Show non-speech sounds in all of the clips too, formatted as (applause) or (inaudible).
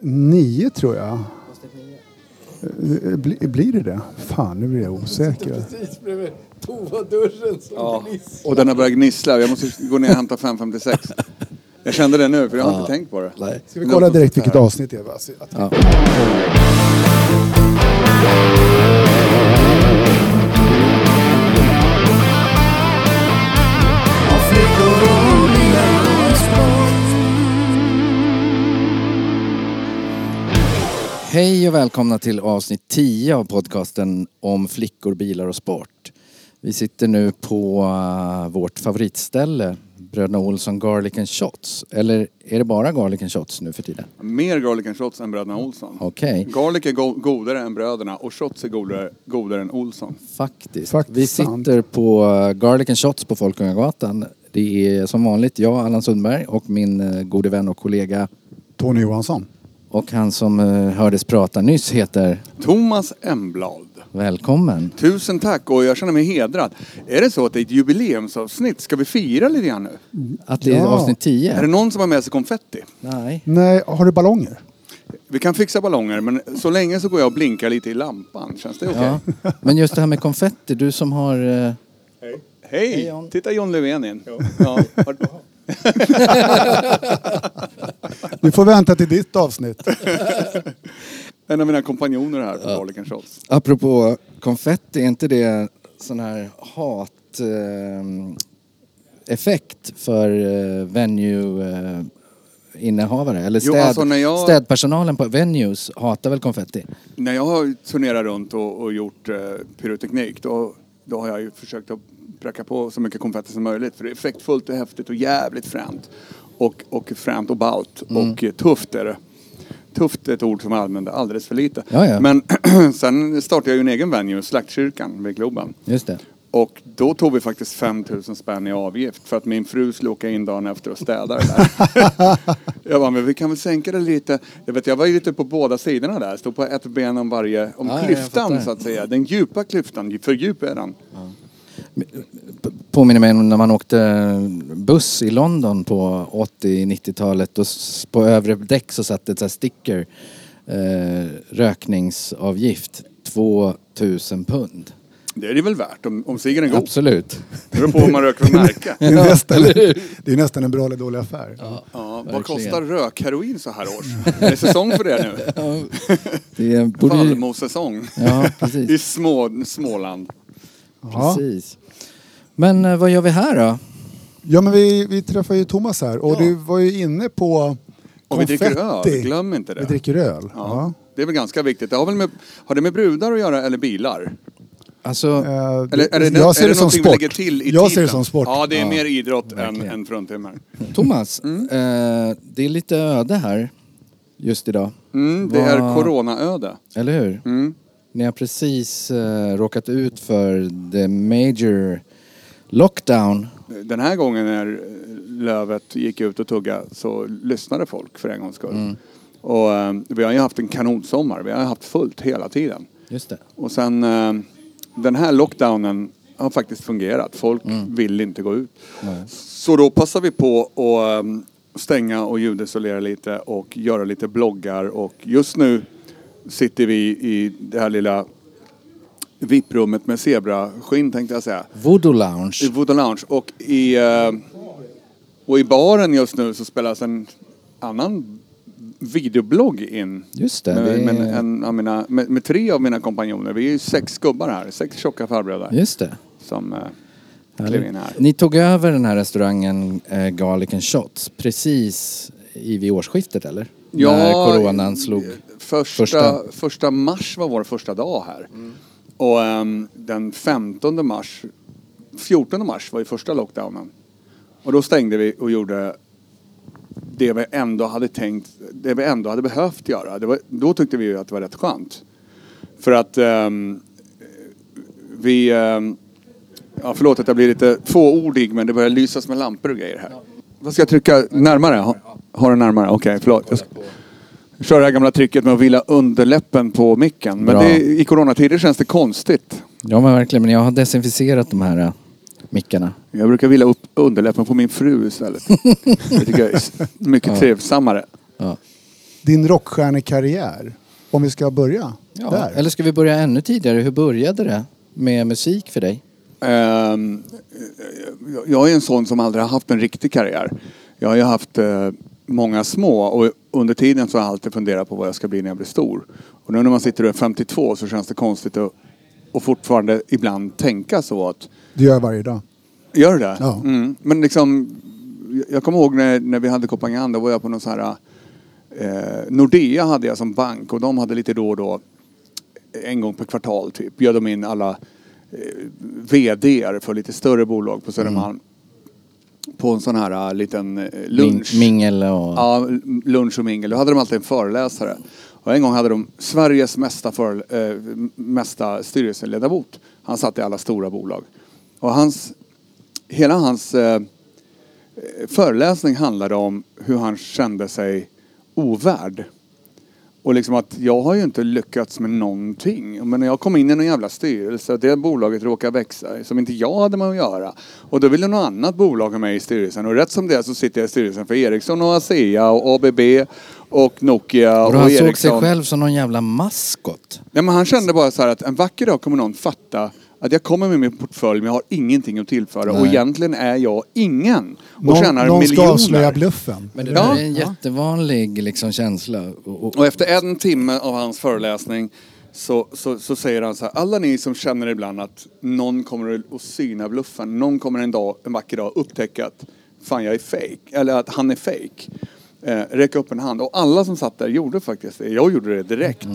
Nio tror jag. Eh, bli- Blir det det? Fan, nu blir jag osäker. Precis bredvid toadörren som Ja. gnisslar. Och den har börjat gnissla. Jag måste gå ner och hämta 556. Jag kände det nu, för jag har inte tänkt på det. Nej. Ska vi kolla direkt vilket avsnitt det är? Ja. Hej och välkomna till avsnitt 10 av podcasten om flickor, bilar och sport. Vi sitter nu på uh, vårt favoritställe, Bröderna Olsson Garlic and Shots. Eller är det bara Garlic and Shots nu för tiden? Mer garlic and shots än bröderna Olsson. Okej, Garlic är go- godare än bröderna och shots är godare, godare än Olsson. faktiskt. Faktiskt Vi sant. sitter på uh, Garlic and Shots på Folkungagatan. Det är som vanligt jag, Allan Sundberg och min uh, gode vän och kollega Tony Johansson. Och han som uh, hördes prata nyss heter Thomas Emblad. Välkommen. Tusen tack och jag känner mig hedrad. Är det så att det är ett jubileumsavsnitt? Ska vi fira lite grann nu? Att det är Ja. avsnitt 10? Är det någon som har med sig konfetti? Nej. Nej, har du ballonger? Vi kan fixa ballonger men så länge så går jag och blinkar lite i lampan. Känns det okej? Ja. Men just det här med konfetti, du som har... eh, Hej! Hej, John. Titta John Löfven in. Ja. har- (laughs) Vi får vänta till ditt avsnitt. En av mina kompanjoner här på and Shots. Apropå konfetti, är inte det sån här hat... Eh, effekt för eh, venue eh, innehavare eller Jo, städ, alltså när jag- städpersonalen på venues hatar väl konfetti? När jag har turnerat runt och, och gjort eh, pyroteknik då, då har jag ju försökt att pracka på så mycket konfetti som möjligt. För det är effektfullt och häftigt och jävligt fränt. Och, och fränt och ballt. Mm. Och eh, tufft är det. Tufft är ett ord som jag använder alldeles för lite. Ja, ja. Men (clears throat) sen startade jag ju en egen venue, Slaktkyrkan vid Globen. Just det. Och då tog vi faktiskt 5000 spänn i avgift för att min fru skulle åka in dagen efter och städa det där. (laughs) jag bara, men vi kan väl sänka det lite. Jag, vet, jag var ju lite på båda sidorna där, stod på ett ben om varje, om Ja, ja, jag klyftan så att säga. Den djupa klyftan, för djup är den. P- Påminner mig om när man åkte buss i London på 80-90-talet och s- på övre däck så satt det ett sticker eh, rökningsavgift 2000 pund. Det är det väl värt om, om ciggen är god. Absolut. Det beror på vad man röker för (laughs) märke. Det är, nästan, (laughs) det är nästan en bra eller dålig affär. Ja, vad Verkligen. kostar rökheroin så här års? Är det säsong för det nu? (laughs) Det borde ju... Vallmosäsong. Ja, I små, Småland. Ja. precis. Men eh, vad gör vi här då? Ja, men vi, vi träffade ju Thomas här och Ja. du var ju inne på Och vi dricker öl, glöm inte det. Vi dricker öl. Ja. Ja. Det är väl ganska viktigt. Det har, väl med, har det med brudar att göra eller bilar? Alltså, Eh, Eller är det, jag ser är det, det som sport. lägger till i jag ser det titeln? som sport. Ja, det är Ja, mer idrott än, än fruntimmer. Thomas, eh, det är lite öde här just idag. Mm, det är Vad- coronaöde. Eller hur? Mm. Ni har precis eh, råkat ut för the major lockdown. Den här gången när Lövet gick ut och tugga så lyssnade folk för en gångs skull. Mm. Och eh, vi har ju haft en kanonsommar. Vi har haft fullt hela tiden. Just det. Och sen eh, den här lockdownen har faktiskt fungerat. Folk Mm. vill inte gå ut. Så då passar vi på att um, stänga och ljudisolera lite och göra lite bloggar och just nu sitter vi i det här lilla VIP-rummet med zebraskinn tänkte jag säga. Voodoo Lounge. I Voodoo Lounge och i, eh, och i baren just nu så spelas en annan videoblogg in. Just det. Med, det med, en av mina, med, med tre av mina kompanjoner. Vi är ju sex gubbar här, sex tjocka farbröder Just det. som eh, klev in här. Ni tog över den här restaurangen eh, Garlic and Shots precis i vid årsskiftet eller? När coronan slog. Första, första- första... mars var vår första dag här. Och ehm, den 15 mars, 14 mars var ju första lockdownen. Och då stängde vi och gjorde det vi ändå hade tänkt, det vi ändå hade behövt göra. Det var, då tyckte vi ju att det var rätt skönt. För att ehm, vi, ehm, ja förlåt att jag blir lite fåordig men det börjar lysas med lampor och grejer här. Vad ska jag trycka närmare? Ha, har du närmare? Okej, förlåt. Jag ska, köra det här gamla tricket med att vila underläppen på micken. Men det, i coronatider känns det konstigt. Ja men verkligen, men jag har desinficerat de här eh, mickarna. Jag brukar vila upp underläppen på min fru istället. (laughs) Det tycker jag är mycket Ja. trevsammare. Ja. din rockstjärnekarriär. Om vi ska börja Ja. där. Eller ska vi börja ännu tidigare? Hur började det med musik för dig? Ehm, jag- jag är en sån som aldrig har haft en riktig karriär. Jag har ju haft eh, många små och under tiden så har jag alltid funderat på vad jag ska bli när jag blir stor. Och nu när man sitter och är 52 så känns det konstigt att och fortfarande ibland tänka så att Det gör jag varje dag. Gör det? Ja. Mm. Men liksom, jag kommer ihåg när, när vi hade Kopangan, då var jag på någon sån här... Eh, Nordea hade jag som bank och de hade lite då och då, en gång per kvartal typ, bjöd de in alla eh, VDR för lite större bolag på Södermalm. På en sån här eh, liten eh, lunch. Min- Mingel och... Ja, lunch och mingel. Då hade de alltid en föreläsare. Och en gång hade de Sveriges mesta, för, eh, mesta styrelseledamot. Han satt i alla stora bolag. Och hans, hela hans eh, föreläsning handlade om hur han kände sig ovärd. Och liksom att jag har ju inte lyckats med någonting. Men när jag kom in i någon jävla styrelse det bolaget råkar växa som inte jag hade med att göra. Och då ville något annat bolag ha mig i styrelsen. Och rätt som det är så sitter jag i styrelsen för Ericsson och ASEA och ABB och Nokia och och, han såg sig själv som någon jävla maskot. Ja, men han kände bara så här att en vacker dag kommer någon fatta att jag kommer med min portfölj men jag har ingenting att tillföra. Och Nej. egentligen är jag ingen. Och Någon, tjänar någon ska miljoner. avslöja bluffen. Men det Ja. är en jättevanlig liksom, känsla. Och, och, Och efter en timme av hans föreläsning så, så, så säger han så här, alla ni som känner ibland att någon kommer att syna bluffen, någon kommer en, dag, en vacker dag upptäcka att fan jag är fake eller att han är fake. Eh, räck upp en hand. Och alla som satt där gjorde faktiskt det. Jag gjorde det direkt.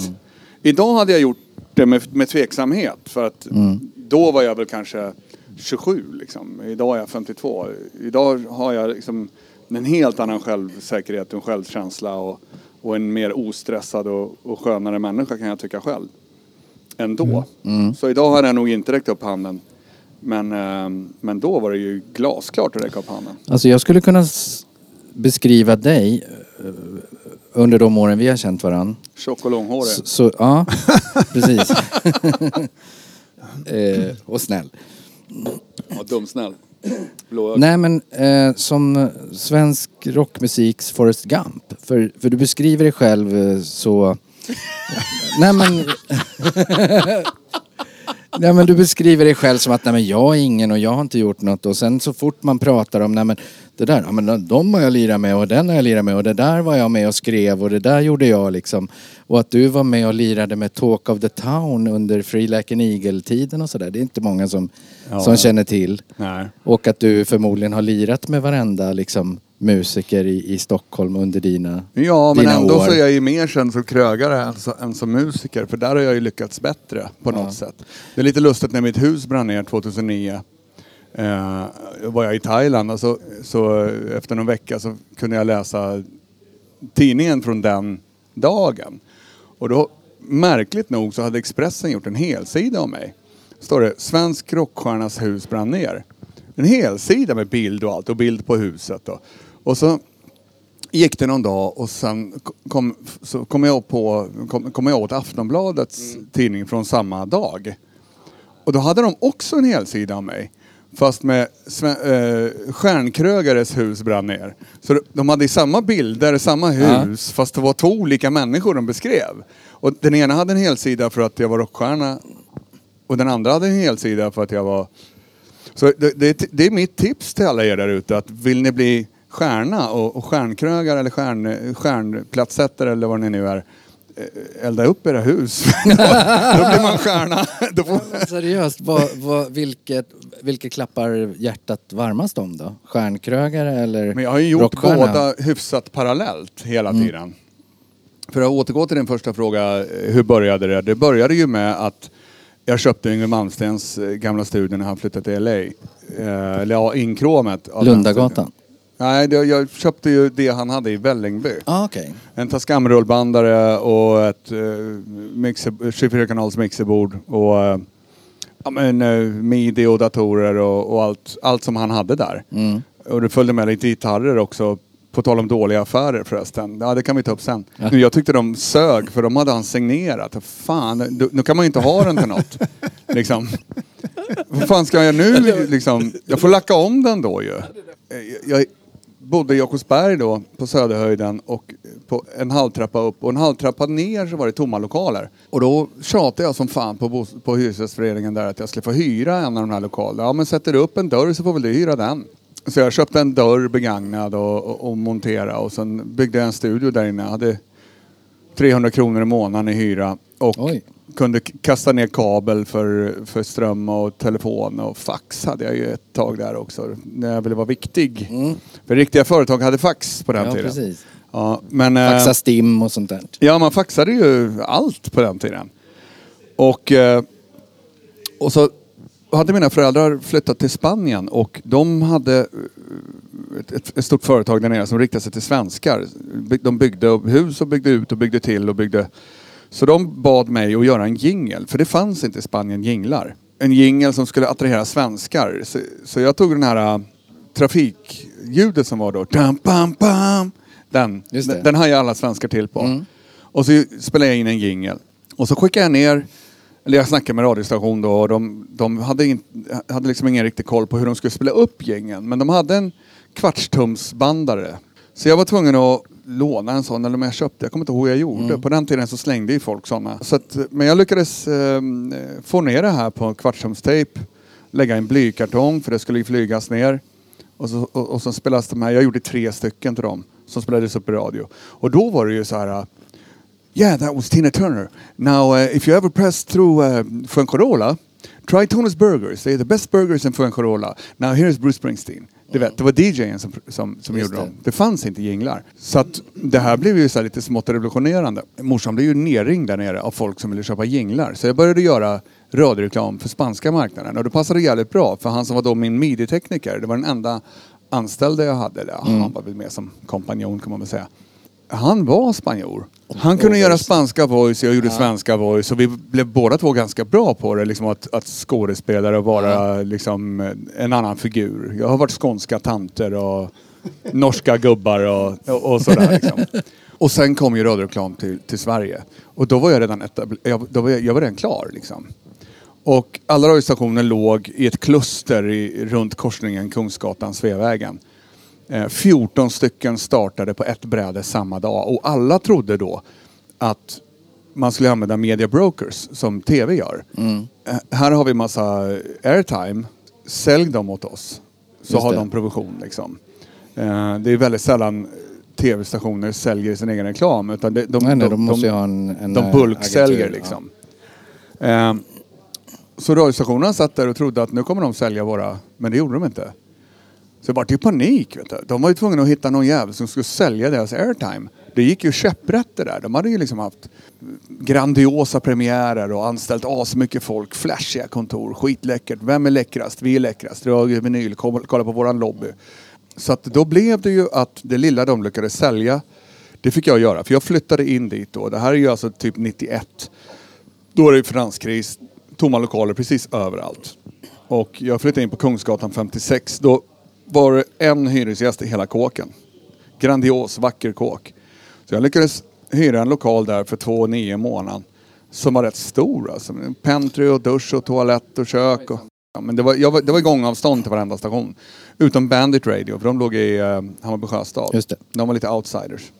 Idag hade jag gjort det med, med tveksamhet för att då var jag väl kanske 27 liksom. Idag är jag 52. Idag har jag liksom en helt annan självsäkerhet och självkänsla och, och en mer ostressad och, och skönare människa kan jag tycka själv. Ändå. Så idag har jag nog inte räckt upp handen. Men, eh, men då var det ju glasklart att räcka upp handen. Alltså jag skulle kunna beskriva dig eh, under de åren vi har känt varandra. Tjock och långhårig. Så, så, ja, (laughs) precis. (laughs) eh, och snäll. Ja, dumsnäll. Blå Nej men eh, som svensk rockmusiks Forrest Gump. För, för du beskriver dig själv eh, så... (laughs) nej men... nej men du beskriver dig själv som att nej men jag är ingen och jag har inte gjort något. Och sen så fort man pratar om nej men det där, ja men de har jag lirat med och den har jag lirat med och det där var jag med och skrev och det där gjorde jag liksom. Och att du var med och lirade med Talk of the Town under Free Like an Eagle-tiden och sådär. Det är inte många som, Ja, som känner till. Nej. Och att du förmodligen har lirat med varenda liksom, musiker i, i Stockholm under dina Ja, men dina ändå år. så är jag ju mer känd som krögare än, så, än som musiker. För där har jag ju lyckats bättre på något sätt. Det är lite lustigt när mitt hus brann ner 2009. Eh, var jag i Thailand och så, så efter någon vecka så kunde jag läsa tidningen från den dagen. Och då, märkligt nog, så hade Expressen gjort en helsida om mig. Står det Svensk rockstjärnas hus brann ner. En helsida med bild och allt och bild på huset. Då. Och så gick det någon dag och sen kom, så kom, jag, på, kom, kom jag åt Aftonbladets tidning från samma dag. Och då hade de också en helsida om mig. Fast med Sven, eh, Stjärnkrögares hus brann ner. Så de- de hade samma bilder, samma hus, fast det var två olika människor de beskrev. Och den ena hade en helsida för att jag var rockstjärna och den andra hade en helsida för att jag var... Så det, det, det är mitt tips till alla er där ute att vill ni bli stjärna och, och stjärnkrögare eller stjärn, stjärnplatssättare eller vad ni nu är. eh, Elda upp era hus. (laughs) då, då blir man stjärna. Då får, Seriöst, vad, vad, vilket, vilket klappar hjärtat varmast om då? Stjärnkrögare eller Men jag har ju gjort rockstjärna? båda hyfsat parallellt hela tiden. För att återgå till din första fråga, eh, hur började det? Det började ju med att jag köpte Yngwie Malmsteens eh, gamla studio när han flyttade till LA. Eller ja, den Lundagatan? studion. Nej, det, jag köpte ju det han hade i Vällingby. Ah, okej. En Tascam-rullbandare och ett uh, mixer, 24-kanals mixerbord och eh, ja, men, eh, midi och datorer och, och allt, allt som han hade där. Mm. Och det följde med lite gitarrer också. På tal om dåliga affärer förresten. Ja, det kan vi ta upp sen. Men jag tyckte de sög för de hade han signerat. Fan, nu, kan man ju inte ha den till något. (laughs) liksom. Vad fan ska jag nu liksom? Jag får lacka om den då ju. Eh, Jag, bodde i Jakobsberg då på Söderhöjden och på en halvtrappa upp och en halvtrappa ner så var det tomma lokaler. Och då tjatade jag som fan på, bos- på Hyresgästföreningen där att jag skulle få hyra en av de här lokalerna. Ja men sätter du upp en dörr så får väl du hyra den. Så jag köpte en dörr begagnad och, och, och monterade och sen byggde jag en studio där inne. Jag hade 300 kronor i månaden i hyra och Oj kunde kasta ner kabel för, för ström och telefon och fax hade jag ju ett tag där också när jag ville vara viktig. För riktiga företag hade fax på den Mm. Ja, tiden. precis. Ja, men, eh, Faxa STIM och sånt där. Ja, man faxade ju allt på den tiden. Och, eh, och så hade mina föräldrar flyttat till Spanien och de hade eh, ett, ett, stort företag där nere som riktade sig till svenskar. De byggde hus och byggde ut och byggde till och byggde. Så de bad mig att göra en jingel, för det fanns inte i Spanien jinglar. En jingel som skulle attrahera svenskar. Så, så jag tog den här eh, trafikljudet som var då. Dam, bam, bam, den, den, den hajade alla svenskar till på. Mm. Och så spelade jag in en jingel. Och så skickade jag ner, eller jag snackade med radiostation då och de, de hade, in, hade liksom ingen riktig koll på hur de skulle spela upp jingeln. Men de hade en kvartstumsbandare. Så jag var tvungen att låna en sån, eller om jag köpte, jag kommer inte ihåg hur jag gjorde. På den tiden så slängde ju folk såna. Så att, men jag lyckades eh, få ner det här på kvartstumstejp, lägga i en blykartong för det skulle ju flygas ner. Och så, och, och så spelas de här, jag gjorde tre stycken till dem som spelades upp i radio. Och då var det ju så här Yeah, that was Tina Turner. Now, uh, if you ever press through uh, Fuengirola, try Tony's Burgers. They're the best burgers in Fuengirola. Now, here's Bruce Springsteen. Du vet, det var DJen som, som, som Just gjorde det. dem. Det fanns inte jinglar. Så att det här blev ju så lite smått revolutionerande. Morsan blev ju nerringd där nere av folk som ville köpa jinglar. Så jag började göra radioreklam för spanska marknaden. Och det passade jävligt bra, för han som var då min midi-tekniker, det var den enda anställde jag hade. Eller, Mm. Han var väl med som kompanjon kan man väl säga. Han var spanjor. Han kunde göra spanska voice, jag gjorde svenska voice och vi blev båda två ganska bra på det. Liksom att, att skådespelare och vara liksom, en annan figur. Jag har varit skånska tanter och norska gubbar och, och, och sådär. Liksom. (laughs) Och sen kom ju radioreklam till, till Sverige. Och då var jag redan, jag, då var jag, jag var redan klar. Liksom. Och alla radiostationer låg i ett kluster i, runt korsningen Kungsgatan-Sveavägen. Eh, 14 stycken startade på ett bräde samma dag och alla trodde då att man skulle använda media brokers som tv gör. Eh, här har vi massa airtime, sälj dem åt oss. Så Just har det. de provision liksom. Eh, det är väldigt sällan tv-stationer säljer sin egen reklam utan det, de, Nej, nej, de ha en, en de eh, bulksäljer liksom. Eh, så radiostationerna satt där och trodde att nu kommer de sälja våra, men det gjorde de inte. Så det vart ju panik. Vet du. De var ju tvungna att hitta någon jävel som skulle sälja deras airtime. Det gick ju käpprätt det där. De hade ju liksom haft grandiosa premiärer och anställt asmycket folk. Flashiga kontor, skitläckert. Vem är läckrast? Vi är läckrast. Radio Vinyl, kolla på våran lobby. Så att då blev det ju att det lilla de lyckades sälja, det fick jag göra. För jag flyttade in dit då. Det här är ju alltså typ 91. Då är det ju finanskris, tomma lokaler precis överallt. Och jag flyttade in på Kungsgatan 56. Då var det en hyresgäst i hela kåken. Grandios, vacker kåk. Så jag lyckades hyra en lokal där för 2 9 i månaden. Som var rätt stor alltså. Pentry och dusch och toalett och kök. Och, ja, men det, var, jag var, det var gångavstånd till varenda station. Utom Bandit Radio, för de låg i uh, Hammarby Sjöstad. Just det. De var lite outsiders.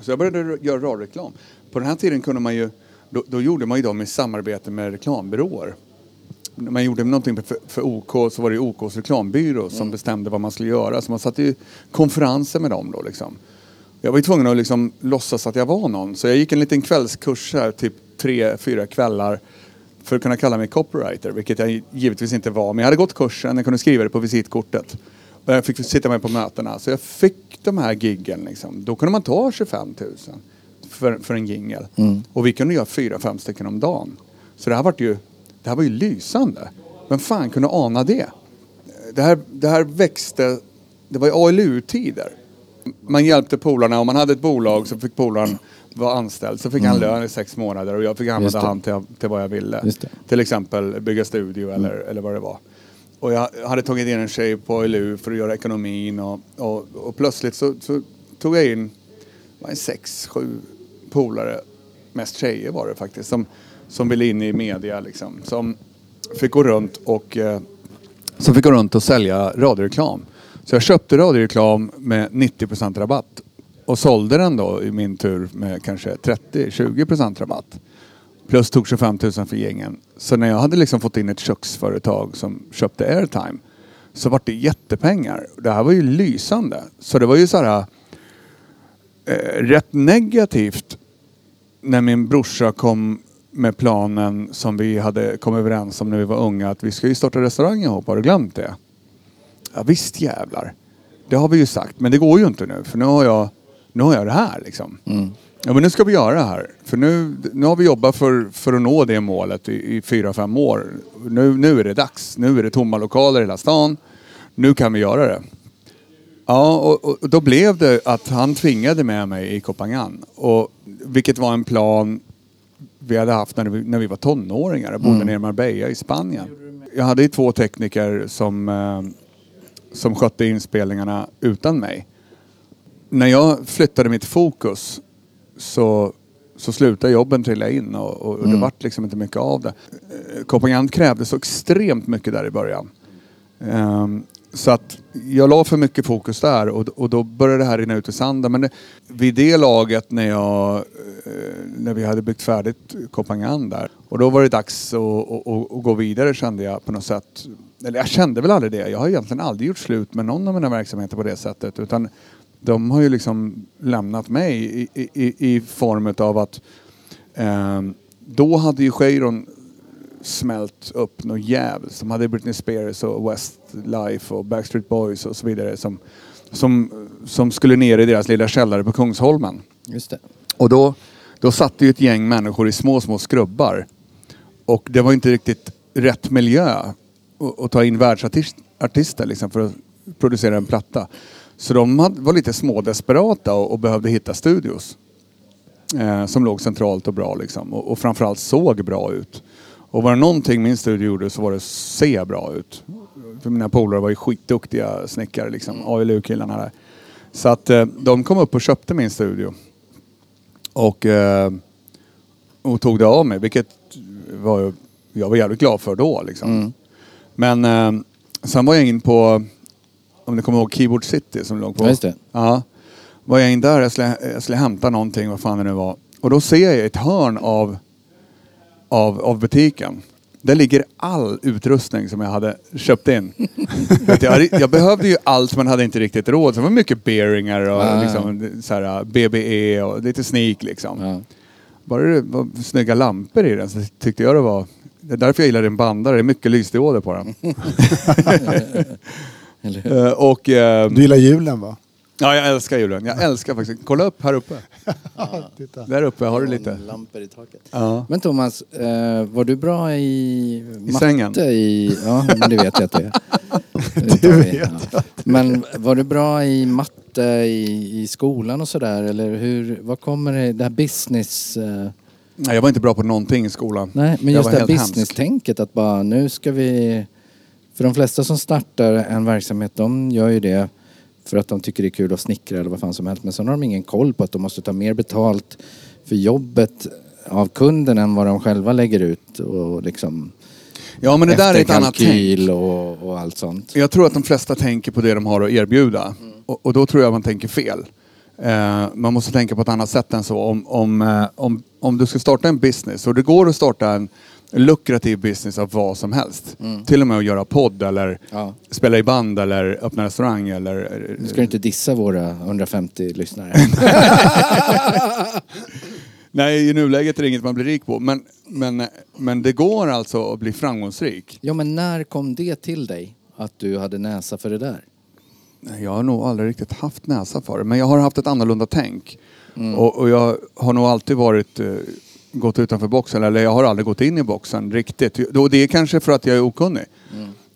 Så jag började göra radioreklam. På den här tiden kunde man ju, då, då gjorde man ju dem i samarbete med reklambyråer. När man gjorde någonting för, för OK så var det OKs reklambyrå som bestämde vad man skulle göra. Så man satte ju konferenser med dem då liksom. Jag var ju tvungen att liksom låtsas att jag var någon. Så jag gick en liten kvällskurs här, typ tre, fyra kvällar för att kunna kalla mig copywriter, vilket jag givetvis inte var. Men jag hade gått kursen, jag kunde skriva det på visitkortet. Och jag fick sitta med på mötena. Så jag fick de här giggen liksom. Då kunde man ta 25 000 för, för en jingel. Och vi kunde göra fyra, fem stycken om dagen. Så det här var ju, det här var ju lysande. Vem fan kunde ana det? Det här, det här växte, det var ju ALU-tider. Man hjälpte polarna, om man hade ett bolag så fick polaren vara anställd. Så fick han lön i sex månader och jag fick använda han till, till vad jag ville. Till exempel bygga studio eller, eller vad det var. Och jag hade tagit in en tjej på ALU för att göra ekonomin och, och, och plötsligt så, så tog jag in vad är det, sex, sju polare, mest tjejer var det faktiskt, som, som ville in i media liksom. Som fick gå runt och, eh, som fick gå runt och sälja radioreklam. Så jag köpte radioreklam med 90% rabatt och sålde den då i min tur med kanske 30-20% rabatt. Plus tog 25 000 för gängen. Så när jag hade liksom fått in ett köksföretag som köpte airtime så var det jättepengar. Det här var ju lysande. Så det var ju så här eh, rätt negativt när min brorsa kom med planen som vi hade kommit överens om när vi var unga att vi ska ju starta restaurang ihop. Har du glömt det? Ja, visst jävlar. Det har vi ju sagt. Men det går ju inte nu för nu har jag, nu har jag det här liksom. Ja men nu ska vi göra det här. För nu, nu har vi jobbat för, för att nå det målet i, i fyra, fem år. Nu, nu är det dags. Nu är det tomma lokaler i hela stan. Nu kan vi göra det. Ja, och, och då blev det att han tvingade med mig i Kopangan. Och, vilket var en plan vi hade haft när vi, när vi var tonåringar och bodde nere i Marbella i Spanien. Jag hade ju två tekniker som, eh, som skötte inspelningarna utan mig. När jag flyttade mitt fokus så, så slutade jobben trilla in och, och, och det vart liksom inte mycket av det. Eh, Kopangan krävde så extremt mycket där i början. Ehm, så att jag la för mycket fokus där och, och då började det här rinna ut i sanden. Men det, vid det laget när, jag, eh, när vi hade byggt färdigt Kopangan där och då var det dags att, att, att, gå vidare kände jag på något sätt. Eller jag kände väl aldrig det. Jag har egentligen aldrig gjort slut med någon av mina verksamheter på det sättet. Utan de har ju liksom lämnat mig i, i, i- form av att eh, då hade ju Cheiron smält upp något jävligt. De hade Britney Spears och Westlife och Backstreet Boys och så vidare som, som, som skulle ner i deras lilla källare på Kungsholmen. Just det. Och då, då satt det ju ett gäng människor i små, små skrubbar. Och det var inte riktigt rätt miljö att, att ta in världsartister liksom, för att producera en platta. Så de hade, var lite smådesperata och, och behövde hitta studios. Eh, som låg centralt och bra liksom. Och, och framförallt såg bra ut. Och var det någonting min studio gjorde så var det att se bra ut. För mina polare var ju skitduktiga snickare liksom. ALU-killarna där. Så att eh, de kom upp och köpte min studio. Och, eh, och tog det av mig, vilket var, jag var jävligt glad för då. Liksom. Men eh, sen var jag in på, om ni kommer ihåg Keyboard City som låg på. Ja, just det. Ja. Var jag in där, jag skulle, jag skulle hämta någonting, vad fan det nu var. Och då ser jag ett hörn av, av, av butiken. Där ligger all utrustning som jag hade köpt in. (laughs) Att jag, jag behövde ju allt men hade inte riktigt råd. Så det var mycket bearingar och Ah. liksom, så här, BBE och lite sneak liksom. Ja. Bara det var snygga lampor i den så tyckte jag det var... Det är därför jag gillar din bandare, det är mycket lysdioder på den. (laughs) Eller hur? Eh, och... eh, Du gillar julen va? Ja, jag älskar julen. Jag älskar faktiskt... Kolla upp här uppe. (laughs) Titta. Där uppe har du lite. Lampor i taket. Ja. Men Thomas, eh, var du bra i matte? sängen? I, ja, men det vet jag att du är. (laughs) Det vet Ja. Men var du bra i matte i, i skolan och sådär? Eller hur, vad kommer det, det här business... Eh, Nej, jag var inte bra på någonting i skolan. nej, men Jag just var det här helt hemsk. business-tänket att bara nu ska vi... För de flesta som startar en verksamhet, de gör ju det för att de tycker det är kul att snickra eller vad fan som helst. Men sen har de ingen koll på att de måste ta mer betalt för jobbet av kunden än vad de själva lägger ut och liksom Ja, men det där är ett annat tänk. och, och allt sånt. Jag tror att de flesta tänker på det de har att erbjuda. Och, och då tror jag man tänker fel. Eh, man måste tänka på ett annat sätt än så. Om, om, eh, om, om du ska starta en business, och det går att starta en lukrativ business av vad som helst. Till och med att göra podd eller Ja. spela i band eller öppna restaurang eller... Nu ska du inte dissa våra 150 lyssnare. (laughs) Nej, i nuläget är det inget man blir rik på. Men, men, men det går alltså att bli framgångsrik. ja men när kom det till dig? Att du hade näsa för det där? Jag har nog aldrig riktigt haft näsa för det, men jag har haft ett annorlunda tänk. Och, och jag har nog alltid varit, eh, gått utanför boxen, eller jag har aldrig gått in i boxen riktigt. Och det är kanske för att jag är okunnig.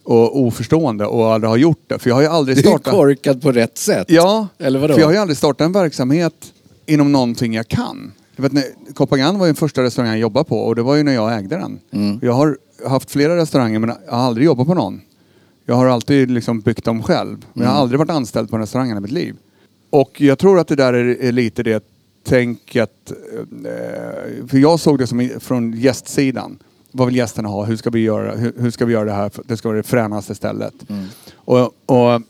Och oförstående och aldrig har gjort det. För jag har ju aldrig Du är startat... korkad på rätt sätt. Ja, Eller vadå? för jag har ju aldrig startat en verksamhet inom någonting jag kan. Jag vet, när, Kopangan var ju den första restaurangen jag jobbade på och det var ju när jag ägde den. Mm. Jag har haft flera restauranger men jag har aldrig jobbat på någon. Jag har alltid liksom byggt dem själv. Men jag Mm. har aldrig varit anställd på en restaurang i mitt liv. Och jag tror att det där är, är lite det tänket. Eh, för jag såg det som från gästsidan. Vad vill gästerna ha? Hur ska vi göra, hur, hur ska vi göra det här? för att Det ska vara det fränaste stället. Mm. Och, och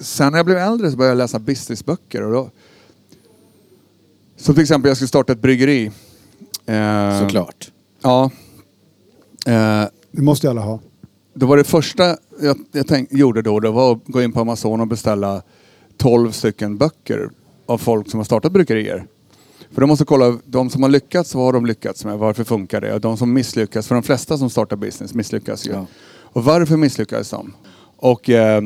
sen när jag blev äldre så började jag läsa businessböcker. Och då, som till exempel, jag skulle starta ett bryggeri. Eh, Såklart. Ja. Eh, Det måste ju alla ha. då var det första jag, jag tänk, gjorde då, det var att gå in på Amazon och beställa 12 stycken böcker av folk som har startat bryggerier. För de måste kolla, de som har lyckats, vad har de lyckats med? Varför funkar det? Och de som misslyckas, för de flesta som startar business misslyckas ju. Ja. Och varför misslyckades de? Och eh,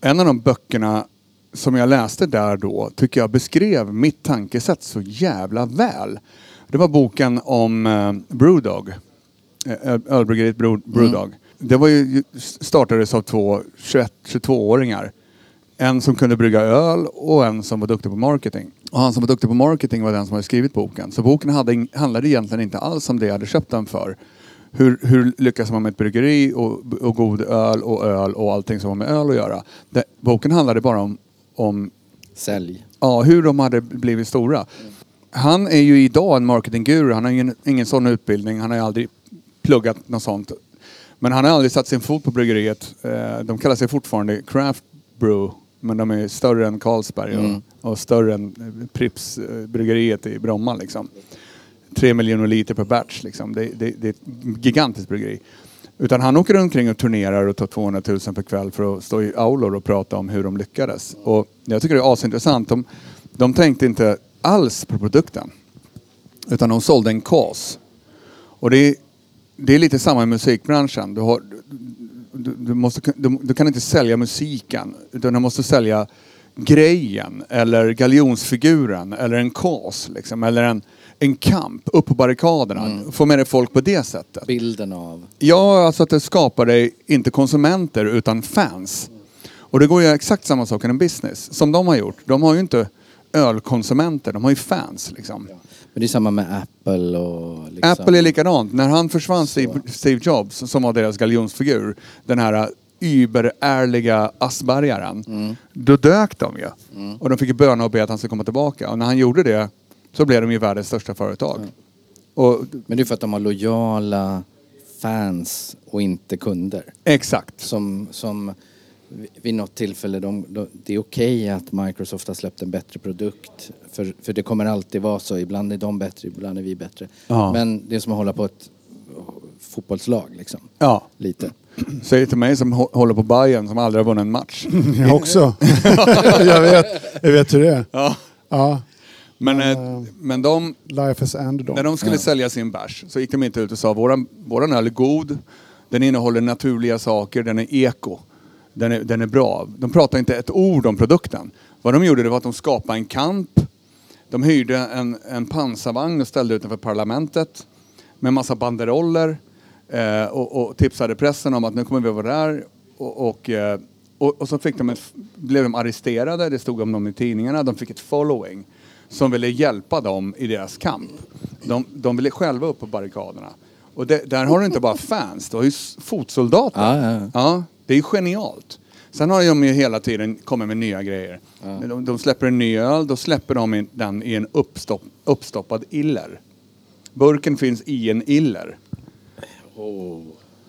en av de böckerna som jag läste där då, tycker jag beskrev mitt tankesätt så jävla väl. Det var boken om eh, Brewdog. Eh, Ölbryggeriet Brew, Brewdog. Det var ju, startades av två 21-22-åringar. En som kunde brygga öl och en som var duktig på marketing. Och han som var duktig på marketing var den som hade skrivit boken. Så boken hade, handlade egentligen inte alls om det jag hade köpt den för. Hur, hur lyckas man med ett bryggeri och, och god öl och öl och allting som har med öl att göra. Det, boken handlade bara om, om Sälj. ja, hur de hade blivit stora. Han är ju idag en marketingguru. Han har ingen, ingen sån utbildning. Han har ju aldrig pluggat något sånt. Men han har aldrig satt sin fot på bryggeriet. Eh, De kallar sig fortfarande Craft Brew. Men de är större än Carlsberg och, Mm. och större än eh, Pripps eh, bryggeriet i Bromma liksom. Tre miljoner liter per batch liksom. Det, det, det är ett gigantiskt bryggeri. Utan han åker omkring och turnerar och tar 200 000 per kväll för att stå i aulor och prata om hur de lyckades. Och jag tycker det är asintressant. De, de tänkte inte alls på produkten. Utan de sålde en cause. Och det är, det är lite samma i musikbranschen. Du, har, du, du, måste, du, du kan inte sälja musiken. Utan du måste sälja grejen eller galjonsfiguren eller en cause. Liksom, eller en, en kamp upp på barrikaderna. Få med dig folk på det sättet. Bilden av... Ja, alltså att det skapar dig, inte konsumenter, utan fans. Och det går ju exakt samma sak inom business, som de har gjort. De har ju inte ölkonsumenter, de har ju fans liksom. Men det är samma med Apple och... Liksom. Apple är likadant. När han försvann, Steve, Steve Jobs, som var deras galjonsfigur, den här überärliga aspergaren, då dök de ju. Och de fick böna och be att han skulle komma tillbaka. Och när han gjorde det, så blev de ju världens största företag. Och, Men det är för att de har lojala fans och inte kunder. exakt. Som, som vid- något tillfälle, de, de, det är okej att Microsoft har släppt en bättre produkt. För, för det kommer alltid vara så. Ibland är de bättre, ibland är vi bättre. Ja. Men det är som att hålla på ett fotbollslag liksom. Ja. Lite. (clears throat) Säg till mig som hå- håller på Bayern som aldrig har vunnit en match. (laughs) Jag också. (laughs) jag, vet, jag vet hur det är. Ja. Ja, Men, eh, men de, life ended. när de skulle sälja sin bärs så gick de inte ut och sa våran, våran öl är god, den innehåller naturliga saker, den är eko, den är, den är bra. De pratade inte ett ord om produkten. Vad de gjorde det var att de skapade en kamp. De hyrde en, en pansarvagn och ställde utanför parlamentet med massa banderoller eh, och, och tipsade pressen om att nu kommer vi vara där. Och, och, eh, och, och så fick de ett, blev de arresterade, det stod om dem i tidningarna, de fick ett following som ville hjälpa dem i deras kamp. De, de ville själva upp på barrikaderna. Och det, där har du inte bara fans, du har ju fotsoldater. Ja, ja, ja. Ja, det är ju genialt. Sen har de ju hela tiden kommit med nya grejer. De, de släpper en ny öl, då släpper de den i en uppstopp, uppstoppad iller. Burken finns i en iller.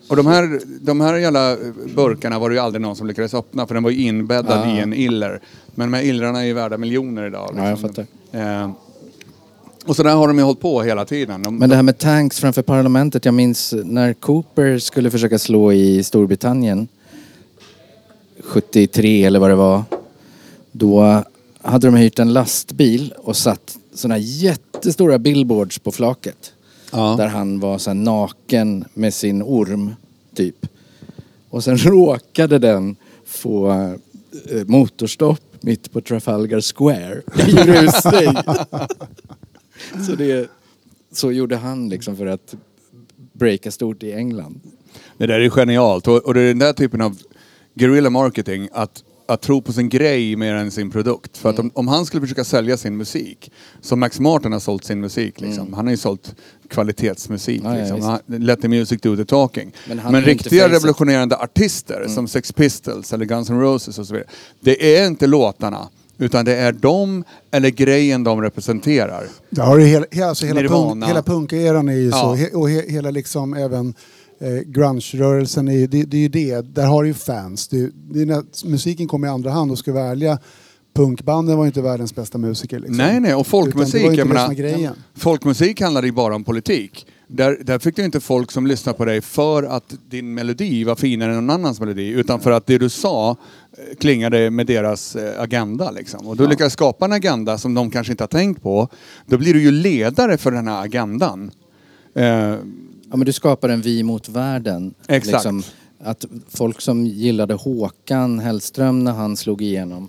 Och de här, de här jävla burkarna var det ju aldrig någon som lyckades öppna för den var ju inbäddad Ah. i en iller. Men de här illrarna är ju värda miljoner idag. Ja, jag fattar. Eh, och så där har de ju hållit på hela tiden. De, Men det här med tanks framför parlamentet. Jag minns när Cooper skulle försöka slå i Storbritannien 73 eller vad det var. Då hade de hyrt en lastbil och satt såna här jättestora billboards på flaket. Ja. Där han var så här naken med sin orm, typ. Och sen (laughs) råkade den få eh, motorstopp mitt på Trafalgar Square i (laughs) rusning. så, det, så gjorde han liksom för att breaka stort i England. Det där är genialt. Och, och det är den där typen av guerrilla marketing, att, att tro på sin grej mer än sin produkt. För att om, om han skulle försöka sälja sin musik, som Max Martin har sålt sin musik, liksom. han har ju sålt kvalitetsmusik. Ja, ja, liksom. han, let the music do the talking. Men Men, han är ju inte riktiga facet. revolutionerande artister som Sex Pistols eller Guns N' Roses och så vidare, det är inte låtarna. Utan det är de eller grejen de representerar. Det har du hela, he- alltså hela, Nirvana. punk, hela punkeran är ju Ja. så. He, och he, hela liksom även Eh, grunge-rörelsen, är, det, det är ju det. Där har du ju fans. Det, det är när, musiken kommer i andra hand och ska vara ärliga. Punkbanden var ju inte världens bästa musiker. Liksom. Nej, nej, och folkmusik, jag menar, folkmusik handlar ju bara om politik. Där, där fick du inte folk som lyssnar på dig för att din melodi var finare än någon annans melodi, utan för att det du sa eh, klingade med deras eh, agenda. Liksom. Och du lyckas skapa en agenda som de kanske inte har tänkt på. Då blir du ju ledare för den här agendan. Eh, Ja men du skapar en vi mot världen. Exakt. att folk som gillade Håkan Hellström när han slog igenom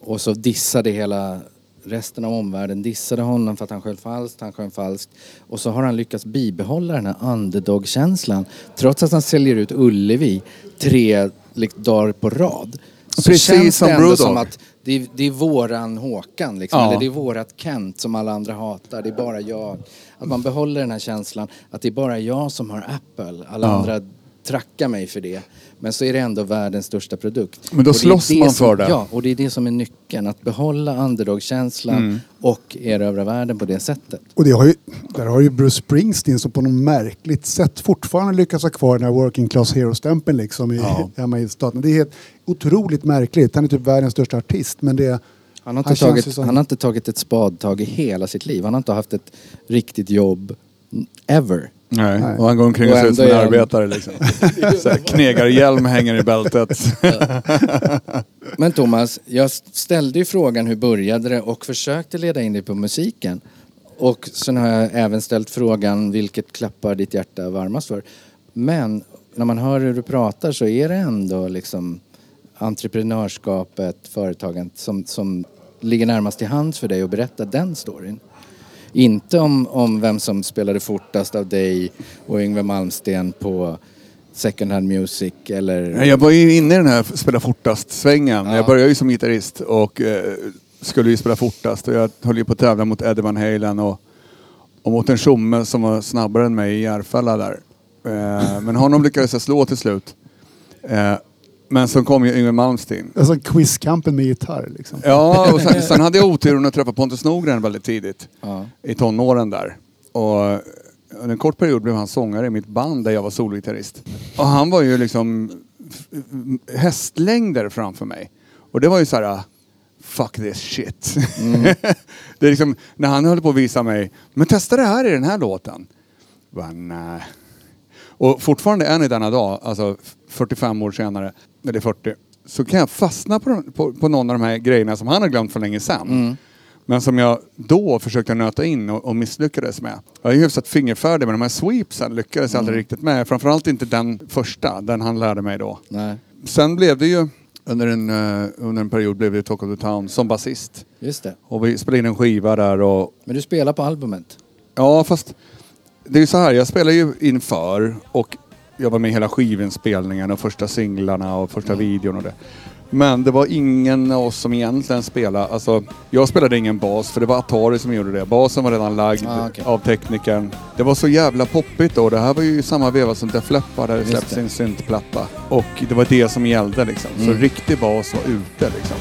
och så dissade hela resten av omvärlden, dissade honom för att han sjöng falskt, han sjöng falskt. Och så har han lyckats bibehålla den här underdog-känslan. Trots att han säljer ut Ullevi tre liksom, dagar på rad. Så Precis känns som det ändå Brewdog. som att det är, det är våran Håkan liksom. Ja. Eller det är vårat Kent som alla andra hatar. Det är bara jag. Att man behåller den här känslan att det är bara jag som har Apple. Alla Ja. andra trackar mig för det. Men så är det ändå världens största produkt. Men då Och slåss man som, för det. Ja, och det är det som är nyckeln. Att behålla underdog-känslan Mm. och erövra världen på det sättet. Och det har ju, där har ju Bruce Springsteen som på något märkligt sätt fortfarande lyckats ha kvar den här working class hero-stämpeln liksom i, Ja. (laughs) hemma i staten. Det är helt otroligt märkligt. Han är typ världens största artist men det... Han har, inte Han tagit, som- han har inte tagit ett spadtag i hela sitt liv. Han har inte haft ett riktigt jobb ever. Nej. Nej. Och han går omkring och Och ser ut som en arbetare. Liksom. (laughs) Så här, Knegarhjälm hänger i bältet. (laughs) Men Thomas, jag ställde ju frågan hur började det och försökte leda in dig på musiken. Och sen har jag även ställt frågan vilket klappar ditt hjärta varmast för. Men när man hör hur du pratar så är det ändå liksom entreprenörskapet, företagandet som, som ligger närmast till hands för dig att berätta den storyn. Inte om, om vem som spelade fortast av dig och Yngwie Malmsteen på Second Hand Music eller... Jag var ju inne i den här spela fortast-svängen. Ja. Jag började ju som gitarrist och eh, skulle ju spela fortast. Och jag höll ju på att tävla mot Eddie Van Halen och, och mot en tjomme som var snabbare än mig i Järfälla där. Eh, men honom lyckades jag slå till slut. Eh, men så kom ju Yngwie Malmsteen. Alltså quizkampen med gitarr liksom. Ja, och sen, sen hade jag oturen att träffa Pontus Norgren väldigt tidigt. Ja. I tonåren där. Och under en kort period blev han sångare i mitt band där jag var sologitarrist. Och han var ju liksom hästlängder framför mig. Och det var ju så här. Fuck this shit. (laughs) det är liksom, när han höll på att visa mig, men testa det här i den här låten. Bara, nej. Och fortfarande än i denna dag, alltså 45 år senare, eller 40, så kan jag fastna på, på, på någon av de här grejerna som han har glömt för länge sedan. Men som jag då försökte nöta in och, och misslyckades med. Jag är ju hyfsat fingerfärdig men de här sweepsen lyckades jag aldrig riktigt med. Framförallt inte den första, den han lärde mig då. Nej, Sen blev det ju, under en, eh, under en period blev det Talk of the Town som basist. just det. Och vi spelade in en skiva där och Men du spelar på albumet? Ja, fast det är ju så här, jag spelar ju inför och jag var med i hela skivinspelningen och första singlarna och första videon och det. Men det var ingen av oss som egentligen spelade, alltså jag spelade ingen bas för det var Atari som gjorde det. Basen var redan lagd Ah, okej. av teknikern. Det var så jävla poppigt då. Det här var ju samma veva som Def Leppard hade släppt sin syntplatta. Och det var det som gällde liksom. Så Mm. riktig bas var ute liksom.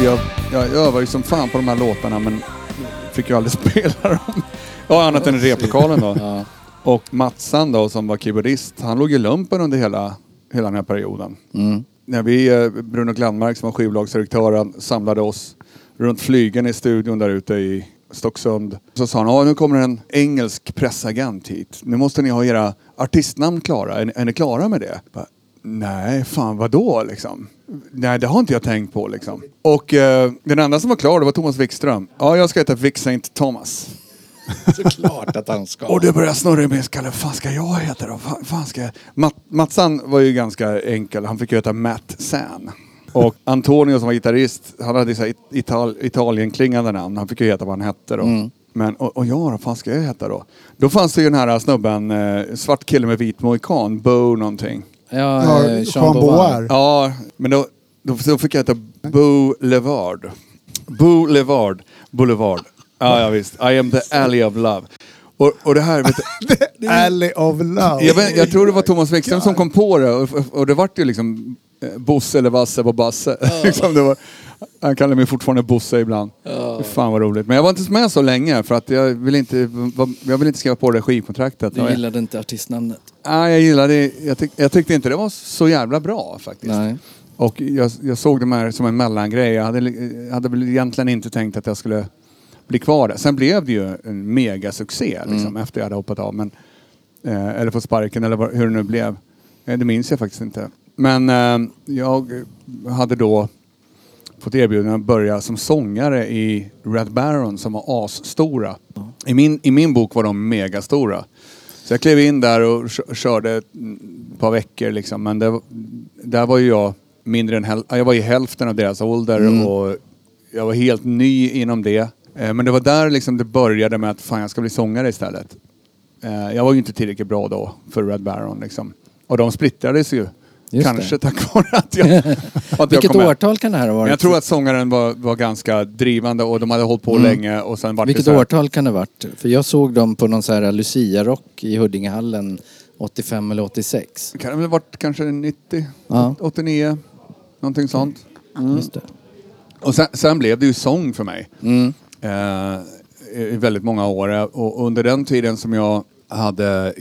Så jag, jag övar ju som fan på de här låtarna men fick ju aldrig (laughs) spela dem. Ja, annat än i replokalen då. Ja. Och Matsan då som var keyboardist, han låg i lumpen under hela, hela den här perioden. Mm. När vi, eh, Bruno Glenmark som var skivbolagsdirektör, han samlade oss runt flygen i studion där ute i Stocksund. Så sa han, ja nu kommer en engelsk pressagent hit. Nu måste ni ha era artistnamn klara. Är, ni- är ni klara med det? Bara, Nej, fan vadå liksom? Nej, det har inte jag tänkt på liksom. Och eh, den enda som var klar det var Thomas Wikström. Ja, jag ska heta Vic St. Thomas. (laughs) Såklart att han ska. (laughs) Och det började snurra i skalle. Vad fan ska jag heta då? Fan, fan ska jag... Matt, Matsan var ju ganska enkel. Han fick ju heta Matt San. Och (laughs) Antonio som var gitarrist, han hade så Ital, Italien-klingande namn. Han fick ju heta vad han hette då. Mm. Men, och, och jag, vad fan ska jag heta då? Då fanns det ju den här snubben, eh, svart kille med vit mohikan, Bo någonting. Ja, Ja, eh, Jean Beauvoir. Ja, men då, då, då fick jag heta Boulevard. Boulevard. Boulevard. Ja, ja visst. I am the alley of love. Och, och det här, vet du, (laughs) Alley of Love. jag, vet, jag tror det var Thomas Wikström som kom på det och, och det vart ju liksom eh, Bosse eller Vasse på Basse. (laughs) liksom det var, han kallar mig fortfarande Bosse ibland. Fy Fan vad roligt. Men jag var inte med så länge för att jag ville inte, jag ville inte skriva på det skivkontraktet. Du gillade inte artistnamnet? Nej, jag gillade jag, tyck, jag tyckte inte det var så jävla bra faktiskt. Nej. Och jag, jag såg det här som en mellangrej. Jag hade, jag hade väl egentligen inte tänkt att jag skulle bli kvar där. Sen blev det ju en megasuccé liksom, efter jag hade hoppat av. Men, eh, eller fått sparken eller vad, hur det nu blev. Eh, det minns jag faktiskt inte. Men eh, jag hade då fått erbjudande att börja som sångare i Red Baron som var asstora. I min, I min bok var de megastora. Så jag klev in där och kö- körde ett par veckor liksom. Men det, där var ju jag mindre än häl- jag var i hälften av deras ålder och jag var helt ny inom det. Eh, Men det var där liksom det började med att fan jag ska bli sångare istället. Eh, Jag var ju inte tillräckligt bra då för Red Baron liksom. Och de splittrades ju. Just Kanske det. tack vare att jag, (laughs) att jag Vilket med. årtal kan det här ha varit? Jag tror att sångaren var, var ganska drivande och de hade hållit på länge och sen var Vilket det så här, årtal kan det ha varit? För jag såg dem på någon så här Lucia-rock i Huddingehallen 85 eller 86. Kan det väl ha varit kanske 90, Ja. 89, någonting sånt. Just det. Och sen, sen blev det ju sång för mig. Mm. Eh, I väldigt många år. Och under den tiden som jag hade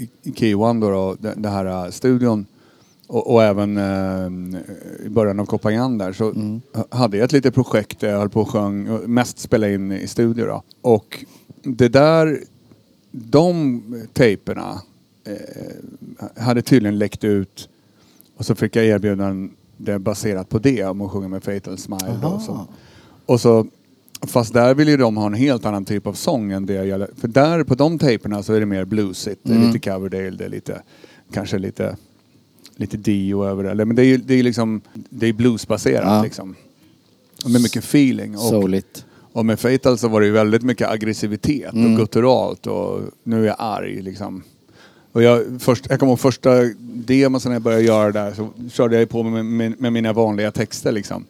One då, då det här eh, studion och, och även eh, i början av Kopangan där så hade jag ett litet projekt där jag höll på och sjöng, och mest spelade in i studio då. Och det där, de tejperna eh, hade tydligen läckt ut och så fick jag erbjudande baserat på det om att sjunga med Fatal Smile. Då, Aha. så. Och så, fast där vill ju de ha en helt annan typ av sång än det jag gör. För där på de tejperna så är det mer bluesigt. Det är Mm. lite Coverdale, det är lite, kanske lite, lite Dio över det. Men det är ju det är liksom, det är bluesbaserat Ja. liksom. Och med mycket feeling. Och, Souligt. och med Fatal så var det ju väldigt mycket aggressivitet Mm. och gutturalt och nu är jag arg liksom. Och jag, först, jag kommer ihåg första demon när jag började göra där så körde jag på med, med, med mina vanliga texter liksom.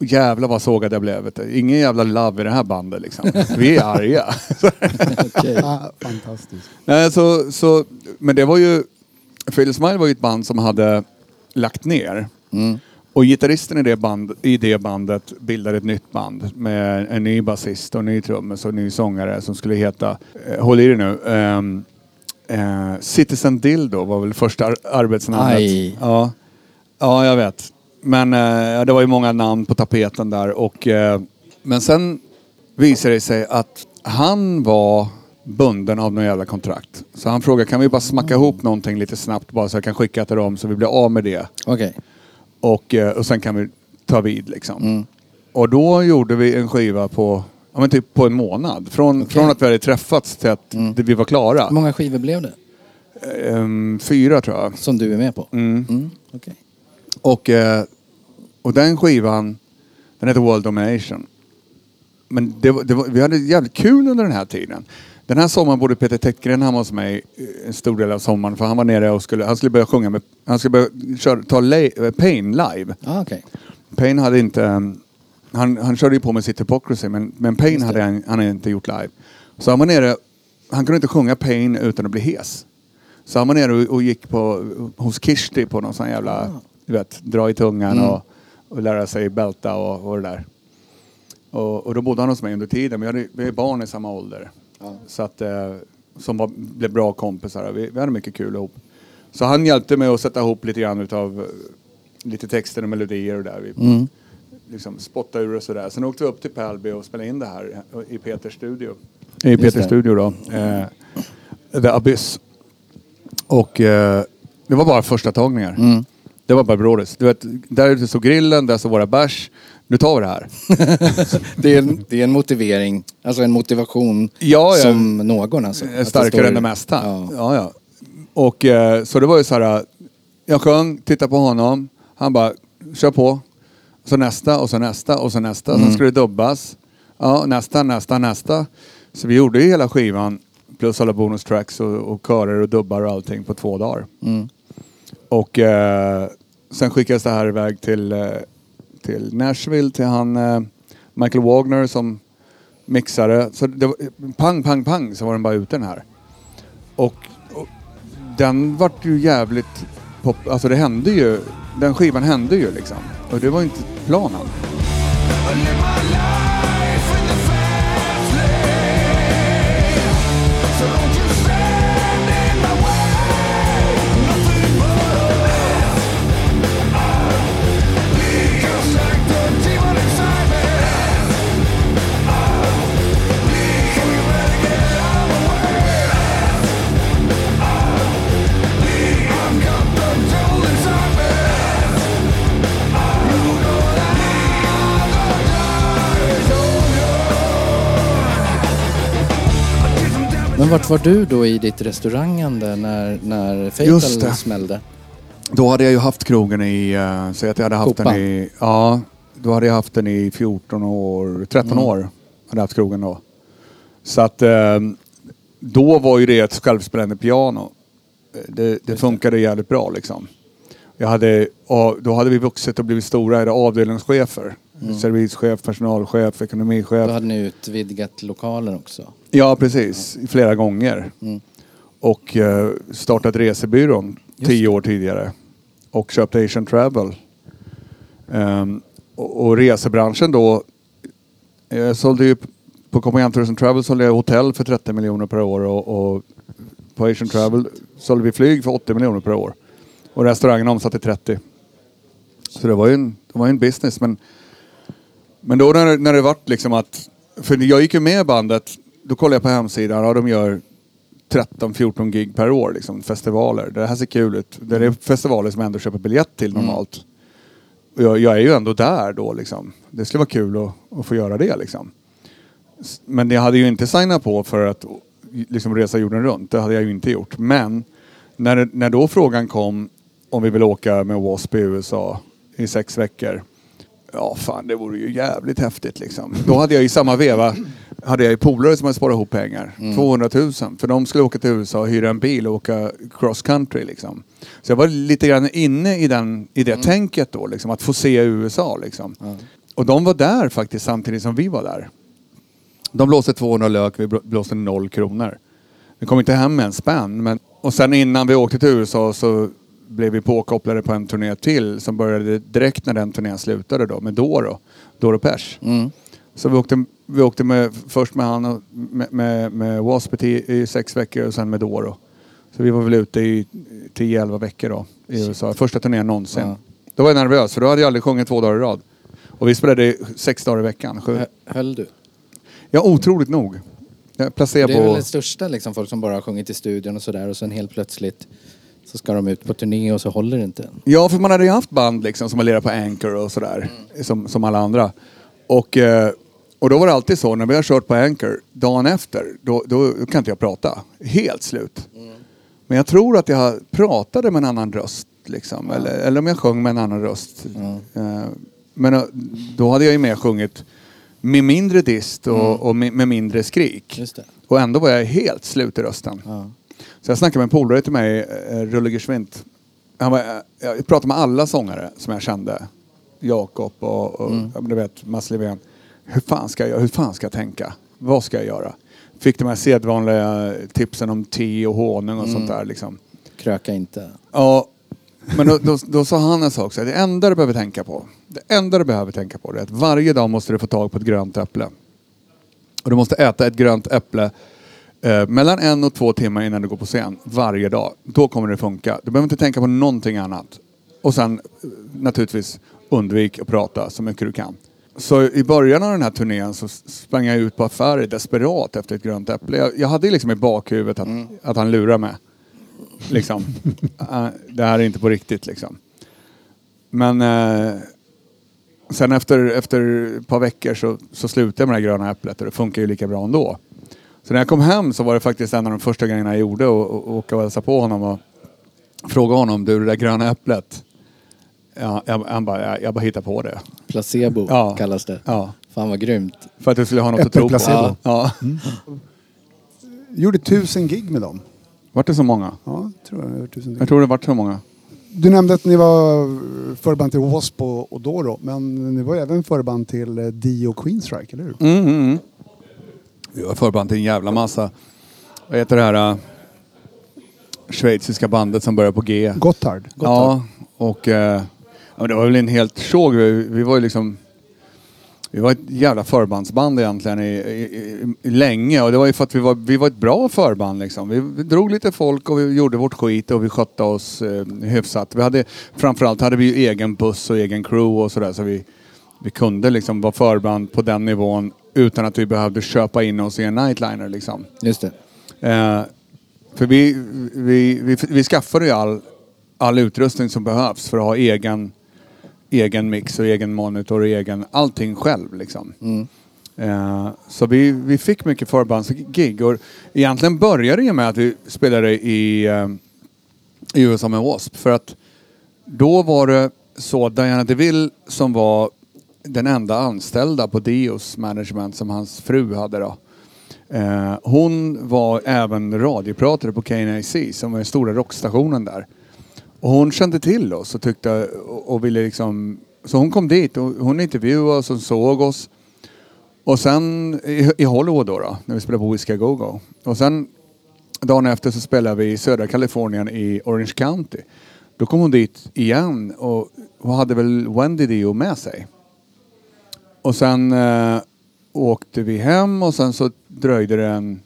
Och jävlar vad sågad jag blev. Vet du. Ingen jävla love i det här bandet liksom. (laughs) Vi är arga. Ah, (laughs) fantastiskt. Nej, så, så, men det var ju... Fatal Smile var ju ett band som hade lagt ner. Mm. Och gitarristen i det, band, i det bandet bildade ett nytt band med en ny basist och en ny trummis och en ny sångare som skulle heta, eh, håll i dig nu, ehm, eh, Citizen Dildo var väl första ar- arbetsnamnet. Aj. Ja. ja, jag vet. Men eh, det var ju många namn på tapeten där och eh, men sen visade det sig att han var bunden av någon jävla kontrakt. Så han frågade, kan vi bara smacka ihop någonting lite snabbt bara så jag kan skicka till dem så vi blir av med det. Okej. Och, eh, och sen kan vi ta vid liksom. Mm. Och då gjorde vi en skiva på, ja, men typ på en månad. Från, från att vi hade träffats till att Mm. det- vi var klara. Hur många skivor blev det? Ehm, fyra tror jag. Som du är med på? Mm. Mm. Okej. Och, eh, och den skivan, den heter World Domination. Men det, var- det var, vi hade jävligt kul under den här tiden. Den här sommaren bodde Peter Täckgren hemma hos mig eh, en stor del av sommaren för han var nere och skulle, han skulle börja sjunga med, han skulle börja köra, ta le, eh, Pain live. Ah, okej. Pain hade inte, um, han, han körde ju på med sitt Hypocrisy men, men Pain hade han, han hade inte gjort live. Så han var nere, han kunde inte sjunga Pain utan att bli hes. Så han var nere och, och gick på, hos Kirsti på någon sån jävla, Ah. du vet, dra i tungan Mm. och, och lära sig bälta och, och det där. Och, och då bodde han hos mig under tiden, vi, hade, vi är barn i samma ålder. Så att, eh, som var, blev bra kompisar. Vi, vi hade mycket kul ihop. Så han hjälpte mig att sätta ihop lite grann utav eh, lite texter och melodier och där. Vi Mm. liksom spottade ur och sådär. Sen åkte vi upp till Pälby och spelade in det här i Peters studio. I det. Peters studio då. Eh, The Abyss. Och eh, det var bara första tagningar. Mm. Det var bara brådis. Du vet, där ute stod grillen, där stod våra bärs. Nu tar vi det här. (laughs) Det, är en, det är en motivering, alltså en motivation Ja, ja. som någon alltså. starkare står- än det mesta. Ja. Ja. Ja, Och eh, så det var ju så här. Jag sjöng, tittade på honom. Han bara, kör på. Så nästa och så nästa och så nästa. Mm. Sen skulle det dubbas. Ja, nästa, nästa, nästa. Så vi gjorde ju hela skivan plus alla bonustracks och, och körer och dubbar och allting på två dagar. Mm. Och eh, sen skickades det här iväg till, eh, till Nashville till han eh, Michael Wagner som mixare. Så det var, pang, pang, pang så var den bara ute den här. och, och den vart ju jävligt pop, alltså det hände ju, den skivan hände ju liksom. Och det var inte planen. Men vart var du då i ditt restaurangande när, när Fatal smällde? Då hade jag ju haft krogen i, uh, säg att jag hade haft Kopa. den i, ja, då hade jag haft den i 14 år, 13 Mm. år. Hade jag haft krogen då. Så att eh, då var ju det ett självspelande piano. Det, det funkade jävligt bra liksom. Jag hade, då hade vi vuxit och blivit stora, jag hade avdelningschefer. Servischef, personalchef, ekonomichef. Då hade ni utvidgat lokalen också. Ja, precis. Flera gånger. Mm. Och eh, startat resebyrån Just tio år tidigare. Och köpt Asian Travel. Ehm, och, och resebranschen då. Jag sålde ju på Copenhagen Tourism Travel sålde jag hotell för 30 miljoner per år. Och, och på Asian Travel sålde vi flyg för 80 miljoner per år. Och restaurangen omsatte 30. Så det var ju en, det var en business. Men, men då när, när det vart liksom att... För jag gick ju med bandet. Då kollade jag på hemsidan. Ja, de gör 13-14 gig per år. Liksom, festivaler. Det här ser kul ut. Det är festivaler som jag ändå köper biljett till normalt. Och jag, jag är ju ändå där då liksom. Det skulle vara kul att, att få göra det liksom. Men jag hade ju inte signat på för att liksom, resa jorden runt. Det hade jag ju inte gjort. Men när, när då frågan kom om vi vill åka med W.A.S.P. i USA i sex veckor. Ja, fan det vore ju jävligt häftigt liksom. Då hade jag i samma veva hade jag ju polare som hade sparat ihop pengar. 200 000. För de skulle åka till USA och hyra en bil och åka cross country liksom. Så jag var lite grann inne i, den, i det tänket då, liksom, att få se USA liksom. Och de var där faktiskt samtidigt som vi var där. De blåste 200 lök, vi blå- blåste noll kronor. Vi kom inte hem med en spänn. Men, och sen innan vi åkte till USA så blev vi påkopplade på en turné till som började direkt när den turnén slutade då med Doro, Doro Pesch. Mm. Så vi åkte, vi åkte med, först med han och med, med, med W.A.S.P. i, i sex veckor och sen med Doro. Så vi var väl ute i 10-11 veckor då i USA. Första turnén någonsin. Ja. Då var jag nervös för då hade jag aldrig sjungit två dagar i rad. Och vi spelade sex dagar i veckan. Sju. Hö- Höll du? Ja, otroligt nog. Jag Det är väl det största liksom, folk som bara har sjungit i studion och sådär och sen helt plötsligt så ska de ut på turné och så håller det inte. Ja, för man hade ju haft band liksom som har lirat på Anchor och sådär. Som, som alla andra. Och, eh, och då var det alltid så, när vi har kört på Anchor, dagen efter, då, då kan inte jag prata. Helt slut. Men jag tror att jag pratade med en annan röst. Liksom. Eller, eller om jag sjöng med en annan röst. Eh, men eh, då hade jag ju mer sjungit med mindre dist och, och med, med mindre skrik. Just det. Och ändå var jag helt slut i rösten. Ja. Så jag snackade med en polare till mig, eh, Rulle Geschwint. Han var, eh, jag pratade med alla sångare som jag kände. Jakob och, och men du vet, Mats Levén. Hur fan, ska jag, hur fan ska jag tänka? Vad ska jag göra? Fick de här sedvanliga tipsen om te och honung och sånt där liksom. Kröka inte. Ja, men då, då, då sa han en sak. Så här, det enda du behöver tänka på. Det enda du behöver tänka på det är att varje dag måste du få tag på ett grönt äpple. Och du måste äta ett grönt äpple eh, mellan en och två timmar innan du går på scen. Varje dag. Då kommer det funka. Du behöver inte tänka på någonting annat. Och sen eh, naturligtvis undvik att prata så mycket du kan. Så i början av den här turnén så sprang jag ut på affärer desperat efter ett grönt äpple. Jag, jag hade liksom i bakhuvudet att, att han lurar mig. Liksom. Eh, (laughs) det här är inte på riktigt liksom. Men eh, sen efter, efter ett par veckor så, så slutade jag med det här gröna äpplet och det funkar ju lika bra ändå. Så när jag kom hem så var det faktiskt en av de första grejerna jag gjorde att åka och hälsa på honom och fråga honom, du det där gröna äpplet. Ja, jag, han bara, jag, jag bara hittar på det. Placebo Ja. kallas det. Ja, Fan vad grymt. för att du skulle ha något att tro på. Äppelplacebo. Ja. Gjorde tusen gig med dem. Vart det så många? Ja, tror jag. över tusen gig. Jag tror det vart så många. Du nämnde att ni var förband till W.A.S.P. och Doro, men ni var även förband till eh, Dio och Queenstrike, eller hur? Mm, mm, mm. Förband till en jävla massa. Vad heter det här? äh, schweiziska bandet som började på G. Gotthard. Ja, och men det var väl en helt såg. Vi, vi var ju liksom... Vi var ett jävla förbandsband egentligen i, i, i, i länge och det var ju för att vi var, vi var ett bra förband liksom. Vi, vi drog lite folk och vi gjorde vårt skit och vi skötte oss eh, hyfsat. Vi hade, framförallt hade vi ju egen buss och egen crew och sådär så vi, vi kunde liksom vara förband på den nivån utan att vi behövde köpa in oss i en nightliner liksom. Just det. Eh, för vi, vi, vi, vi skaffade ju all, all utrustning som behövs för att ha egen, egen mix och egen monitor och egen allting själv liksom. Eh, så vi, vi fick mycket förbandsgig och egentligen började det med att vi spelade i, eh, i USA med W.A.S.P. För att då var det så Diana DeVille som var den enda anställda på Dios management som hans fru hade då. Eh, hon var även radiopratare på KNAC som var den stora rockstationen där. Och hon kände till oss och tyckte och, och ville liksom... Så hon kom dit och hon intervjuade oss och såg oss. Och sen i, i Hollywood då, då, när vi spelade på Whiskey Go Go. Och sen dagen efter så spelade vi i södra Kalifornien i Orange County. Då kom hon dit igen och hon hade väl Wendy Dio med sig. Och sen eh, åkte vi hem och sen så dröjde det en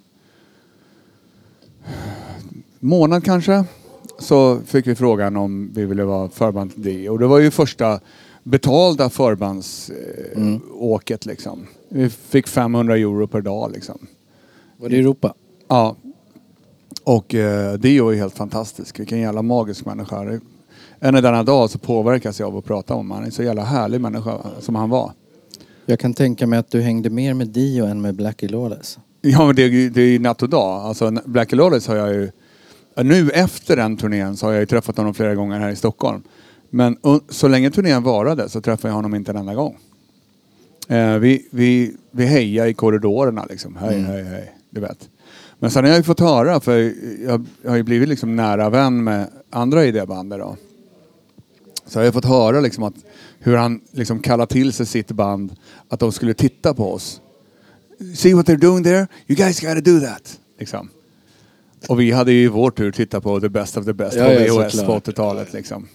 månad kanske. Så fick vi frågan om vi ville vara förband till det. Och det var ju första betalda förbandsåket eh, åket, liksom. Vi fick 500 euro per dag liksom. Var det i Europa? Ja. Och eh, Dio är helt fantastisk. Vilken jävla magisk människa. Än i denna dag så påverkas jag av att prata om honom. Han är en så jävla härlig människa som han var. Jag kan tänka mig att du hängde mer med Dio än med Blackie Lawless. Ja men det, det är ju natt och dag. Alltså Black Lawless har jag ju... Nu efter den turnén så har jag ju träffat honom flera gånger här i Stockholm. Men så länge turnén varade så träffade jag honom inte en enda gång. Eh, vi, vi, vi hejade i korridorerna liksom. Hej, hej, hej. Du vet. Men sen har jag ju fått höra, för jag, jag har ju blivit liksom nära vän med andra i det bandet då. Så har jag fått höra liksom att hur han liksom kallar till sig sitt band att de skulle titta på oss. See what they're doing there? You guys gotta do that. Liksom. Och vi hade ju i vår tur tittat på The Best of the Best Ja, på VHS på 80-talet. Liksom.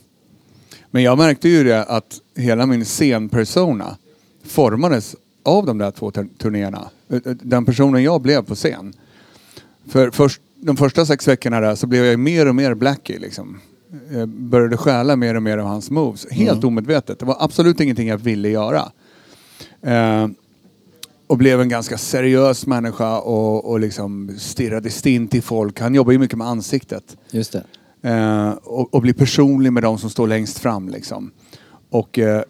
Men jag märkte ju det att hela min scenpersona formades av de där två tur- turnéerna. Den personen jag blev på scen. För först, de första sex veckorna där så blev jag mer och mer Blackie liksom. Jag började stjäla mer och mer av hans moves. Helt omedvetet. Det var absolut ingenting jag ville göra. Eh, och blev en ganska seriös människa och, och liksom stirrade stint i folk. Han jobbar ju mycket med ansiktet. Just. Eh, och, och bli personlig med de som står längst fram liksom. Och eh,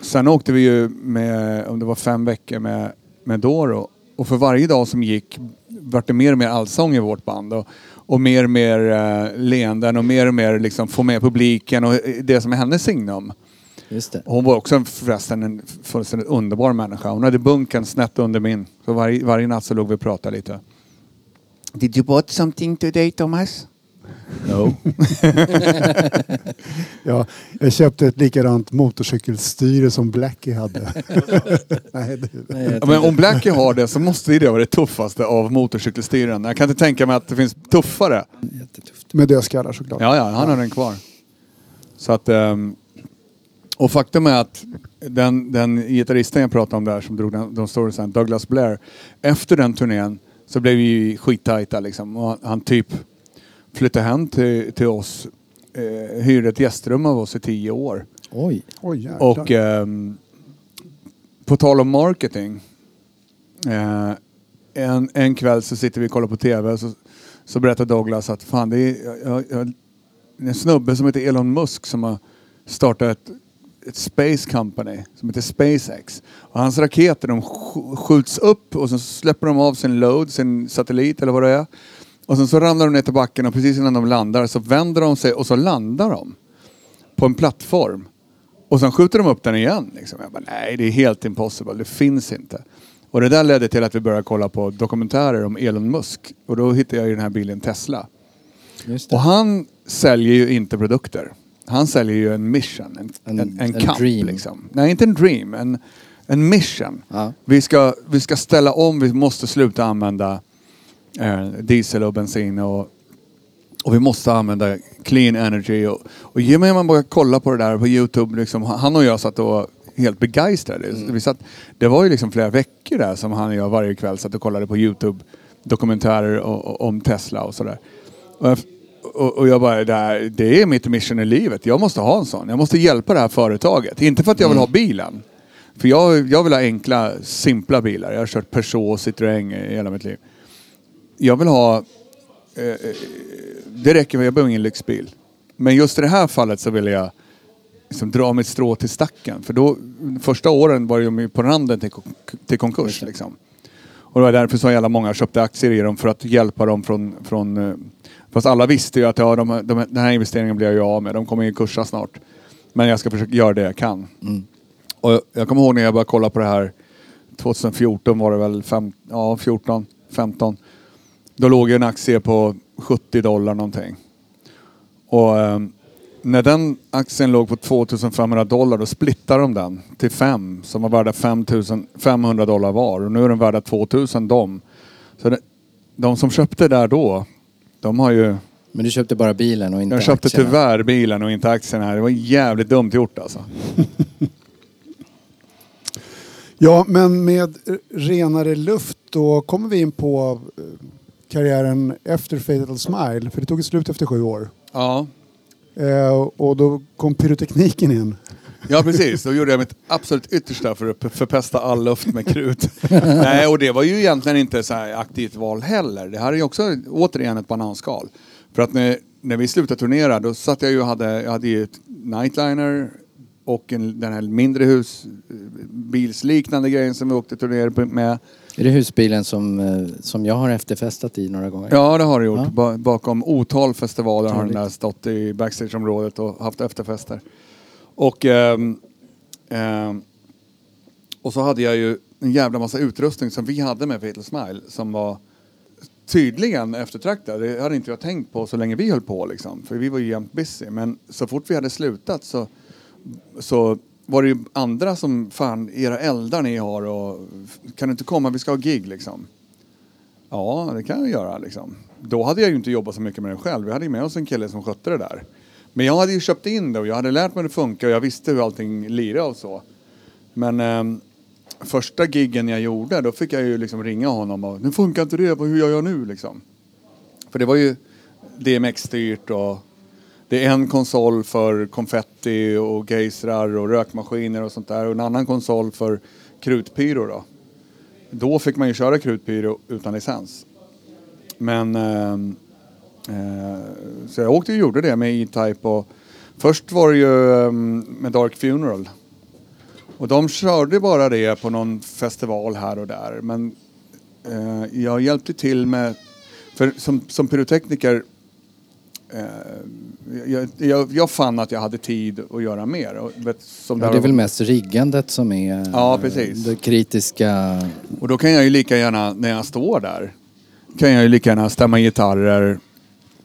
sen åkte vi ju med, om det var fem veckor med, med Doro. Och för varje dag som gick vart det mer och mer allsång i vårt band. Och, och mer och mer eh, leenden och mer och mer liksom få med publiken och eh, det som är hennes signum. Just det. Hon var också en- förresten en fullständigt underbar människa. Hon hade bunken snett under min. Så varje, varje natt så låg vi och pratade lite. Did you bought something today Thomas? No. (laughs) Ja, jag köpte ett likadant motorcykelstyre som Blackie hade. (laughs) Nej, det, Nej, men om Blackie har det så måste det vara det tuffaste av motorcykelstyren. Jag kan inte tänka mig att det finns tuffare. jättetufft. med dödskallar såklart. Ja, ja, han har den kvar. Så att... ehm, och faktum är att den, den gitarristen jag pratade om där som drog den, de storiesen, Douglas Blair. Efter den turnén så blev vi skittajta liksom. Och han, han typ flyttade hem till, till oss. Eh, hyrde ett gästrum av oss i tio år. Oj. Oj jäklar. Och ehm, på tal om marketing. Eh, en, en kväll så sitter vi och kollar på TV och så, så berättar Douglas att fan det är jag, jag, jag, en snubbe som heter Elon Musk som har startat ett, ett space company som heter SpaceX. Och hans raketer de sk- skjuts upp och så släpper de av sin load, sin satellit eller vad det är. Och sen så ramlar de ner till backen och precis innan de landar så vänder de sig och så landar de på en plattform. Och sen skjuter de upp den igen. Liksom. Jag bara, nej det är helt impossible, det finns inte. Och det där ledde till att vi började kolla på dokumentärer om Elon Musk. Och då hittade jag ju den här bilen Tesla. Och han säljer ju inte produkter. Han säljer ju en mission, en, En- en, en, en kamp. dream. Liksom. Nej, inte en dream, en, en mission. Ja. Vi, ska, vi ska ställa om, vi måste sluta använda eh, diesel och bensin och, Och vi måste använda clean energy. Och, och ge mig man bara kolla på det där på Youtube. Liksom, han och jag satt och helt begeistrade. Vi satt, det var ju liksom flera veckor där som han och jag varje kväll satt och kollade på Youtube dokumentärer o- o- om Tesla och sådär. Och och, och jag bara, det, här, det är mitt mission i livet. Jag måste ha en sån. Jag måste hjälpa det här företaget. Inte för att jag vill ha bilen. För jag, jag vill ha enkla, simpla bilar. Jag har kört Peugeot, Citroën i hela mitt liv. Jag vill ha... Eh, eh, det räcker med, jag behöver ingen lyxbil. Men just i det här fallet så vill jag liksom dra mitt strå till stacken. För då, första åren var de ju på randen till, till konkurs. Liksom. Och det var därför så jävla många köpte aktier i dem för att hjälpa dem från... från eh, fast alla visste ju att ja, de, de, den här investeringen blir jag ju av med. De kommer ju kursa snart. Men jag ska försöka göra det jag kan. Och jag- jag kommer ihåg när jag började kolla på det här 2014 var det väl, fem, ja 14, 15. Då låg ju en aktie på 70 dollar någonting. Och ehm, när den aktien låg på 2500 dollar då splittade de den till fem som var värda 5000 500 dollar var. Och nu är den värda 2000 de. Så det, de som köpte där då, de har ju... Men du köpte bara bilen och inte Jag köpte aktierna. tyvärr bilen och inte aktierna. Det var jävligt dumt gjort alltså. (laughs) Ja, men med renare luft då kommer vi in på eh, karriären efter Fatal Smile. För det tog ett slut efter sju år. Ja. Eh, och då kom pyrotekniken in. Ja precis, då gjorde jag mitt absolut yttersta för att förpesta all luft med krut. (laughs) Nej, och det var ju egentligen inte så här aktivt val heller. Det här är ju också återigen ett bananskal. För att när, när vi slutade turnera då satt jag ju och hade, jag hade ju ett nightliner och en, den här mindre husbilsliknande grejen som vi åkte turnéer med. Är det husbilen som, eh, som jag har efterfestat i några gånger? Ja, det har det gjort. Ja. Ba- bakom otal festivaler har den där stått i backstageområdet och haft efterfester. Och, ehm, ehm, och så hade jag ju en jävla massa utrustning som vi hade med Fatal Smile som var tydligen eftertraktad. Det hade inte jag tänkt på så länge vi höll på liksom. För vi var ju jämt busy. Men så fort vi hade slutat så, så var det ju andra som fan, era eldar ni har och kan du inte komma, vi ska ha gig liksom. Ja, det kan jag göra liksom. Då hade jag ju inte jobbat så mycket med det själv. Vi hade ju med oss en kille som skötte det där. Men jag hade ju köpt in det och jag hade lärt mig hur det funkar och jag visste hur allting lirade och så. Men eh, första giggen jag gjorde, då fick jag ju liksom ringa honom och nu funkar inte det, hur gör jag nu liksom? För det var ju DMX-styrt och det är en konsol för konfetti och gejsrar och rökmaskiner och sånt där och en annan konsol för krutpyro då. Då fick man ju köra krutpyro utan licens. Men Eh, eh, så jag åkte och gjorde det med E-Type och först var det ju eh, med Dark Funeral. Och de körde bara det på någon festival här och där. Men eh, jag hjälpte till med, för som, som pyrotekniker eh, jag, jag, jag fann att jag hade tid att göra mer. Och, vet, som Ja, det är väl mest riggandet som är Ja, eh, precis. det kritiska. Och då kan jag ju lika gärna, när jag står där, kan jag ju lika gärna stämma gitarrer,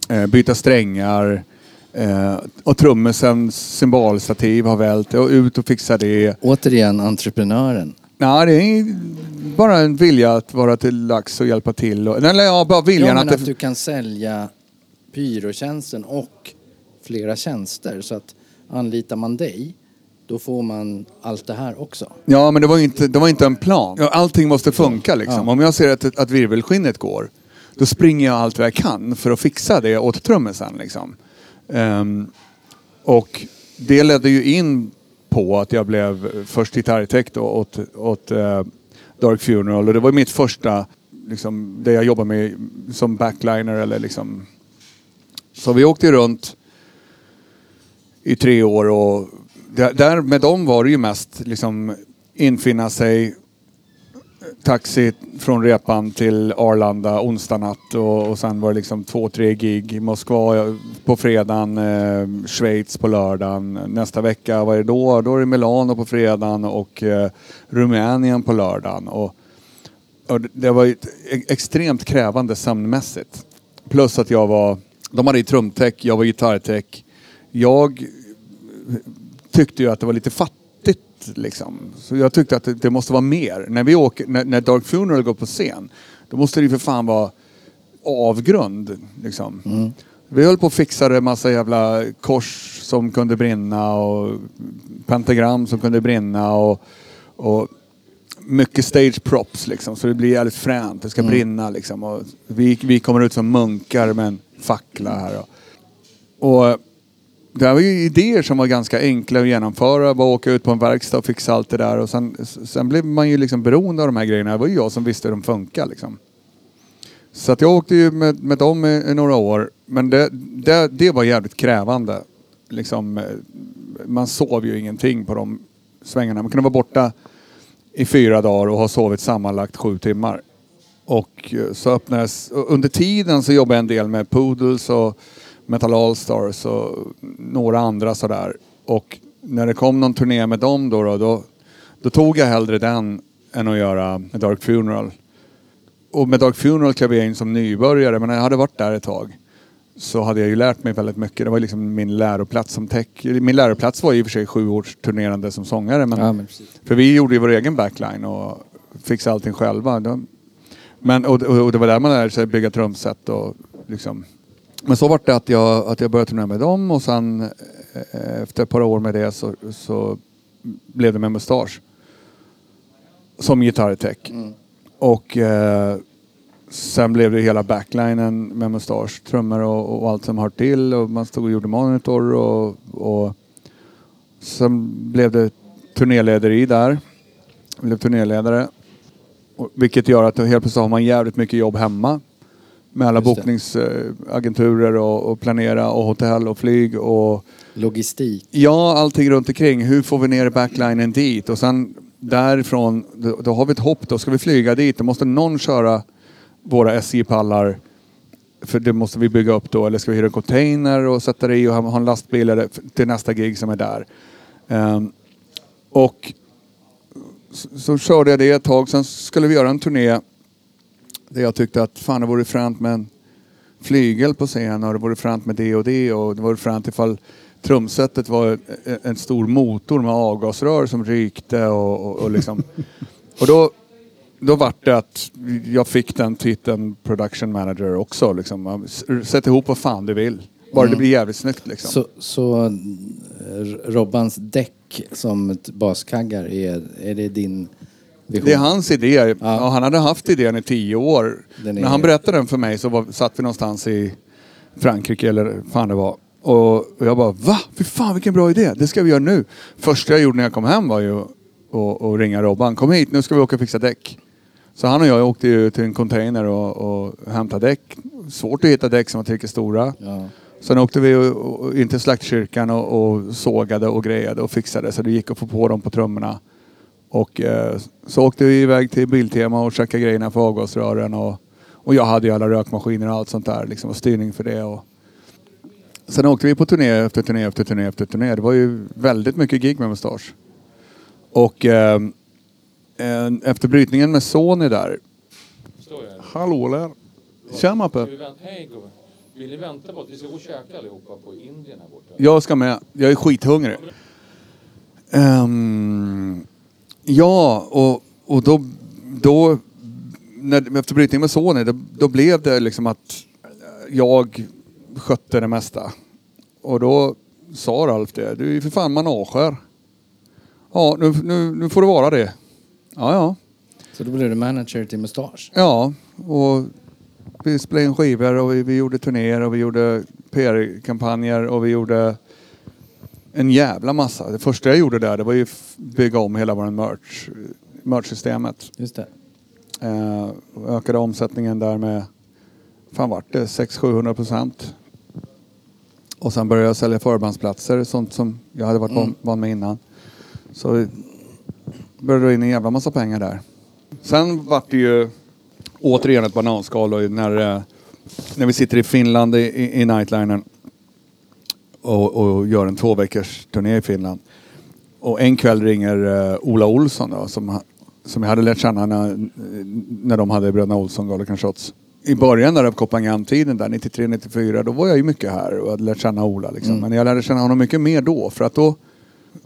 eh, byta strängar eh, och trummisens cymbalstativ har vält och ut och fixa det. Återigen entreprenören. Nej, det är bara en vilja att vara till lax och hjälpa till. Och, eller ja, bara Ja, viljan men att... att det, du kan sälja pyrotjänsten och flera tjänster. Så att anlitar man dig, då får man allt det här också. Ja, men det var ju inte, det var inte en plan. Allting måste funka liksom. Ja. Om jag ser att, att virvelskinnet går, då springer jag allt vad jag kan för att fixa det åt trummisen liksom. Ehm, och det ledde ju in på att jag blev först gitarrtech då åt, åt eh, Dark Funeral och det var mitt första, liksom, det jag jobbade med som backliner eller liksom. Så vi åkte runt i tre år och där, där med dem var det ju mest liksom infinna sig taxi från repan till Arlanda onsdag natt och, och sen var det liksom två, tre gig. Moskva eh, på fredagen, eh, Schweiz på lördagen. Nästa vecka, vad är det då? Då är det Milano på fredagen och eh, Rumänien på lördagen. Och, och det- var ett e-, extremt krävande sömnmässigt. Plus att jag var, de hade ju trumtech, jag var gitarrtech. Jag tyckte ju att det var lite fattigt liksom. Så jag tyckte att det, det måste vara mer. När vi åker, när, när Dark Funeral går på scen, då måste det ju för fan vara avgrund liksom. Vi höll på och fixade massa jävla kors som kunde brinna och pentagram som kunde brinna och, och mycket stage props liksom. Så det blir jävligt fränt. Det ska brinna liksom. Och vi, vi kommer ut som munkar med en fackla här. Och, och det här var ju idéer som var ganska enkla att genomföra. Bara åka ut på en verkstad och fixa allt det där. Och sen, sen blev man ju liksom beroende av de här grejerna. Det var ju jag som visste hur de funkar liksom. Så att jag åkte ju med, med dem i, i några år. Men det, det, det var jävligt krävande. Liksom, man sov ju ingenting på de svängarna. Man kunde vara borta i fyra dagar och ha sovit sammanlagt sju timmar. Och eh, så öppnades, under tiden så jobbade jag en del med Poodles och Metal Allstars och några andra sådär. Och när det kom någon turné med dem då, då, då, då tog jag hellre den än att göra Dark Funeral. Och med Dark Funeral klev jag in som nybörjare men när jag hade varit där ett tag så hade jag ju lärt mig väldigt mycket. Det var liksom min läroplats som tech. Min läroplats var i och för sig sju års turnerande som sångare. Men, Ja, men för vi gjorde ju vår egen backline och fixade allting själva. Men, och, och, och det var där man lärde sig bygga trumset och liksom. Men så var det att jag, att jag började turnera med dem och sen eh, efter ett par år med det så, så blev det med Mustasch. Som gitarrtech. Och eh, sen blev det hela backlinen med Mustasch, trummor och, och allt som hör till och man stod och gjorde monitor och, och sen blev det turnélederi där. Jag blev turnéledare. Och, vilket gör att helt plötsligt har man jävligt mycket jobb hemma. Med alla bokningsagenturer och, och planera och hotell och flyg och Logistik. Ja, allting runt omkring. Hur får vi ner backlinen dit? Och sen därifrån, då, då har vi ett hopp. Då ska vi flyga dit. Då måste någon köra våra SJ-pallar. För det måste vi bygga upp då. Eller ska vi hyra en container och sätta det i och ha en lastbil till nästa gig som är där. Ehm, och så, så körde jag det ett tag. Sen skulle vi göra en turné där jag tyckte att fan det vore fränt med en flygel på scen och det vore fränt med det och det och det vore fränt ifall trumsetet var en- en stor motor med avgasrör som rykte och, och, och liksom. (laughs) och då, då vart det att jag fick den titeln production manager också liksom. Sätt ihop vad fan du vill. Bara det blir jävligt snyggt liksom. Så, så eh, Robbans däck som ett baskaggar, är, är det din vision? Det är hans idé. Ja. han hade haft idén i tio år. Den är- När han berättade den för mig så var, satt vi någonstans i Frankrike eller fan det var. Och, jag bara va? Fy fan vilken bra idé. Det ska vi göra nu. Första jag gjorde när jag kom hem var ju att ringa Robban. Kom hit, nu ska vi åka och fixa däck. Så han och jag åkte ju till en container och, och hämtade däck. Svårt att hitta däck som var tillräckligt stora. Ja. Sen åkte vi in till slaktkyrkan och, och sågade och grejade och fixade så det gick att få på dem på trummorna. Och eh, så åkte vi iväg till Biltema och checkade grejerna för avgasrören och, och jag hade ju alla rökmaskiner och allt sånt där liksom och styrning för det. Och... Sen åkte vi på turné efter turné efter turné efter turné. Det var ju väldigt mycket gig med Mustasch. Och eh, en- efter brytningen med Sony där. Hallå där. Tja Mappe. Hej gubben. Vill ni vänta på att vi ska gå och käka allihopa på Indien här borta? Jag ska med. Jag är skithungrig. Ehm, ja, och, och då, då när, efter brytningen med Sony, då, då blev det liksom att jag skötte det mesta. Och då sa Ralf det, du är för fan manager. Ja, nu, nu, nu får det vara det. Ja, ja. Så då blev du manager till Mustasch? Ja, och vi spelade in skivor och vi, vi gjorde turnéer och vi gjorde PR-kampanjer och vi gjorde en jävla massa. Det första jag gjorde där det var ju f- bygga om hela vår merch, merch-systemet. Just det. Eh, ökade omsättningen där med, fan vart det, 600-700 procent. Och sen började jag sälja förbandsplatser, sånt som jag hade varit van, van med innan. Så började dra in en jävla massa pengar där. Sen vart det ju återigen ett bananskal och när, eh, när vi sitter i Finland i, i, i och, och gör en två veckors turné i Finland. Och en kväll ringer eh, Ola Olsson då, som, som jag hade lärt känna när, när de hade Bröderna Olsson Gallican Shots. I början där av Kopparngam-tiden där, 93-94, då var jag ju mycket här och hade lärt känna Ola. Liksom. Men jag lärde känna honom mycket mer då. För att då,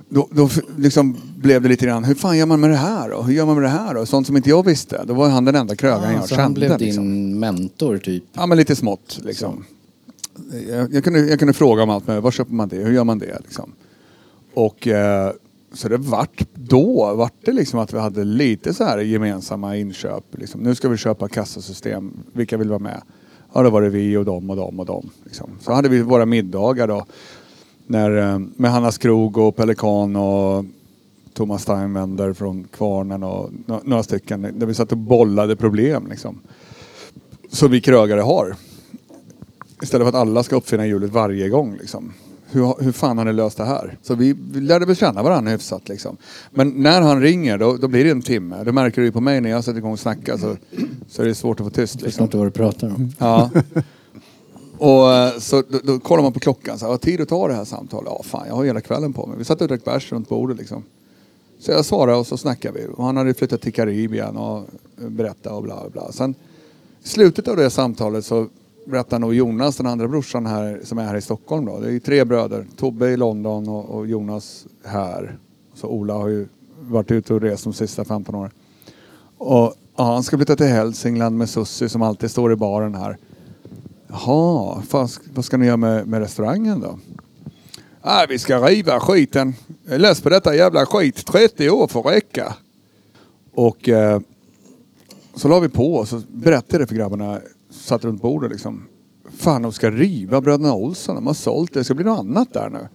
då, då liksom blev det lite grann, hur fan gör man med det här då? Hur gör man med det här då? Sånt som inte jag visste. Då var han den enda krögaren jag så kände. han blev din liksom. mentor typ? Ja men lite smått liksom jag, jag, kunde, jag kunde fråga om allt, men var köper man det? Hur gör man det? Liksom. Och eh, så det vart då, vart det liksom att vi hade lite så här gemensamma inköp. Liksom. Nu ska vi köpa kassasystem, vilka vill vara med? Ja, då var det vi och dem och dem och dem. Liksom. Så hade vi våra middagar då. När, eh, med Hannas Krog och Pelikan och Thomas Steinwender från Kvarnen och några stycken. Där vi satt och bollade problem liksom. Som vi krögare har. Istället för att alla ska uppfinna hjulet varje gång. Liksom. Hur, hur fan har ni löst det här? Så vi, vi lärde väl känna varandra hyfsat. Liksom. Men när han ringer då, då blir det en timme. Det märker du ju på mig när jag sätter igång och snackar så, så är det svårt att få tyst. Jag förstår Liksom. inte vad du pratar om. Ja. Och eh, så då, då kollar man på klockan. Så här, vad tid att ta det här samtalet? Ja, fan, jag har hela kvällen på mig. Vi satt och drack bärs runt bordet liksom. Så jag svarade och så snackade vi. Och han hade flyttat till Karibien och berättade och bla bla. Sen i slutet av det samtalet så berättar nog Jonas, den andra brorsan här som är här i Stockholm då. Det är ju tre bröder. Tobbe i London och, och Jonas här. Så Ola har ju varit ute och rest de sista 15 åren. Och ja, han ska flytta till Hälsingland med Sussi som alltid står i baren här. Jaha, fan, vad ska ni göra med, med restaurangen då? Nej, vi ska riva skiten. Jag är less på detta jävla skit. 30 år får räcka. Och eh, så la vi på och så berättade jag det för grabbarna. Satt runt bordet liksom. Fan, de ska riva Bröderna Olsson. De har sålt det. Det ska bli något annat där nu.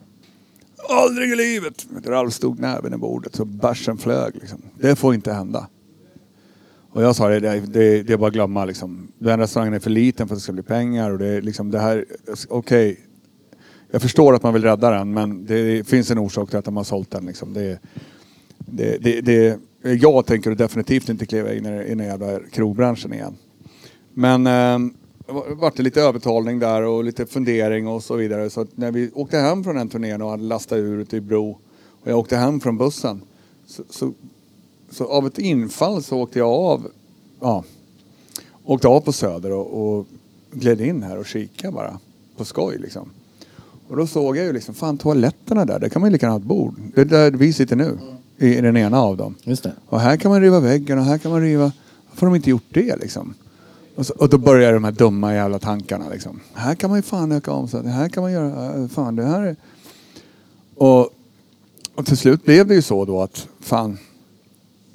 Aldrig i livet! Ralf stod näven i bordet så bärsen flög. Liksom. Det får inte hända. Och jag sa det, det, det, det är bara att glömma liksom. Den restaurangen är för liten för att det ska bli pengar och det är liksom det här, okej. Jag förstår att man vill rädda den men det finns en orsak till att de har sålt den liksom. Det, det, det, det, jag tänker definitivt inte kliva in i den jävla krogbranschen igen. Men eh, det vart lite övertalning där och lite fundering och så vidare. Så när vi åkte hem från den turnén och hade lastat ur ute i Bro och jag åkte hem från bussen så, så så av ett infall så åkte jag av, ja, åkte av på Söder och, och gled in här och kikade bara. På skoj liksom. Och då såg jag ju liksom, fan toaletterna där, där kan man ju lika gärna ha ett bord. Det är där vi sitter nu. I, I den ena av dem. Och här kan man riva väggen och här kan man riva... Varför har de inte gjort det liksom? Och, så, och då börjar de här dumma jävla tankarna liksom. Här kan man ju fan öka omsättningen. Här kan man göra... Fan det här är... Och, och till slut blev det ju så då att fan...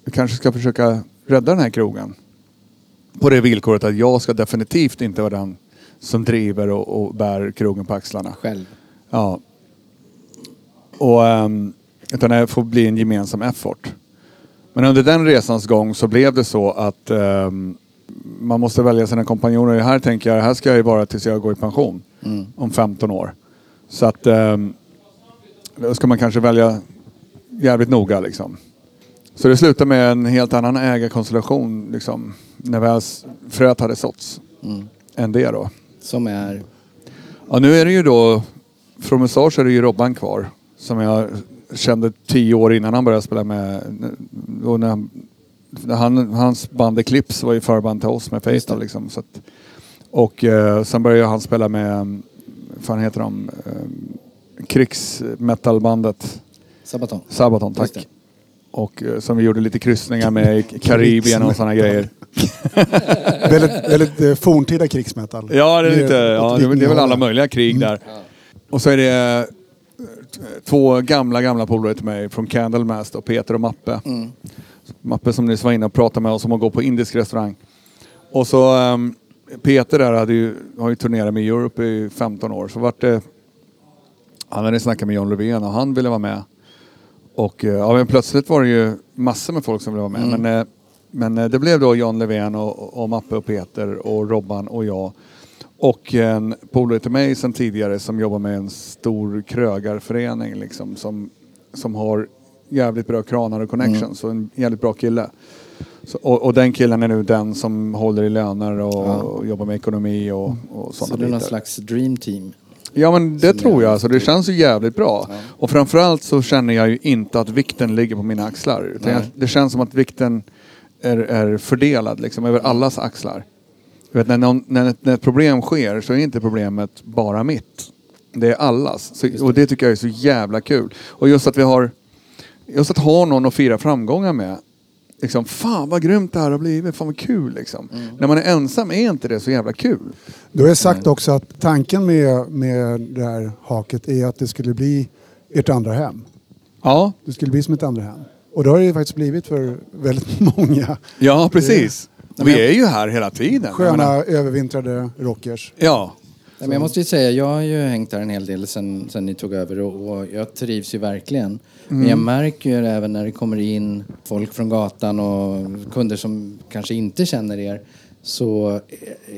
Vi kanske ska försöka rädda den här krogen. På det villkoret att jag ska definitivt inte vara den som driver och, och bär krogen på axlarna. Själv. Ja. Och, um, utan det får bli en gemensam effort. Men under den resans gång så blev det så att ehm, man måste välja sina kompanjoner. Här tänker jag, här ska jag ju vara tills jag går i pension. Om 15 år. Så att um, då ska man kanske välja jävligt noga liksom. Så det slutade med en helt annan ägarkonstellation liksom. När väl fröet hade såtts. Än det då. Som är... Ja, nu är det ju då, från Mustache är det ju Robban kvar. Som jag kände tio år innan han började spela med. Och när han, han, hans band Eclipse var ju förband till oss med Fatal liksom. Så att, och eh, sen började han spela med, vad fan heter de? Eh, krigsmetalbandet Sabaton. Sabaton, tack. Och eh, som vi gjorde lite kryssningar med i (laughs) Karibien och sådana grejer. väldigt väldigt eh, forntida krigsmetall. Ja, det är, lite, ja, det är, väl alla möjliga krig där. Och så är det eh, två gamla, gamla polare till mig från Candlemaster, Peter och Mappe. Mappe som nyss var inne och pratade med oss om att gå på indisk restaurang. Och så ehm, Peter där hade ju, har ju turnerat med Europe i 15 år. Så vart det, han hade snackat med John Löfven och han ville vara med. Och eh, ja, men plötsligt var det ju massor med folk som ville vara med. Men, eh, men eh, det blev då John Löfven och, och Mappe och Peter och Robban och jag. Och en polare till mig sedan tidigare som jobbar med en stor krögarförening liksom, som, som har jävligt bra kranar och connections och en jävligt bra kille. Så, och, och den killen är nu den som håller i löner och, Ja. och jobbar med ekonomi och, och Så sådana det är någon slags dream team. Ja men det Som tror jag. Alltså, det känns ju jävligt bra. Och framförallt så känner jag ju inte att vikten ligger på mina axlar. Utan jag, det känns som att vikten är, är fördelad liksom, över allas axlar. Du vet, när, någon, när, ett, när ett problem sker så är inte problemet bara mitt. Det är allas. Så, och det tycker jag är så jävla kul. Och just att vi har... Just att ha någon att fira framgångar med liksom, fan vad grymt det här har blivit, fan vad kul liksom. När man är ensam är inte det så jävla kul. Du har sagt också att tanken med, med det här haket är att det skulle bli ert andra hem. Ja, Det skulle bli som ett andra hem. Och det har det ju faktiskt blivit för väldigt (laughs) många ja precis. Vi är ju här hela tiden. Sköna menar, övervintrade rockers. Ja, men jag måste ju säga, jag har ju hängt där en hel del sen, sen ni tog över och, och jag trivs ju verkligen. Men jag märker ju även när det kommer in folk från gatan och kunder som kanske inte känner er så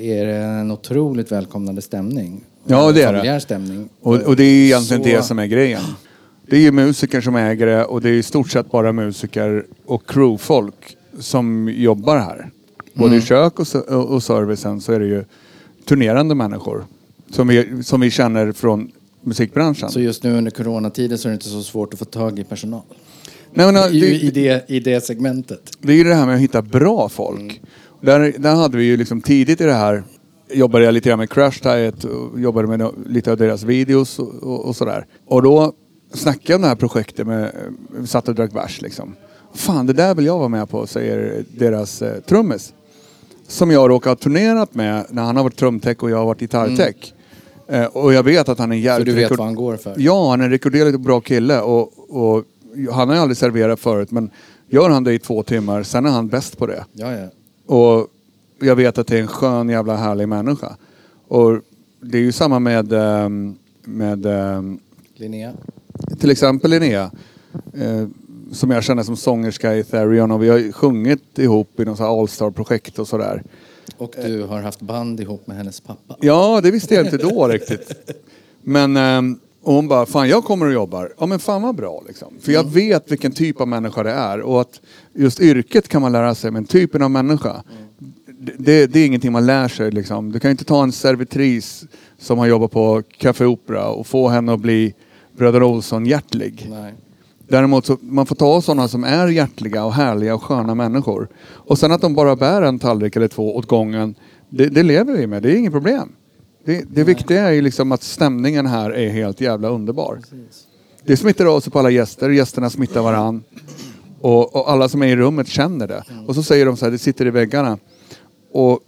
är det en otroligt välkomnande stämning. Ja, det är det. Stämning. och, och det är egentligen Så- det som är grejen. Det är ju musiker som äger det och det är i stort sett bara musiker och crewfolk som jobbar här. Både i kök och och servicen så är det ju turnerande människor som vi, som vi känner från musikbranschen. Så just nu under coronatiden så är det inte så svårt att få tag i personal. Nej, men, det, i, det, I det segmentet. det är ju det här med att hitta bra folk. Där, där hade vi ju liksom tidigt i det här jobbade jag lite grann med Crash Diet och jobbade med lite av deras videos och, och, och sådär. Och då snackade jag om det här projektet med, vi satt och drack bärs liksom. Fan, det där vill jag vara med på, säger deras eh, trummis. Som jag råkar ha turnerat med när han har varit trumtech och jag har varit gitarrtech. Eh, och jag vet att han är Så jävligt du vet rekord- vad han går för. Ja, han är en rekorderligt bra kille och, och han har ju aldrig serverat förut men gör han det i två timmar, sen är han bäst på det. Ja, ja. Och jag vet att det är en skön jävla härlig människa. Och det är ju samma med, ehm, med ehm, Linnea. till exempel Linnea. Eh, som jag känner som sångerska i Therion och vi har ju sjungit ihop i något så All-star-projekt och sådär. Och du har haft band ihop med hennes pappa. Ja, det visste jag inte då riktigt. Men ehm, och hon bara, fan jag kommer och jobbar. Ja men fan vad bra liksom. För jag vet vilken typ av människa det är. Och att just yrket kan man lära sig, men typen av människa. Det, det är ingenting man lär sig liksom. Du kan inte ta en servitris som har jobbat på Café Opera och få henne att bli Bröder Olsson-hjärtlig. Nej. Däremot så man får ta sådana som är hjärtliga och härliga och sköna människor. Och sen att de bara bär en tallrik eller två åt gången, det, det lever vi med. Det är inget problem. Det, det viktiga är ju liksom att stämningen här är helt jävla underbar. Det smittar av sig på alla gäster, gästerna smittar varann. Och, och alla som är i rummet känner det. Och så säger de så här, det sitter i väggarna. Och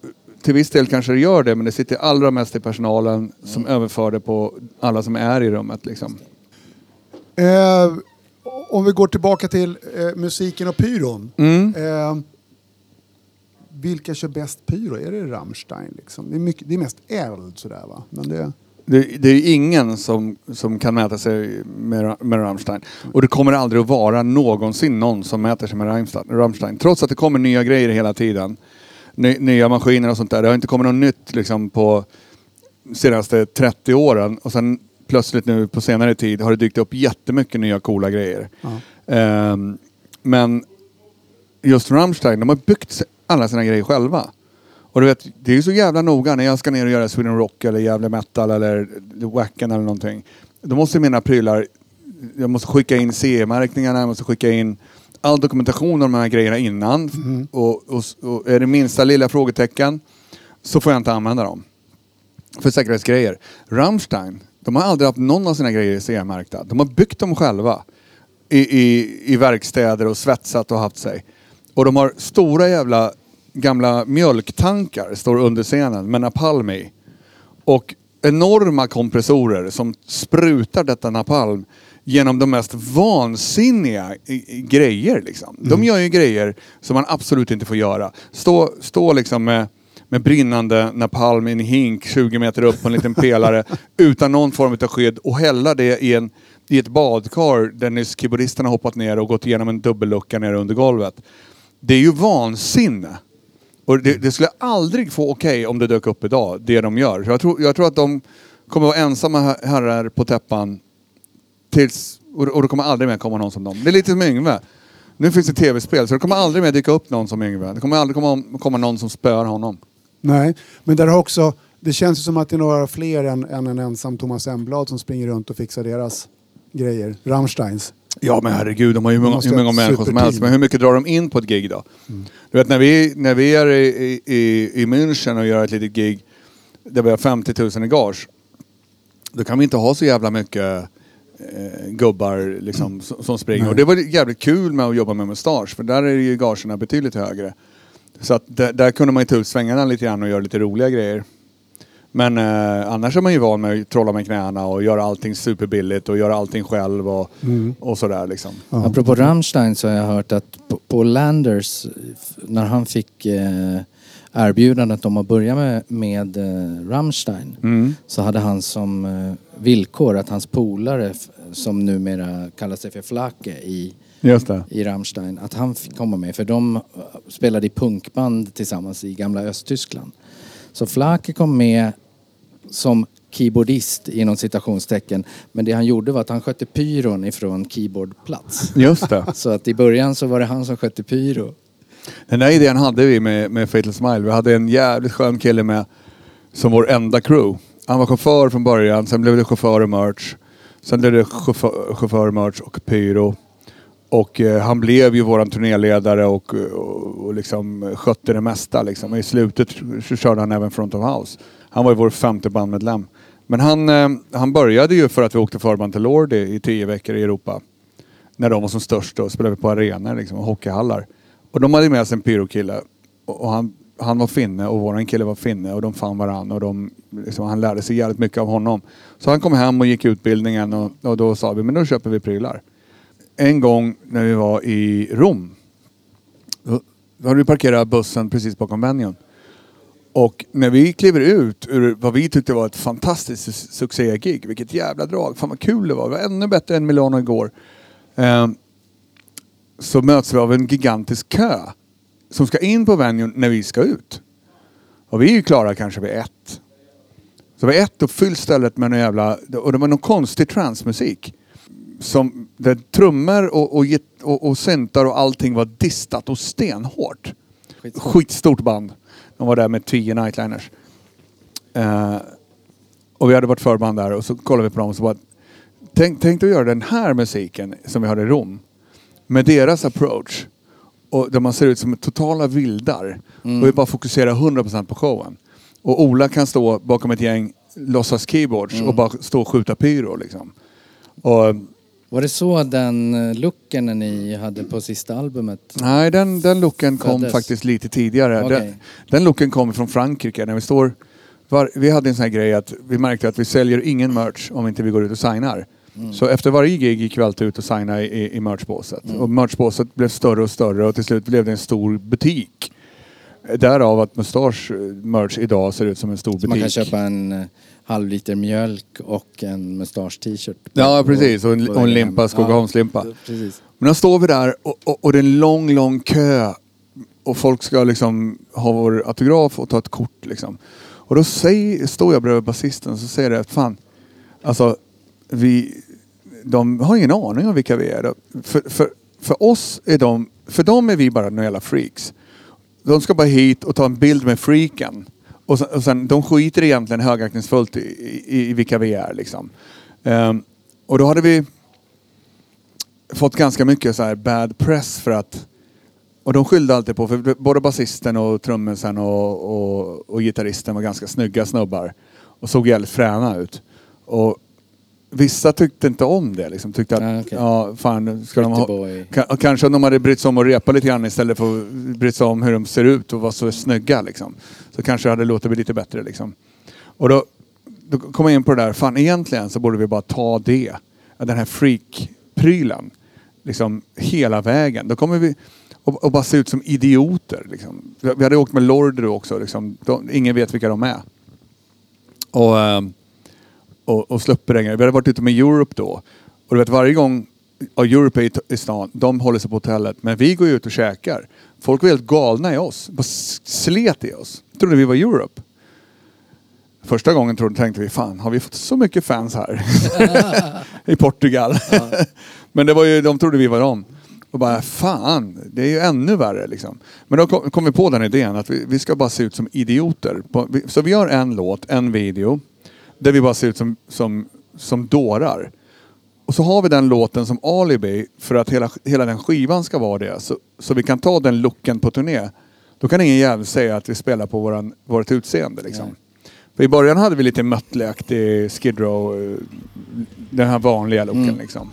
till viss del kanske det gör det, men det sitter allra mest i personalen som överför det på alla som är i rummet. Liksom. Eh, om vi går tillbaka till eh, musiken och pyron. Mm. Eh, vilka kör bäst pyro? Är det Rammstein? Liksom? Det, är mycket, det är mest eld sådär va? Men det, Det, det är ingen som, som kan mäta sig med, med Rammstein. Och det kommer aldrig att vara någonsin någon som mäter sig med Rammstein. Rammstein. Trots att det kommer nya grejer hela tiden. Ny, nya maskiner och sånt där. Det har inte kommit något nytt liksom, på senaste 30 åren. Och sen plötsligt nu på senare tid har det dykt upp jättemycket nya coola grejer. ja. Ehm, men just Rammstein, de har byggt alla sina grejer själva. Och du vet, det är ju så jävla noga när jag ska ner och göra Sweden Rock eller Gävle Metal eller Wacken eller någonting. Då måste mina prylar, jag måste skicka in CE-märkningarna, jag måste skicka in all dokumentation om de här grejerna innan. Och, och, och är det minsta lilla frågetecken så får jag inte använda dem. För säkerhetsgrejer. Rammstein, de har aldrig haft någon av sina grejer CE-märkta. De har byggt dem själva i, i, i verkstäder och svetsat och haft sig. Och de har stora jävla gamla mjölktankar, står under scenen, med napalm i. Och enorma kompressorer som sprutar detta napalm genom de mest vansinniga grejer. Liksom. De gör ju grejer som man absolut inte får göra. Stå, stå liksom med, med brinnande napalm i en hink 20 meter upp på en liten pelare (laughs) utan någon form av skydd och hälla det i, en, i ett badkar där nyss keyboardisterna hoppat ner och gått igenom en dubbellucka nere under golvet. Det är ju vansinne. Och det, det skulle aldrig få okej om det dök upp idag, det de gör. Så jag, tror, jag tror att de kommer vara ensamma her- herrar på täppan tills, och, och det kommer aldrig mer komma någon som dem. Det är lite som Yngve. Nu finns det tv-spel så det kommer aldrig mer dyka upp någon som Yngve. Det kommer aldrig komma, komma någon som spöar honom. Nej, men där har också, det känns som att det är några fler än, än en ensam Thomas Emblad som springer runt och fixar deras grejer. Rammsteins. Ja men herregud, de har ju många, hur många människor som helst. Men hur mycket drar de in på ett gig då? Du vet när vi, när vi är i, i, i, München och gör ett litet gig där vi har 50 000 i gage. Då kan vi inte ha så jävla mycket eh, gubbar liksom, som, som springer. Och det var jävligt kul med att jobba med mustasch för där är ju gagerna betydligt högre. Så att där, där kunde man ju ta ut svängarna lite grann och göra lite roliga grejer. Men eh, annars är man ju van med att trolla med knäna och göra allting superbilligt och göra allting själv och, och sådär liksom. Ja. Apropå Rammstein så har jag hört att på, på Landers, när han fick eh, erbjudandet om att börja med, med eh, Rammstein Mm. så hade han som eh, villkor att hans polare som numera kallar sig för Flake i. i Rammstein, att han fick komma med för de eh, spelade i punkband tillsammans i gamla Östtyskland. Så Flake kom med som keyboardist inom citationstecken men det han gjorde var att han skötte pyron ifrån keyboardplats. Just det. (laughs) Så att i början så var det han som skötte pyro. Den där idén hade vi med, med Fatal Smile. Vi hade en jävligt skön kille med som vår enda crew. Han var chaufför från början, sen blev det chaufför och merch. Sen blev det chaufför, chaufför merch och pyro. Och eh, han blev ju våran turnéledare och, och, och liksom skötte det mesta. Liksom. I slutet så körde han även Front of House. Han var ju vår femte bandmedlem. Men han, eh, han började ju för att vi åkte förband till Lordi i tio veckor i Europa. När de var som störst och spelade på arenor liksom, och hockeyhallar. Och de hade med sig en pyrokille. Och, och han, han var finne och våran kille var finne och de fann varandra och de, liksom, han lärde sig jävligt mycket av honom. Så han kom hem och gick utbildningen och, och då sa vi, men då köper vi prylar. En gång när vi var i Rom. Då, då hade vi parkerat bussen precis bakom Venjon. Och när vi kliver ut ur vad vi tyckte var ett fantastiskt su- succégig, vilket jävla drag, fan vad kul det var, det var ännu bättre än Milano igår. Ehm, så möts vi av en gigantisk kö som ska in på Venjon när vi ska ut. Och vi är ju klara kanske vid ett. Så vid ett då fylls stället med någon jävla, och det var någon konstig transmusik. Som, där trummor och, och, git- och, och syntar och allting var distat och stenhårt. Skitstort band. De var där med tio nightliners. Eh, och vi hade varit förband där och så kollade vi på dem och så bara Tänk, tänk att göra den här musiken som vi hade i Rom. Med deras approach. Och där man ser ut som totala vildar. Och vi bara fokuserar 100% på showen. Och Ola kan stå bakom ett gäng låtsas keyboards och bara stå och skjuta pyro liksom. Och Var det så den eh, looken ni hade på sista albumet? Nej, den, den looken kom Föddes. faktiskt lite tidigare. Okej. Den, den looken kom från Frankrike. När vi, står, var, vi hade en sån här grej att vi märkte att vi säljer ingen merch om inte vi går ut och signar. Mm. Så efter varje gig gick vi alltid ut och signade i, i merchbåset. Mm. Och merchbåset blev större och större och till slut blev det en stor butik. Därav att Mustasch eh, merch idag ser ut som en stor butik. man kan köpa en eh, halv liter mjölk och en mustasch-t-shirt. Ja, precis. Och en, och en limpa. Skogaholmslimpa. Ja, precis. Men då står vi där och, och, och det är en lång, lång kö. Och folk ska liksom ha vår autograf och ta ett kort liksom. Och då säger, står jag bredvid basisten och så säger jag att fan, alltså vi, de har ingen aning om vilka vi är. För, för, för oss är de, för dem är vi bara några jävla freaks. De ska bara hit och ta en bild med freaken. Och sen, och sen de skiter egentligen högaktningsfullt i, i, i vilka vi är liksom. Um, och då hade vi fått ganska mycket så här bad press för att och de skyllde alltid på, för både basisten och trummisen och, och, och gitarristen var ganska snygga snubbar. Och såg jävligt fräna ut. Och vissa tyckte inte om det liksom. Tyckte att, Ah, okej. ja fan, ska de Pretty ha, boy. Ka- kanske om de hade brytt sig om att repa lite grann istället för att brytt sig om hur de ser ut och vara så snygga liksom. Så kanske det hade låtit bli lite bättre liksom. Och då, då kom jag in på det där, fan egentligen så borde vi bara ta det. Den här freak-prylen. Liksom hela vägen. Då kommer vi och, och bara se ut som idioter. Liksom. Vi hade åkt med Lord då också. Liksom. De, ingen vet vilka de är. Och, ehm, och, och grejen. Vi hade varit ute med Europe då. Och du vet varje gång ja, Europe är i, stan, de håller sig på hotellet. Men vi går ju ut och käkar. Folk var helt galna i oss. Bara slet i oss. Trodde vi var Europe. Första gången trodde, tänkte vi, fan har vi fått så mycket fans här? (laughs) I Portugal. (laughs) Men det var ju, de trodde vi var dem. Och bara, fan, det är ju ännu värre liksom. Men då kom, kom vi på den idén att vi, vi ska bara se ut som idioter. På, vi, så vi gör en låt, en video, där vi bara ser ut som, som, som dårar. Och så har vi den låten som alibi för att hela, hela den skivan ska vara det. Så, så vi kan ta den looken på turné. Då kan ingen jävel säga att vi spelar på våran, vårt utseende liksom. Nej. För i början hade vi lite Mötley-aktig Skid Row, eh, den här vanliga looken Mm. liksom.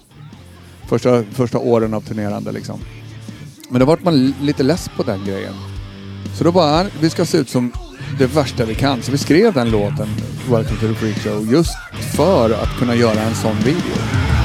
Första, första åren av turnerande liksom. Men då vart man lite less på den grejen. Så då bara, vi ska se ut som det värsta vi kan. Så vi skrev den låten, Welcome to the Freak Show, just för att kunna göra en sån video.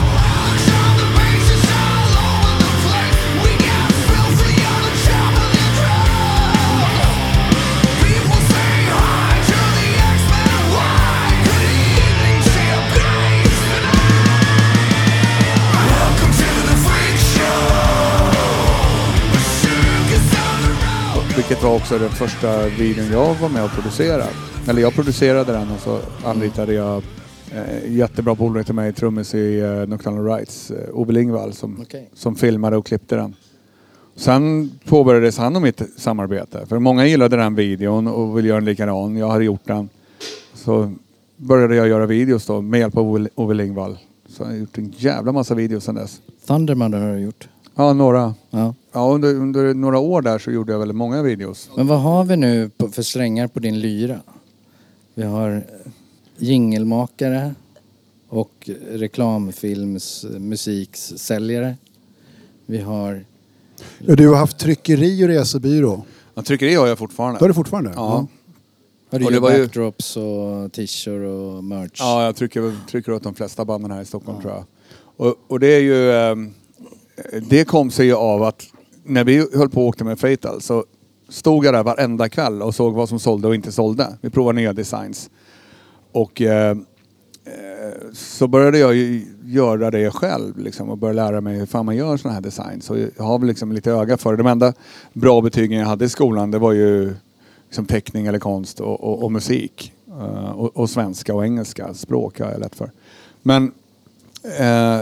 Vilket var också den första videon jag var med och producerade. Eller jag producerade den och så anlitade jag eh, jättebra polare till mig, trummis i eh, Nocturnal Rights, eh, Ove Lingvall, som, Okej. som filmade och klippte den. Sen påbörjades han och mitt samarbete. För många gillade den videon och ville göra en likadan. Jag hade gjort den. Så började jag göra videos då med hjälp av Ove- Ove Lingvall. Så jag har gjort en jävla massa videos sedan dess. Thundermother har du gjort. Ja, några. Ja. Ja, under, under några år där så gjorde jag väldigt många videos. Men vad har vi nu på, för strängar på din lyra? Vi har eh, jingelmakare och reklamfilms eh, musiksäljare. Vi har... Ja, du har haft tryckeri och resebyrå. Ja, tryckeri har jag fortfarande. Det har du fortfarande? Ja. Har du Och det gjort var ju- backdrops och t-shirts och merch? Ja, jag trycker, trycker åt de flesta banden här i Stockholm tror jag. Och, och det är ju... ehm, det kom sig ju av att när vi höll på och åkte med Fatal så stod jag där varenda kväll och såg vad som sålde och inte sålde. Vi provade nya designs. Och eh, eh så började jag ju göra det själv liksom, och började lära mig hur fan man gör sådana här designs. Så jag har väl liksom lite öga för det. De enda bra betygen jag hade i skolan det var ju liksom teckning eller konst och, och, och musik. Uh, och, och svenska och engelska. Språk har jag lätt för. Men eh,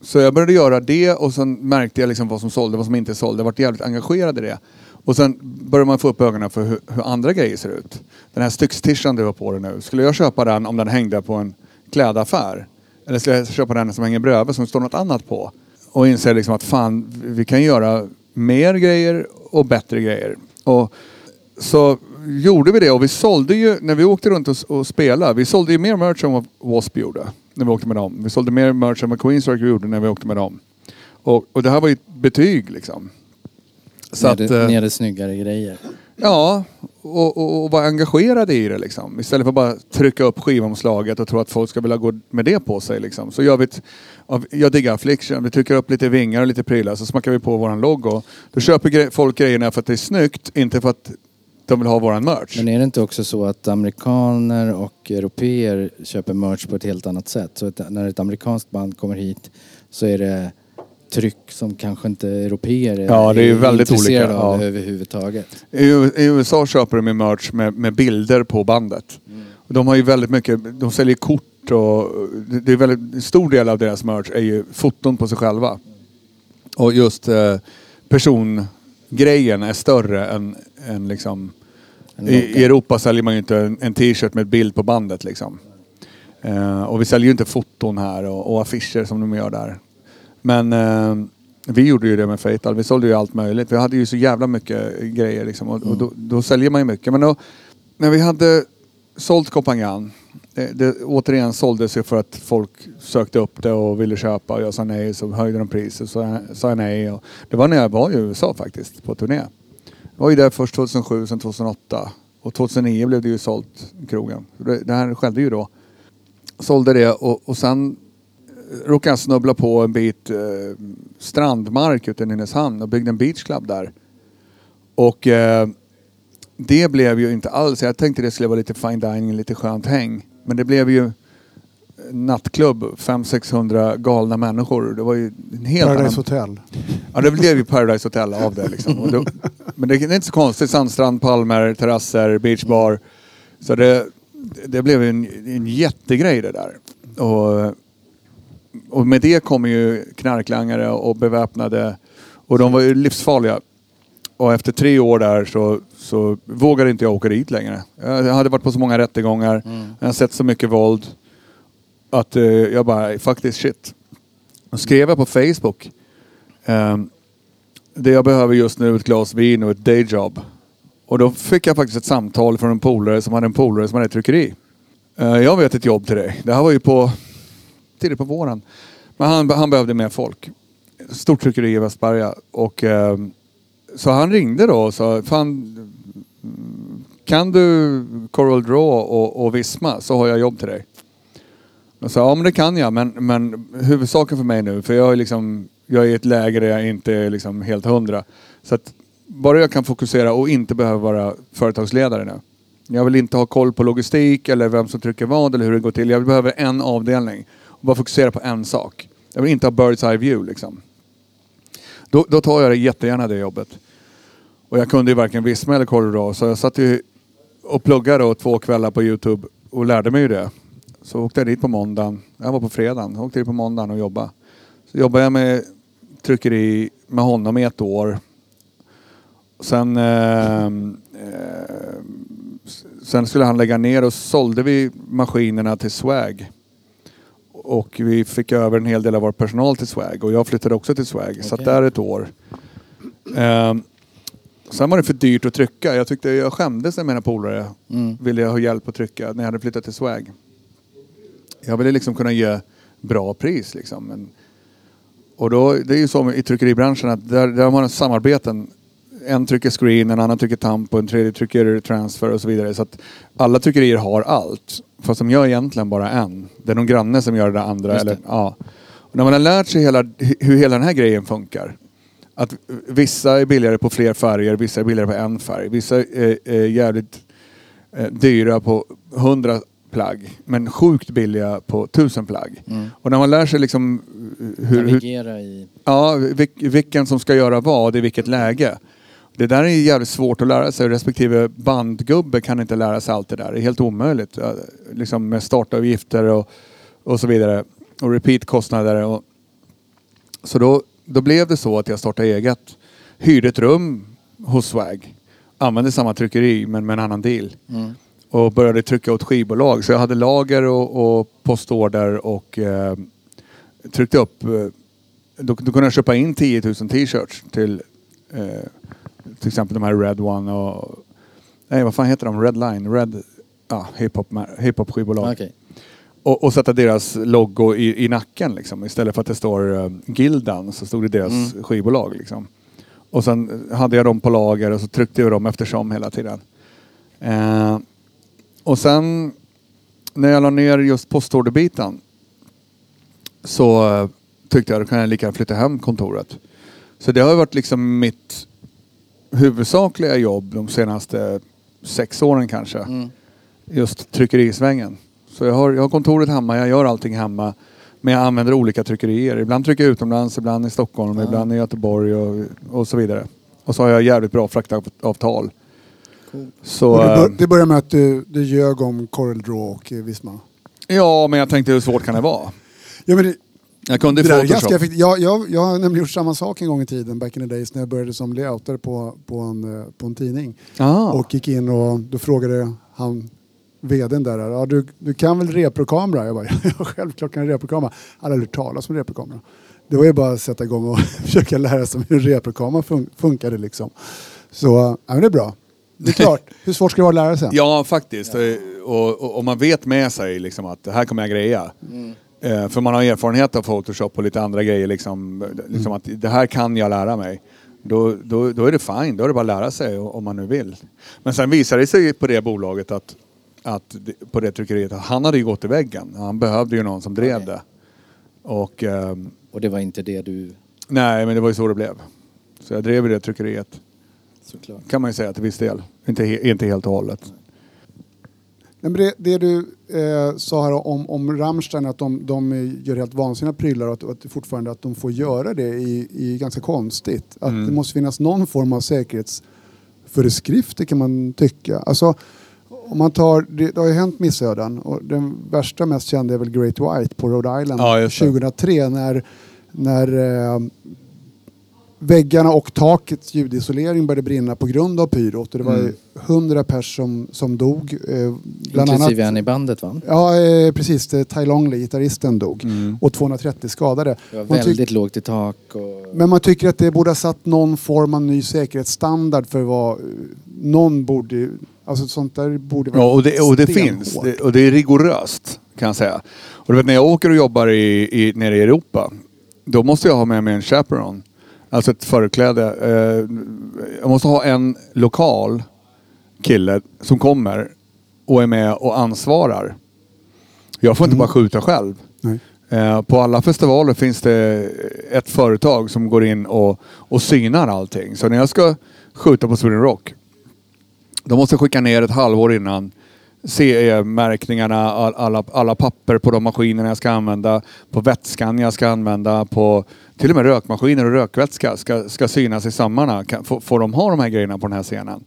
så jag började göra det och sen märkte jag liksom vad som sålde, och vad som inte sålde. Jag vart jävligt engagerad i det. Och sen började man få upp ögonen för hur, hur andra grejer ser ut. Den här styckstishan du har på dig nu. Skulle jag köpa den om den hängde på en klädaffär? Eller skulle jag köpa den som hänger bredvid som står något annat på? Och inser liksom att fan, vi kan göra mer grejer och bättre grejer. Och så gjorde vi det och vi sålde ju, när vi åkte runt och, och spelade, vi sålde ju mer merch än vad W.A.S.P. gjorde. När vi åkte med dem. Vi sålde mer merch än vad Queensrÿche gjorde när vi åkte med dem. Och, och det här var ju ett betyg liksom. Så Ni att, hade, eh, hade snyggare grejer. ja, och, och, och vara engagerade i det liksom. Istället för att bara trycka upp skivomslaget och tro att folk ska vilja gå med det på sig liksom. Så gör vi ett, av- jag diggar Affliction, vi trycker upp lite vingar och lite prylar så smackar vi på våran logo. Då köper gre- folk grejerna för att det är snyggt, inte för att de vill ha våran merch. Men är det inte också så att amerikaner och europeer köper merch på ett helt annat sätt? Så att när ett amerikanskt band kommer hit så är det tryck som kanske inte europeer Ja, det är väldigt intresserade olika, av ja. överhuvudtaget. I, I USA köper de ju merch med, med bilder på bandet. Och De har ju väldigt mycket, de säljer kort och det är väldigt en stor del av deras merch är ju foton på sig själva. Och just eh, persongrejen är större än, än liksom... I, Europa säljer man ju inte en, en t-shirt med bild på bandet liksom. Eh, och vi säljer ju inte foton här och, och affischer som de gör där. Men eh, vi gjorde ju det med Fatal. Vi sålde ju allt möjligt. Vi hade ju så jävla mycket grejer liksom. Och, och då, då säljer man ju mycket. Men då, när vi hade sålt Kopangan. Det, det återigen såldes ju för att folk sökte upp det och ville köpa. Och jag sa nej så höjde de priset. Så sa jag nej. Och det var när jag var i USA faktiskt på turné. Jag var ju där först 2007, sen 2008. Och 2009 blev det ju sålt krogen. Det, här skedde ju då. Sålde det och, och sen eh, råkade jag snubbla på en bit eh, strandmark ute i Nynäshamn och byggde en beachclub där. Och eh, det blev ju inte alls, jag tänkte det skulle vara lite fine dining, lite skönt häng. Men det blev ju nattklubb, 500-600 galna människor. Det var ju en helt annan... Paradise Hotel. Ja, det blev ju Paradise Hotel av det liksom. Då, men det är inte så konstigt. Sandstrand, palmer, terrasser, beachbar. Så det, det blev en, en jättegrej det där. Och, och med det kommer ju knarklangare och beväpnade. Och de var ju livsfarliga. Och efter tre år där så, så vågade inte jag åka dit längre. Jag hade varit på så många rättegångar. Jag har sett så mycket våld. Att eh, jag bara, fuck this shit. Då skrev jag på Facebook. ehm, det jag behöver just nu är ett glas vin och ett dayjob. Och då fick jag faktiskt ett samtal från en polare som hade en polare som hade ett tryckeri. Eh, jag vet ett jobb till dig. Det här var ju på tidigt på våren. Men han, han behövde mer folk. Stort tryckeri i Västberga. Och, ehm, så han ringde då och sa, fan, kan du Coral Draw och, och Visma så har jag jobb till dig. Jag sa, ja men det kan jag, men, men huvudsaken för mig nu, för jag är, liksom, jag är i ett läge där jag inte är liksom helt hundra. Så att bara jag kan fokusera och inte behöva vara företagsledare nu. Jag vill inte ha koll på logistik eller vem som trycker vad eller hur det går till. Jag behöver en avdelning och bara fokusera på en sak. Jag vill inte ha bird's eye view liksom. Då, då tar jag det jättegärna det jobbet. Och jag kunde ju varken Visma eller Colorado så jag satt ju och pluggade då två kvällar på Youtube och lärde mig ju det. Så åkte jag dit på måndagen. Jag var på fredagen. Jag åkte dit på måndagen och jobbade. Så jobbade jag med tryckeri med honom i ett år. Sen, eh, eh, sen skulle han lägga ner och sålde vi maskinerna till Swag. Och vi fick över en hel del av vår personal till Swag och jag flyttade också till Swag. Satt Okej. där ett år. Eh, sen var det för dyrt att trycka. Jag tyckte jag skämdes när mina polare Mm. ville ha hjälp att trycka när jag hade flyttat till Swag. Jag ville liksom kunna ge bra pris liksom. Men, och då, det är ju så i tryckeribranschen att där, där har man samarbeten. En trycker screen, en annan trycker tampo, en tredje trycker transfer och så vidare. Så att alla tryckerier har allt. Fast de gör egentligen bara en. Det är någon granne som gör det andra. Det. Eller, ja. och när man har lärt sig hela, hur hela den här grejen funkar. Att vissa är billigare på fler färger, vissa är billigare på en färg. Vissa är, är jävligt eh, dyra på 100 plagg men sjukt billiga på 1000 plagg. Mm. Och när man lär sig liksom hur, hur, Navigera i... ja, vilk, vilken som ska göra vad i vilket läge. Det där är jävligt svårt att lära sig. Respektive bandgubbe kan inte lära sig allt det där. Det är helt omöjligt. Ja, Liksom med startavgifter och, och så vidare. Och repeatkostnader. Och, så då, då blev det så att jag startade eget. Hyrde ett rum hos Swag. Använde samma tryckeri men med en annan deal. Mm. Och började trycka åt skivbolag. Så jag hade lager och, och postorder och eh, tryckte upp. Eh, då, då kunde jag köpa in 10 000 t-shirts till eh, till exempel de här Red One och nej vad fan heter de? Red Line? Red ja, hiphop, skivbolag. Okej. Och, och sätta deras logo i, i nacken liksom. Istället för att det står uh, Gildan så stod det deras Mm. skivbolag liksom. Och sen hade jag dem på lager och så tryckte jag dem eftersom hela tiden. Eh, och sen när jag la ner just postorderbiten så eh, tyckte jag då kan jag lika gärna flytta hem kontoret. Så det har varit liksom mitt huvudsakliga jobb de senaste sex åren kanske. Mm. Just tryckerisvängen. Så jag har, jag har kontoret hemma, jag gör allting hemma. Men jag använder olika tryckerier. Ibland trycker jag utomlands, ibland i Stockholm, Ja. ibland i Göteborg och, och så vidare. Och så har jag jävligt bra fraktavtal. Cool. Så, det, bör, det börjar med att du, du ljög om Coral Draw och eh, Visma. ja, men jag tänkte hur svårt kan det vara? Ja, men det, Jag kunde det Photoshop. ganska. Jag, jag, jag har nämligen gjort samma sak en gång i tiden, back in the days, när jag började som layoutare på, på, en, eh, på en tidning. Ah. Och gick in och då frågade han vdn där, ja, du, du kan väl reprokamera? Jag bara, ja självklart kan jag reprokamera. Hade aldrig hört talas om reprokamera. Det var ju bara att sätta igång och (laughs) försöka lära sig hur en reprokamera fun- funkade liksom. Så, ja men det är bra. Det är klart, (laughs) hur svårt ska det vara att lära sig? Ja, faktiskt. Och, och, och man vet med sig liksom att det här kommer jag greja. Mm. Eh, för man har erfarenhet av Photoshop och lite andra grejer. Liksom, liksom att det här kan jag lära mig. Då, då, då är det fine, då är det bara att lära sig o- om man nu vill. Men sen visade det sig på det bolaget att, att det- på det tryckeriet att han hade ju gått i väggen. Han behövde ju någon som drev det. Och ehm, Och det var inte det du... nej, men det var ju så det blev. Så jag drev i det tryckeriet. Såklart. Kan man ju säga till viss del. Inte, he- inte helt och hållet. Nej, men det, det du eh, sa här om, om Rammstein, att de, de gör helt vansinniga prylar och att, att fortfarande att de får göra det är, är ganska konstigt. Att Mm. det måste finnas någon form av säkerhetsföreskrifter kan man tycka. Alltså, om man tar, det, det har ju hänt missöden och den värsta mest kända är väl Great White på Rhode Island Ja, just det. 2003 när, när eh, väggarna och takets ljudisolering började brinna på grund av pyrot. Och det var Mm. ju hundra pers som, som dog. Eh, bland Inklusive annat, en i bandet va? Ja, eh, precis. Det, Tai Long Lee, gitarristen, dog. Mm. Och 230 skadade. Det var Man väldigt lågt i tak och... Men man tycker att det borde ha satt någon form av ny säkerhetsstandard för vad... Någon borde... Alltså sånt där borde vara Ja, och det, och det finns. Det, och det är rigoröst kan jag säga. Och du vet när jag åker och jobbar i, i, nere i Europa, då måste jag ha med mig en chaperone. Alltså ett förkläde. Eh, jag måste ha en lokal kille som kommer och är med och ansvarar. Jag får inte bara skjuta själv. Nej. Eh, på alla festivaler finns det ett företag som går in och, och synar allting. Så när jag ska skjuta på Sweden Rock, då måste jag skicka ner ett halvår innan CE-märkningarna, all, alla, alla papper på de maskinerna jag ska använda, på vätskan jag ska använda, på till och med rökmaskiner och rökvätska ska, ska synas i sammarna. Kan, får, får de ha de här grejerna på den här scenen?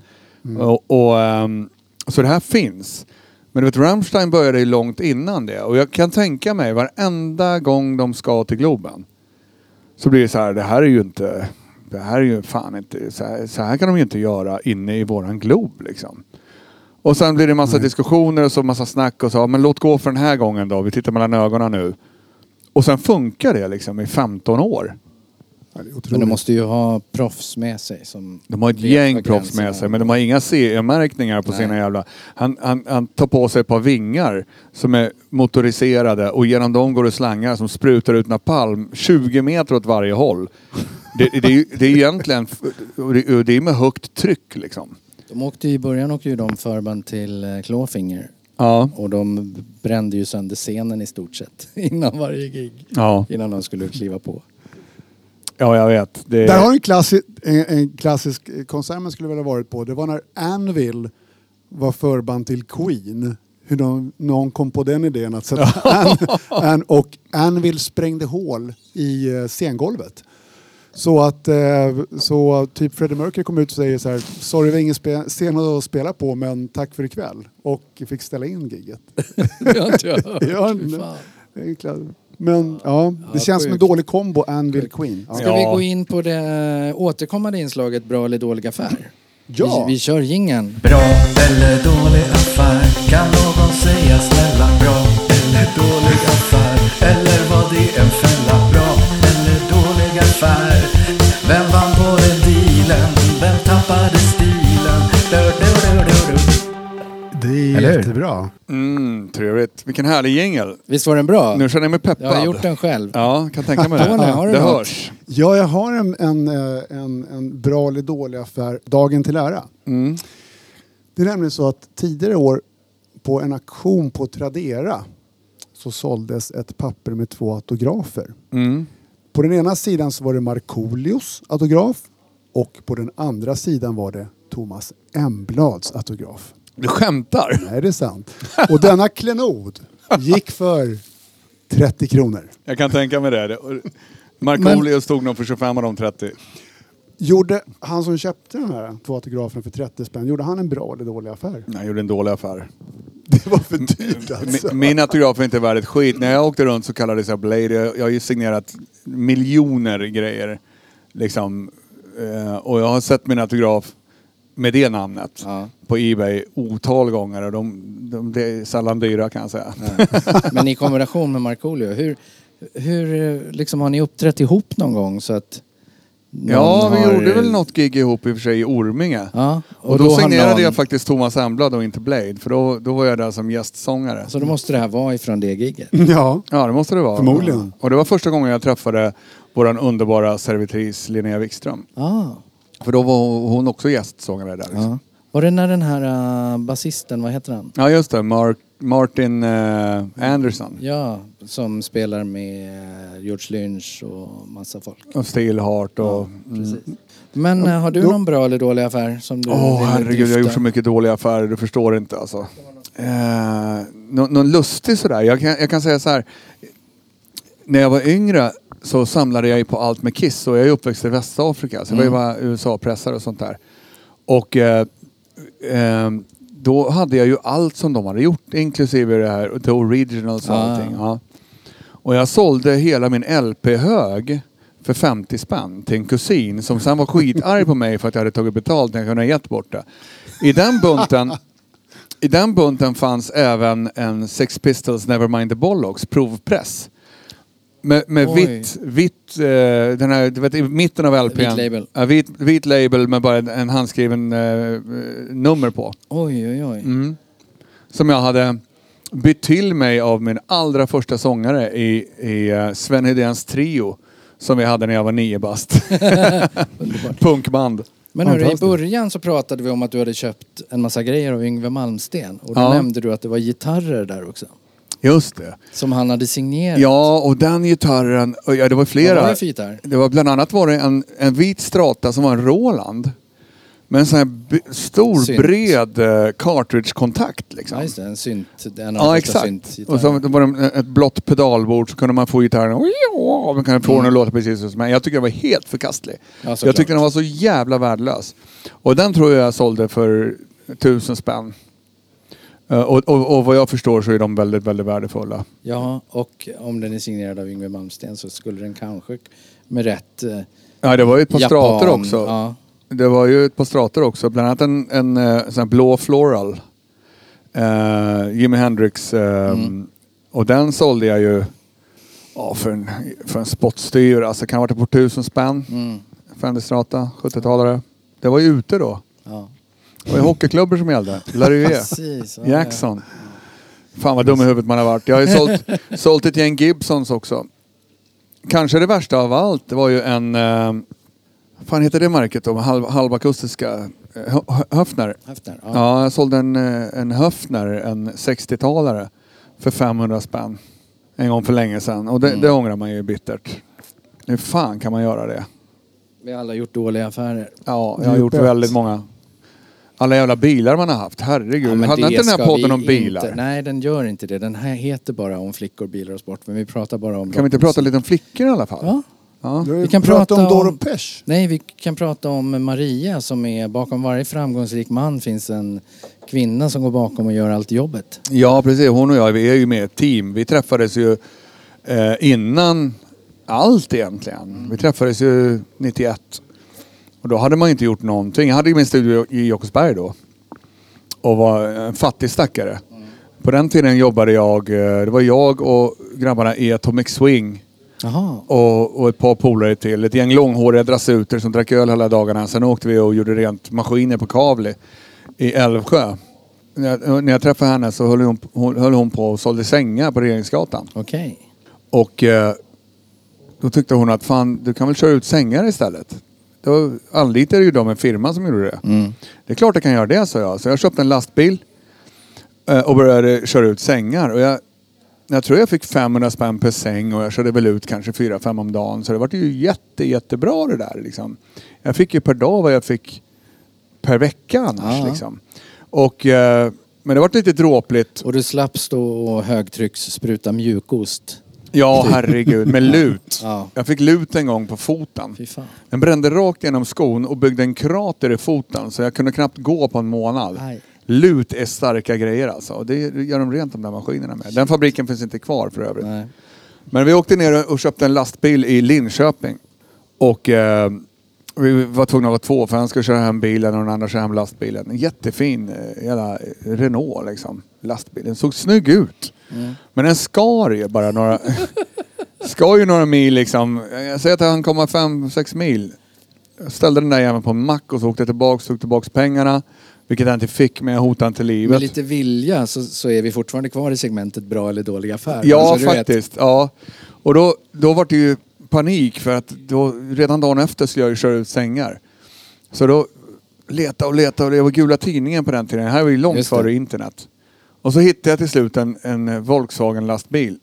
Och, och, ehm, så det här finns. Men du vet, Rammstein började ju långt innan det. Och jag kan tänka mig, varenda gång de ska till Globen så blir det så här, det här är ju inte, det här är ju fan inte, så här, så här kan de ju inte göra inne i våran Glob liksom. Och sen blir det massa diskussioner och så massa snack och så, men låt gå för den här gången då, vi tittar mellan ögonen nu. Och sen funkar det liksom i 15 år. Det är Men de måste ju ha proffs med sig som De har ett gäng proffs med sig men de har inga CE-märkningar på Nej. sina jävla... Han, han, han tar på sig ett par vingar som är motoriserade och genom dem går det slangar som sprutar ut napalm 20 meter åt varje håll. Det, det, är, ju- det är egentligen... Det, det är med högt tryck liksom. De åkte ju, i början åkte ju de förband till eh, Clawfinger. Ja. Och de brände ju sönder scenen i stort sett (laughs) innan varje gig. Ja, Innan de skulle kliva på. ja jag vet. Det, Där har du en, klassi en, en klassisk konsert man skulle vilja varit på. Det var när Anvil var förband till Queen. Hur de, någon kom på den idén att sätta (laughs) An, An, och Anvil sprängde hål i eh, scengolvet. Så att eh, så typ Freddie Mercury kom ut och säger så här Sorry vi har ingen scen att spela på men tack för ikväll. Och fick ställa in giget. (laughs) Det har inte (laughs) jag hört. Ja, klart. Men ja, det Ja, känns som en dålig kombo Anvil Queen. Ja. Ska vi gå in på det återkommande inslaget Bra eller dålig affär? Ja. Vi, vi kör gingen. Bra eller dålig affär? Kan någon säga snälla bra eller dålig affär? Eller var det en fälla? Jättebra. Mm, trevligt. Vilken härlig jingel. Visst var den bra? Nu känner jag mig peppad. Jag har gjort den själv. Ja, kan tänka mig det. Tony, har du det något? hörs. Ja, jag har en, en, eh, en, en bra eller dålig affär, dagen till ära. Mm. Det är nämligen så att tidigare år på en auktion på Tradera så såldes ett papper med två autografer. Mm. På den ena sidan så var det Markoolios autograf och på den andra sidan var det Thomas Emblads autograf. Du skämtar? Nej, det är sant. Och denna klenod gick för 30 kronor. Jag kan tänka mig det. Markoolio stod nog för 25 av de 30. Gjorde han som köpte de här två autograferna för 30 spänn, gjorde han en bra eller dålig affär? Jag gjorde en dålig affär. Det var för dyrt alltså. Min, min autograf är inte värd ett skit. När jag åkte runt så kallades jag Blade. Jag, jag har ju signerat miljoner grejer. Liksom. Eh, och jag har sett min autograf med det namnet Ja. på Ebay otal gånger. Och de, de, det är sällan dyra kan jag säga. Men i kombination med Markoolio, hur, hur liksom, har ni uppträtt ihop någon gång så att någon Ja, vi har- gjorde väl något gig ihop i och för sig i Orminge. Ja, Och, då, har signerade någon- jag faktiskt Thomas Emblad och inte Blade. För då, då var jag där som gästsångare. Så då måste det här vara ifrån det giget. (laughs) Ja, Ja, det måste det vara. Förmodligen. Och det var första gången jag träffade vår underbara servitris Linnea Wikström. Ah, För då var hon också gästsångare där. Liksom. ja. Var det när den här uh, basisten, vad heter han? Ja, just det. Mark, Martin eh, Anderson. Ja, som spelar med eh, George Lynch och massa folk. Och Steelheart och... Ja, mm. precis. Men eh, har du någon bra eller dålig affär som du Åh vill herregud, jag har gjort så mycket dåliga affärer, du förstår inte alltså. Eh, nå, någon lustig sådär. Jag kan, jag kan säga så här. När jag var yngre så samlade jag ju på allt med Kiss och jag är uppväxt i Västafrika. Så jag var ju Mm. bara USA-pressare och sånt där. Och eh, eh, då hade jag ju allt som de hade gjort, inklusive det här, The Originals och Ah. allting. Ja. Och jag sålde hela min LP-hög för 50 spänn till en kusin som sen var skitarg på mig för att jag hade tagit betalt när jag kunde ha gett bort det. I den bunten, i den bunten fanns även en Sex Pistols Nevermind the Bollocks provpress. Med, med Oj. vitt, vitt eh, den här, du vet, i mitten av LPn. Vit label. Ja, vit, vit label med bara en, en handskriven eh, nummer på. Oj, oj, oj. Mm. Som jag hade bytt till mig av min allra första sångare i, i eh, Sven Hedéns trio. Som vi hade när jag var nio bast. (laughs) (laughs) Punkband. Men hörru, i början så pratade vi om att du hade köpt en massa grejer av Yngwie Malmsten. Och då Ja. nämnde du att det var gitarrer där också. Just det. Som han hade signerat. Ja, och den gitarren, ja det var Vad flera. var det för gitarr? Det var bland annat var det en, en vit strata som var en Roland. Med en sån här b- stor Synt. bred uh, cartridge-kontakt liksom. Ja, just det. En synt. En av Ja de första exakt. syntgitarrerna. Och så var det ett blått pedalbord så kunde man få gitarren och man kunde få den att låta precis som men Jag tycker den var helt förkastlig. Ja, jag tyckte den var så jävla värdelös. Och den tror jag jag sålde för tusen spänn. Eh, och, och, och vad jag förstår så är de väldigt, väldigt värdefulla. Ja, och om den är signerad av Yngwie Malmsten så skulle den kanske med rätt eh, Ja, det var ju ett par japan... strater också. Ja. Det var ju ett par strater också. Bland annat en, en eh, sån här blå floral. Eh, Jimi Hendrix. eh, Mm. Och den sålde jag ju ja, för, en, för en spottstyver. Alltså kan ha varit på tusen spänn. Mm. Fender Strata, 70-talare. Det var ju ute då. Det var ju hockeyklubbor som gällde. Larue. (laughs) Precis. ja, Jackson. Fan vad dum i huvudet man har varit. Jag har ju sålt, (laughs) sålt ett gäng Gibsons också. Kanske det värsta av allt, det var ju en... Eh, fan heter det märket då? Halv, halvakustiska? Eh, Hö- Höfner. Höfner. Ja. Ja, jag sålde en, eh, en Höfner, en 60-talare, för 500 spänn. En gång för länge sedan. Och det, Mm. det ångrar man ju bittert. Hur fan kan man göra det? Vi har alla gjort dåliga affärer. Ja, jag har gjort väldigt många. Alla jävla bilar man har haft, herregud. Ja, det inte den här podden om bilar? Inte, nej, den gör inte det. Den här heter bara om flickor, bilar och sport. Men vi pratar bara om... Kan vi inte prata lite om flickor i alla fall? Ja. Ja. Vi kan prata om Doro om- Pesch. Nej, vi kan prata om Maria som är bakom varje framgångsrik man finns en kvinna som går bakom och gör allt jobbet. Ja, precis. Hon och jag, vi är ju med i ett team. Vi träffades ju eh, innan allt egentligen. Vi träffades ju 91. Och då hade man inte gjort någonting. Jag hade ju min studio i Jakobsberg då. Och var en fattig stackare. På den tiden jobbade jag, eh, det var jag och grabbarna i Atomic Swing. Och, och ett par polare till. Ett gäng långhåriga drasuter som drack öl hela dagarna. Sen åkte vi och gjorde rent maskiner på Kavli i Älvsjö. När jag, när jag träffade henne så höll hon, hon, höll hon på och sålde sängar på Regeringsgatan. Okej. Och eh, då tyckte hon att fan, du kan väl köra ut sängar istället. Då anlitade ju de en firma som gjorde det. Mm. Det är klart jag kan göra det, sa jag. Så jag köpte en lastbil eh, och började köra ut sängar. Och jag, jag tror jag fick 500 spänn per säng och jag körde väl ut kanske 4-5 om dagen. Så det var ju jätte, jättebra det där. Liksom. Jag fick ju per dag vad jag fick per vecka annars. Ja. Liksom. Och, eh, men det var lite dråpligt. Och du slapp stå och högtrycksspruta mjukost. Ja, herregud. Med (laughs) lut. Ja. Jag fick lut en gång på foten. Fy fan. Den brände rakt genom skon och byggde en krater i foten så jag kunde knappt gå på en månad. Aj. Lut är starka grejer alltså. Och det gör de rent de där maskinerna med. Den fabriken finns inte kvar för övrigt. Nej. Men vi åkte ner och köpte en lastbil i Linköping. Och eh, vi var tvungna att vara två för han skulle köra hem bilen och den andra köra hem lastbilen. En jättefin eh, jävla Renault liksom. Lastbil. Den såg snygg ut. Men den skar ju bara några... (laughs) skar ju några mil liksom. Jag säger att han kommer fem, sex mil. Jag ställde den där jäveln på en mack och så åkte jag tillbaks, tog tillbaks pengarna. Vilket jag inte fick men jag hotade inte livet. Med lite vilja så, så är vi fortfarande kvar i segmentet bra eller dålig affär. Ja, Alltså, faktiskt. Ja. Och då, då var det ju panik för att då, redan dagen efter skulle jag ju köra ut sängar. Så då leta och leta och det var gula tidningen på den tiden. Det här var ju långt före internet. Och så hittade jag till slut en, en Volkswagen lastbil.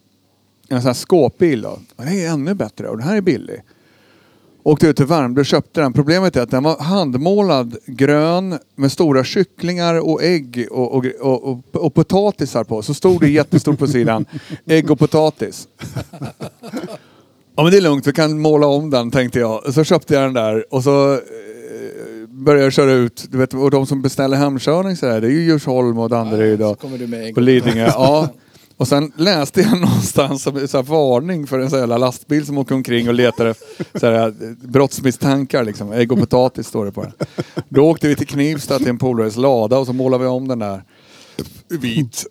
En sån här skåpbil då. Det är ännu bättre och den här är billig. Åkte ut till Värmdö och köpte den. Problemet är att den var handmålad grön med stora kycklingar och ägg och, och, och, och, och potatisar på. Så stod det jättestort på sidan. (laughs) Ägg och potatis. Ja men det är lugnt, vi kan måla om den tänkte jag. Så köpte jag den där och så började jag köra ut. Du vet, och de som beställer hemkörning så här, det är ju Djursholm och Danderyd Så och kommer du med ägg på Lidingö. (laughs) Ja. Och sen läste jag (laughs) någonstans som så här varning för en sån här lastbil som åker omkring och letar efter så här, eh, brottsmisstankar. Liksom. Ägg och potatis står det på den. Då åkte vi till Knivsta till en polares lada och så målade vi om den där vit.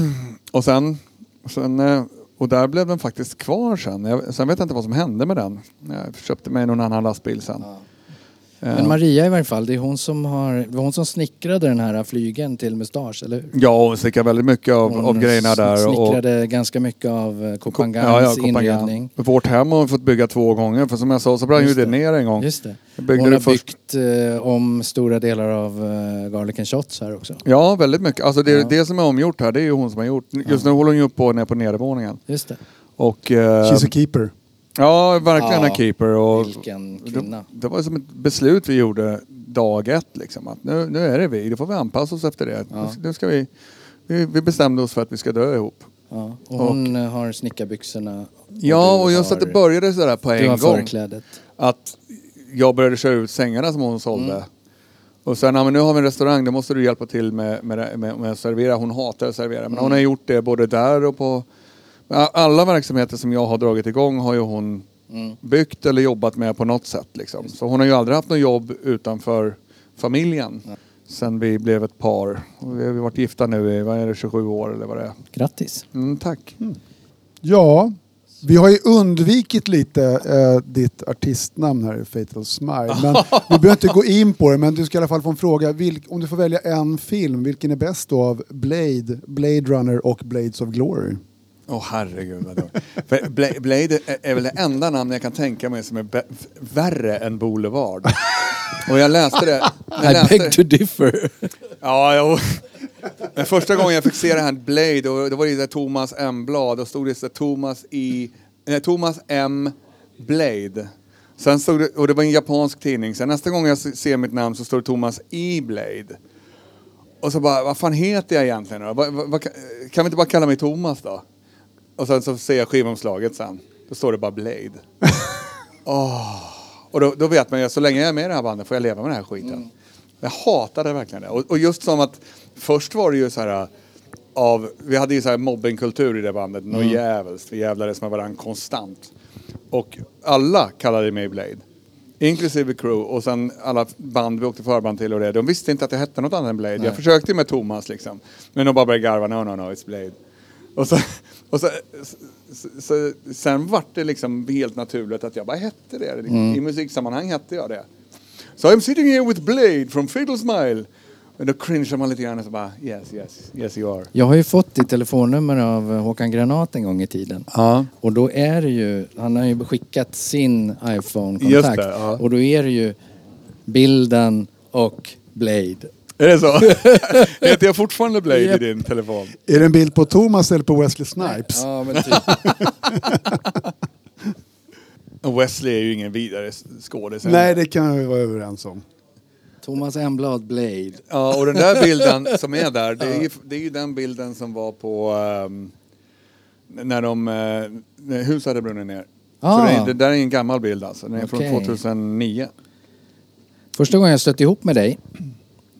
(clears throat) och sen, sen eh, och där blev den faktiskt kvar sen. Jag, sen vet jag inte vad som hände med den. Jag köpte mig någon annan lastbil sen. Men Maria i varje fall, det är hon som har, det var hon som snickrade den här flygen till mustasch, eller hur? Ja, hon stickar väldigt mycket av, Hon av grejerna där. Och, snickrade ganska mycket av eh, Kopangangs ja, ja, Kopangan. inredning. Vårt hem har hon fått bygga två gånger för som jag sa så brann ju det ner en gång. Just det. Byggde hon det har först. byggt eh, om stora delar av eh, Garlic and Shots här också. Ja, väldigt mycket. Alltså det, Ja. det som är omgjort här, det är ju hon som har gjort. Just nu håller hon ju upp på ner på nedervåningen. Just det. Och... Eh, She's a keeper. Ja, verkligen Ja, en keeper. Och Vilken det, kvinna. det var som ett beslut vi gjorde dag ett liksom. Att nu, nu är det vi, då får vi anpassa oss efter det. Ja. Nu ska vi, vi, vi bestämde oss för att vi ska dö ihop. Ja. Och hon eh, har snickarbyxorna. Ja, du och just har- att det började sådär på Du en gång. förklädet. att jag började köra ut sängarna som hon sålde. Mm. Och sen, ja, men nu har vi en restaurang, då måste du hjälpa till med, med, med, med att servera. Hon hatar att servera, men hon har gjort det både där och på... Alla verksamheter som jag har dragit igång har ju hon Mm. byggt eller jobbat med på något sätt. Liksom. Så hon har ju aldrig haft något jobb utanför familjen. Sen vi blev ett par. Och vi har varit gifta nu i, vad är det, 27 år eller vad det är. Grattis. Mm, tack. Ja, vi har ju undvikit lite eh, ditt artistnamn här i Fatal Smile. Men (laughs) vi behöver inte gå in på det, men du ska i alla fall få en fråga. Vilk, om du får välja en film, vilken är bäst då av Blade, Blade Runner och Blades of Glory? Åh herregud vad. För Bla- Blade är, väl det enda namn jag kan tänka mig som är värre än Boulevard. Och jag läste det. Jag I läste, beg to differ. ja, jo. Men första gången jag fick se det här Blade, då, då var det där Thomas M. Blad. Då stod det så Thomas i... Nej, Thomas M. Blade. Sen stod det, och det var en japansk tidning. Sen nästa gång jag se- ser mitt namn så står det Thomas E. Blade. Och så bara, vad fan heter jag egentligen då? Kan vi inte bara kalla mig Thomas då? Och sen så ser jag skivomslaget sen. Då står det bara Blade. (laughs) Åh. Och då, då vet man ju, så länge jag är med i det här bandet får jag leva med den här skiten. Jag hatade verkligen det. Och, och just som att först var det ju så här av, vi hade ju så här mobbingkultur i det bandet, något jävligt. Vi jävlades med varandra konstant. Och alla kallade mig Blade. Inklusive crew och sen alla band vi åkte förband till och det. De visste inte att jag hette något annat än Blade. Jag försökte med Thomas liksom. Men de bara började garva, no no no, it's Blade. Och så, och så, så, så, sen vart det liksom helt naturligt att jag bara hette det. I musiksammanhang hette jag det. So I'm sitting here with Blade from Fatal Smile. Och då cringear man lite grann och så bara yes, yes, yes you are. Jag har ju fått ditt telefonnummer av eh, Håkan Granat en gång i tiden. Ja. Och då är det ju, han har ju skickat sin Just iPhone-kontakt. det, ja. Och då är det ju bilden och Blade. Är det så? (laughs) Heter jag fortfarande Blade Japp. i din telefon? Är det en bild på Thomas eller på Wesley Snipes? Ja, men typ. (laughs) Och Wesley är ju ingen vidare skådis. Nej, det kan vi vara överens om. Thomas Emblad Blade. Ja, och den där bilden som är där, det är ju, det är ju den bilden som var på ehm, när de, eh, när huset hade brunnit ner. Ah. Så det, är, det där är en gammal bild alltså, den är Okej. från 2009. Första gången jag stötte ihop med dig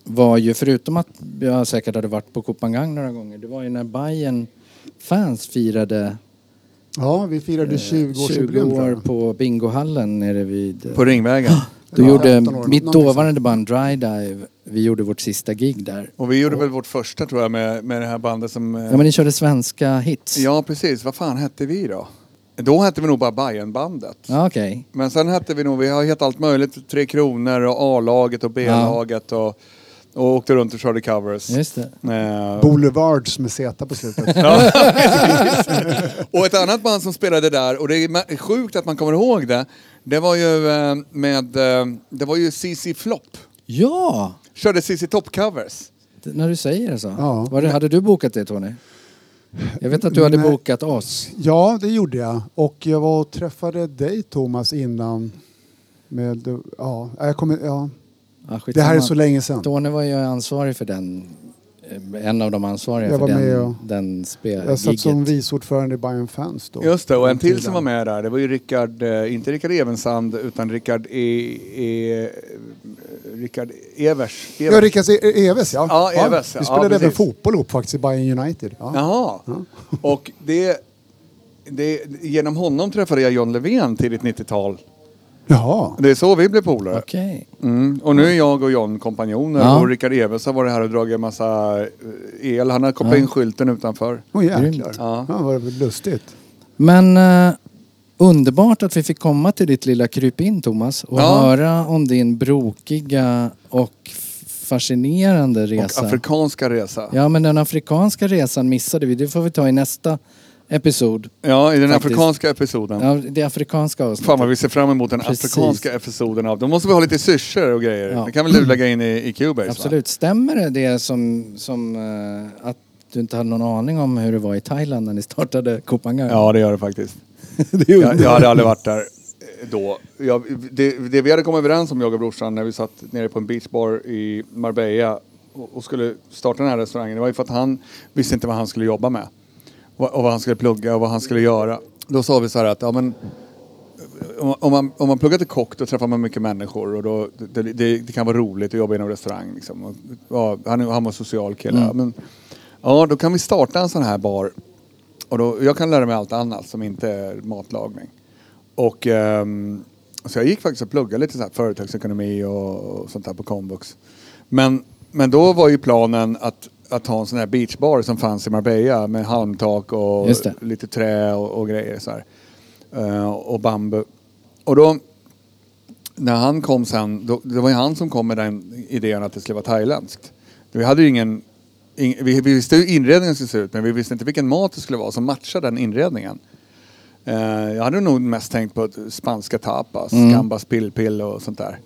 var ju, förutom att jag säkert hade varit på Kopangang några gånger, det var ju när Bayern fans firade Ja, vi firade 20 20 årsjubileum tror år jag. på bingohallen nere vid... På Ringvägen. Då Ja, gjorde 15 år, mitt dåvarande band Dry Dive, vi gjorde vårt sista gig där. Och vi gjorde väl vårt första tror jag med, med det här bandet som... eh, Ja men ni körde svenska hits? ja, precis. Vad fan hette vi då? Då hette vi nog bara Bajenbandet. Ja, Okej. Men sen hette vi nog, vi har hetat allt möjligt. Tre Kronor och A-laget och B-laget och, och åkte runt och körde covers. Just det. Eh, Boulevards med Z på slutet. (laughs) (laughs) och ett annat band som spelade där, och det är sjukt att man kommer ihåg det, det var ju eh, med, eh, det var ju CC Flop. Ja! Körde CC Top-covers. Det- När du säger det så. Ja. Var det, hade du bokat det Tony? Jag vet att du hade Nej. bokat oss. Ja, det gjorde jag. Och jag var och träffade dig Thomas innan. Med, ja, jag kommer, ja. Ja, Det här är så länge sedan. Tony var ju ansvarig för den. eh, En av de ansvariga Jag för var den, med och- den spel, Jag satt som gigget. vice ordförande i Bayern Fans då. Just det, och en till som var med där, det var ju Rickard, eh, inte Rickard Evensand, utan Rickard E... e Rickard Evers. Ja, Rickard E- Eves ja. Ja, Eves, Vi ja, spelade även precis. fotboll ihop faktiskt i Bayern United. Ja. Jaha. Och det, det, genom honom träffade jag John Levén tidigt 90-tal. Jaha. Det är så vi blev polare. Okej. Mm. Och nu är jag och John kompanjoner Ja. och Rickard Eves har varit här och dragit en massa eh, el. Han har kopplat Ja. in skylten utanför. Åh jäklar. Grymt. Ja. Ja, vad lustigt. Men eh, Underbart att vi fick komma till ditt lilla krypin Thomas och Ja. höra om din brokiga och f- fascinerande Och resa. afrikanska resa. Ja, Ja men den afrikanska resan missade vi. Det får vi ta i nästa episod. i den Faktiskt. afrikanska episoden. Ja, det afrikanska avsnittet. Fan vad vi ser fram emot den Precis. afrikanska episoden av. Då måste vi ha lite syrsor och grejer. Ja. Det kan väl du lägga in i, i Cubase? Absolut. Stämmer det, det som, som eh, att du inte hade någon aning om hur det var i Thailand när ni startade Kopangang? Va? Ja det gör det faktiskt. (laughs) det Jag, jag hade aldrig varit där eh, då. Jag, det, det vi hade kommit överens om, jag och brorsan, när vi satt nere på en beachbar i Marbella och, och skulle starta den här restaurangen, det var ju för att han visste inte vad han skulle jobba med. Och, vad han skulle plugga och vad han skulle göra. Då sa vi så här att, ja men om, man, om man pluggar till kock då träffar man mycket människor och då, det, det, det kan vara roligt att jobba inom restaurang. Liksom. Och, ja, han, han var social kille. Mm. Men, ja, då kan vi starta en sån här bar. Och då, jag kan lära mig allt annat som inte är matlagning. Och ehm, så jag gick faktiskt och pluggade lite så här företagsekonomi och, och sånt där på komvux. Men, men då var ju planen att, att ha en sån här beachbar som fanns i Marbella med halmtak och lite trä och, och grejer så. Eh, och bambu. Och då när han kom sen, då, det var ju han som kom med den idén att det skulle vara thailändskt. Vi hade ju ingen, ing, vi, vi visste hur inredningen skulle se ut men vi visste inte vilken mat det skulle vara som matchade den inredningen. Eh, jag hade nog mest tänkt på spanska tapas, Mm. gambas pillpill och sånt där.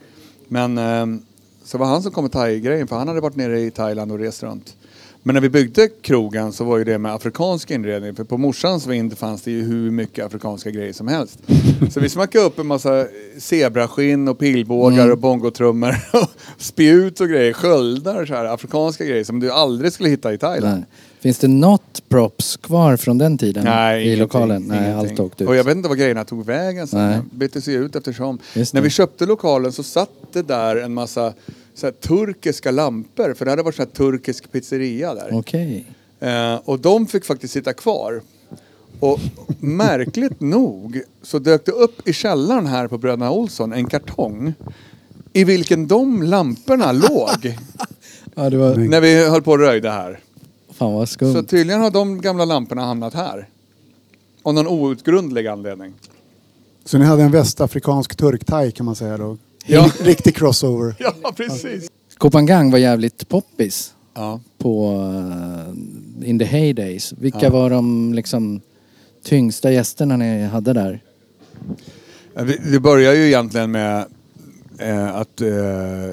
Men eh, så var han som kom med thai-grejen för han hade varit nere i Thailand och rest runt. Men när vi byggde krogen så var ju det med afrikansk inredning. För på morsans vind fanns det ju hur mycket afrikanska grejer som helst. (laughs) Så vi smackade upp en massa zebraskinn och pilbågar Mm. och bongotrummor. (laughs) och spjut och grejer, sköldar så här, afrikanska grejer som du aldrig skulle hitta i Thailand. Nej. Finns det något props kvar från den tiden Nej, i ingenting, lokalen? Nej, ingenting. allt åkte ut. Och jag vet inte vad grejerna tog vägen sen. Nej. De bytte sig ut eftersom. När vi köpte lokalen så satt det där en massa så här, turkiska lampor. För det hade varit så här turkisk pizzeria där. Okej. Eh, och de fick faktiskt sitta kvar. Och märkligt (laughs) nog så dök det upp i källaren här på Bröderna Olsson en kartong i vilken de lamporna (laughs) låg Ja, det var... när vi höll på och röjde här. Fan vad skumt. Så tydligen har de gamla lamporna hamnat här. Av någon outgrundlig anledning. Så ni hade en västafrikansk turkthai kan man säga då? Ja. Riktig crossover. Ja, precis. Kopangang var jävligt poppis Ja. på uh, in the heydays. Vilka var de liksom tyngsta gästerna ni hade där? Ja, vi- Det börjar ju egentligen med eh, att eh,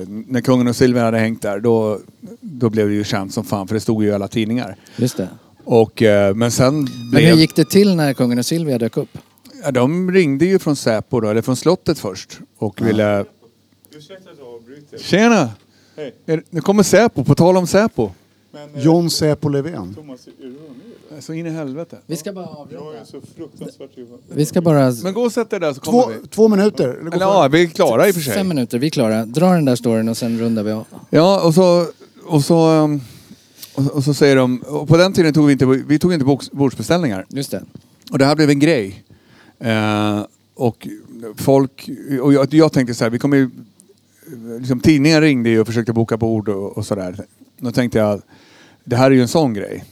när kungen och Silvia hade hängt där då, då blev det ju känt som fan för det stod ju i alla tidningar. Just det. Och, eh, men sen Men blev... hur gick det till när kungen och Silvia dök upp? ja, de ringde ju från Säpo då, eller från slottet först och ville... Ursäkta att jag avbryter. Tjena! Hej. Är- Nu kommer Säpo, på tal om Säpo. Men eh, John Säpo Löfven. Thomas, är du med? eller? Så in i helvete. Vi ska bara Jag avrunda. är så fruktansvärt Vi ska bara... Men gå och sätt dig där så kommer Två, vi. två minuter. Eller gå Eller före. ja, vi är klara i och för sig. Fem minuter, vi är klara. Dra den där storyn och sen rundar vi av. Ja, och så, och så, um, och, och så säger de, och på den tiden tog vi inte, vi tog inte boks- bordsbeställningar. Just det. Och det här blev en grej. Eh, och folk, och jag, jag tänkte så här, vi kommer ju, liksom tidningar ringde ju och försökte boka bord och, och sådär. Då tänkte jag, det här är ju en sån grej.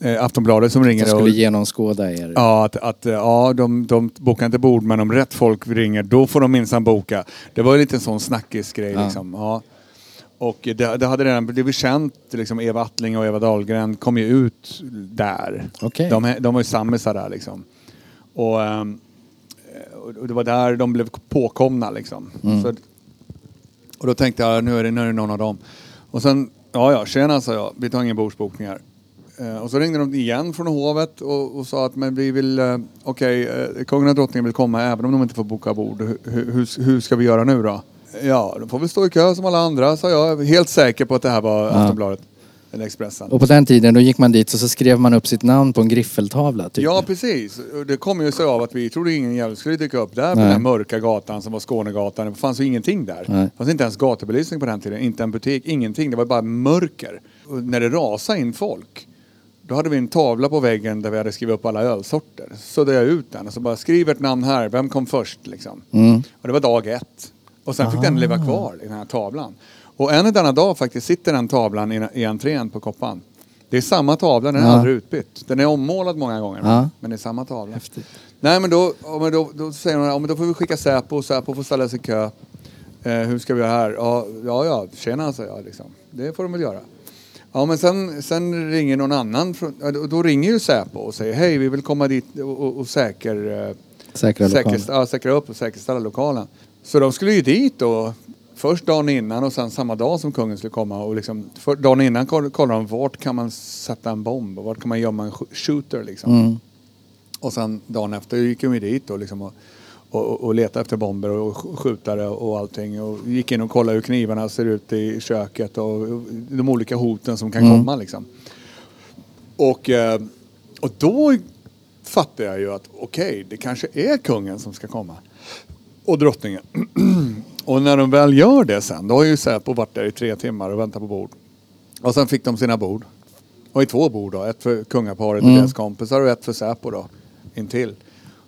Eh, Aftonbladet som ringer och... skulle genomskåda er. Ja, att, att ja, de, de bokar inte bord men om rätt folk ringer då får de minsann boka. Det var ju lite en sån snackisgrej Ja. liksom. Ja. Och det, det hade redan blivit känt, liksom Eva Attling och Eva Dahlgren kom ju ut där. Okej. De, de var ju sammisar där liksom. Och, ehm, och det var där de blev påkomna liksom. Mm. Så, och då tänkte jag, nu är, det, nu är det någon av dem. Och sen, ja ja, tjena sa jag, vi tar inga bordsbokningar. Eh, och så ringde de igen från hovet och, och sa att men vi vill, eh, okej, eh, kungen och drottningen vill komma även om de inte får boka bord. Hur, hur, hur ska vi göra nu då? Ja, de får väl stå i kö som alla andra, sa jag. Helt säker på att det här var Aftonbladet. Eller Expressen. Och på den tiden då gick man dit och så skrev man upp sitt namn på en griffeltavla. Typ. Ja, precis. Det kom ju sig av att vi trodde ingen jävel skulle dyka upp där på Nej. den här mörka gatan som var Skånegatan. Det fanns ju ingenting där. Nej. Det fanns inte ens gatubelysning på den tiden, inte en butik, ingenting. Det var bara mörker. Och när det rasade in folk, då hade vi en tavla på väggen där vi hade skrivit upp alla ölsorter. Så suddade jag ut den och så bara skriv ett namn här, vem kom först liksom. Mm. Och det var dag ett. Och sen fick den leva kvar i den här tavlan. Och än i denna dag faktiskt sitter den tavlan i, i entrén på Koppan. Det är samma tavla, den är Ja. aldrig utbytt. Den är ommålad många gånger, Ja. men det är samma tavla. Häftigt. Nej men då, men då, då säger hon, ja, men då får vi skicka Säpo, Säpo får ställa sig i kö. Eh, hur ska vi göra här? Ja, ja, ja tjena säger jag liksom. Det får de väl göra. Ja men sen, sen ringer någon annan, från, då, ringer ju Säpo och säger hej vi vill komma dit och, och, och säker, eh, Säkra säkerst, ja, säkra upp och säkerställa lokalen. Så de skulle ju dit då. Först dagen innan och sen samma dag som kungen skulle komma. Och liksom, för, dagen innan koll- kollade de vart kan man sätta en bomb och vart kan man gömma en sh- shooter liksom. Mm. Och sen dagen efter gick de dit och, liksom och, och, och letade efter bomber och sk- skjutare och allting. Och gick in och kollade hur knivarna ser ut i köket och de olika hoten som kan Mm. komma liksom. Och, eh, och då fattade jag ju att okej, det kanske är kungen som ska komma. Och drottningen. (clears throat) och när de väl gör det sen, då har ju Säpo varit där i tre timmar och väntat på bord. Och sen fick de sina bord. Och i två bord då, ett för kungaparet och Mm. deras kompisar och ett för Säpo då, intill.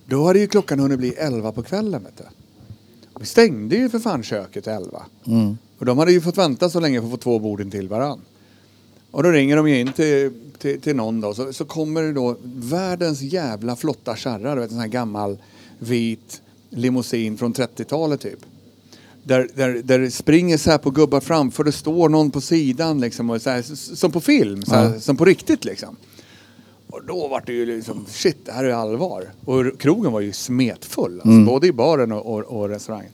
Då hade ju klockan hunnit bli elva på kvällen vet du. Vi stängde ju för fan köket elva. Mm. Och de hade ju fått vänta så länge för att få två bord till varann. Och då ringer de ju in till, till, till någon då. Så, så kommer det då världens jävla flotta kärra. Du vet en sån här gammal vit limousin från 30-talet typ. Där, där, där det springer så här på gubbar framför. Det står någon på sidan liksom. Och så här, som på film. Så här, Som på riktigt liksom. Och då var det ju liksom, shit det här är allvar. Och krogen var ju smetfull. Alltså, Både i baren och, och, och restaurangen.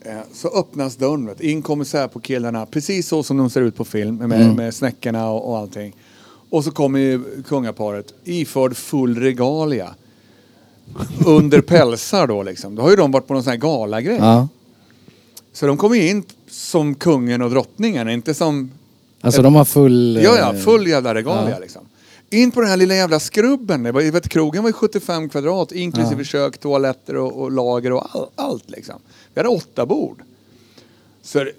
Eh, Så öppnas dörren, vet, in kommer Säpo-killarna, precis så som de ser ut på film med, med snäckorna och, och allting. Och så kommer ju kungaparet iförd full regalia. Under pälsar då liksom. Då har ju de varit på någon sån här galagrej. Ja. Så de kommer ju in som kungen och drottningen, inte som... Alltså de har full... Ja, ja, full jävla regalia ja. liksom. In på den här lilla jävla skrubben. Det var, vet, krogen var ju 75 kvadrat inklusive kök, toaletter och, och lager och all, allt liksom. Vi hade åtta bord. Så det,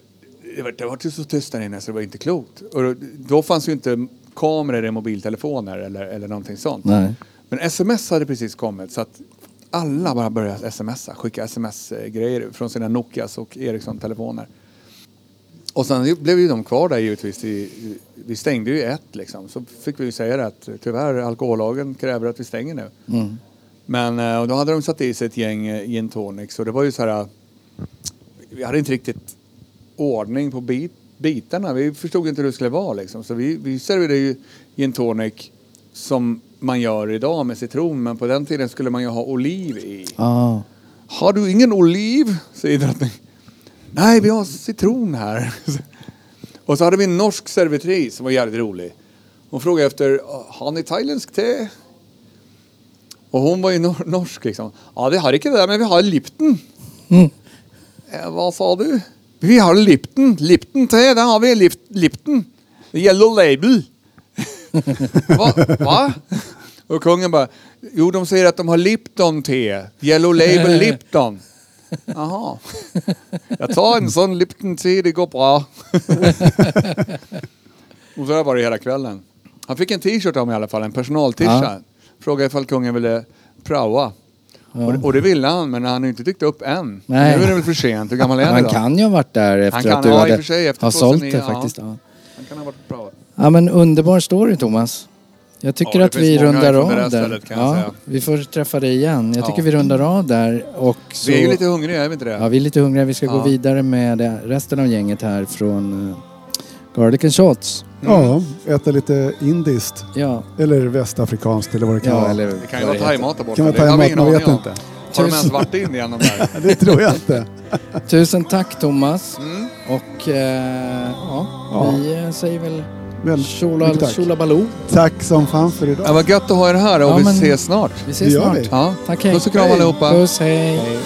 det, var, det var ju så tyst där inne så det var inte klokt. Och då, då fanns ju inte kameror i mobiltelefoner eller, eller någonting sånt. Nej. Men sms hade precis kommit så att alla bara började smsa, skicka sms-grejer från sina Nokias och Ericsson-telefoner. Och sen blev ju de kvar där givetvis. Vi stängde ju ett liksom. Så fick vi ju säga det att tyvärr alkohollagen kräver att vi stänger nu. Mm. Men eh, och då hade de satt i sig ett gäng eh, gin tonic. Så det var ju så här. Vi hade inte riktigt ordning på bit, bitarna. Vi förstod inte hur det skulle vara liksom. Så vi, vi serverade ju gin tonic som man gör idag med citron. Men på den tiden skulle man ju ha oliv i. Ja. Har du ingen oliv? säger drottning. Nej, vi har citron här. (laughs) Och så hade vi en norsk servitris som var jävligt rolig. Hon frågade efter, har ni thailändsk te? Och hon var ju nor- norsk liksom. Ja, vi har inte det, men vi har Lipton. Mm. Eh, vad sa du? Vi har Lipton. Lipton te, där har vi Lip- Lipton. Yellow label. Va? Va? Och kungen bara, jo de säger att de har Lipton te. Yellow label Lipton. Jaha. Jag tar en sån Lipton te, det går bra. och så var det hela kvällen. Han fick en t-shirt av mig i alla fall, en personal-t-shirt. Ja. Frågade ifall kungen ville praoa. Och, det- och det ville han, men han har inte dykt upp än. Nej. Nu är det väl för sent. Hur gammal är han Han kan ju ha varit där efter kan- att du ja, hade sig, efter har sålt 2009, det ja. faktiskt. Ja. Han kan ha varit praoa. Ja men underbar story Thomas. Jag tycker Ja, att vi rundar av där. stället, kan jag ja, säga. vi får träffa dig igen. Jag Ja. tycker vi rundar av där. Och så, Vi är ju lite hungriga, är vi inte det? Ja, vi är lite hungriga. Vi ska Ja. gå vidare med resten av gänget här från uh, Garlic and Shots. Ja, äta lite indiskt. Ja, Eller västafrikanskt eller vad det kan ja vara. eller Det kan ju vara thaimat där borta. kan vara thaimat, man vet inte. Har de ens varit in igenom där? (laughs) Det tror jag inte. Tusen tack Thomas. Mm. Och eh, ja, Ja. vi eh, säger väl Tjola, mycket tack. tjola baloo. Tack som fan för idag. Ja, vad gött att ha er här och Ja, vi ses snart. Vi ses snart. vi. Ja. Tack hej. Puss och kram Hej. allihopa. Puss hej. Hej.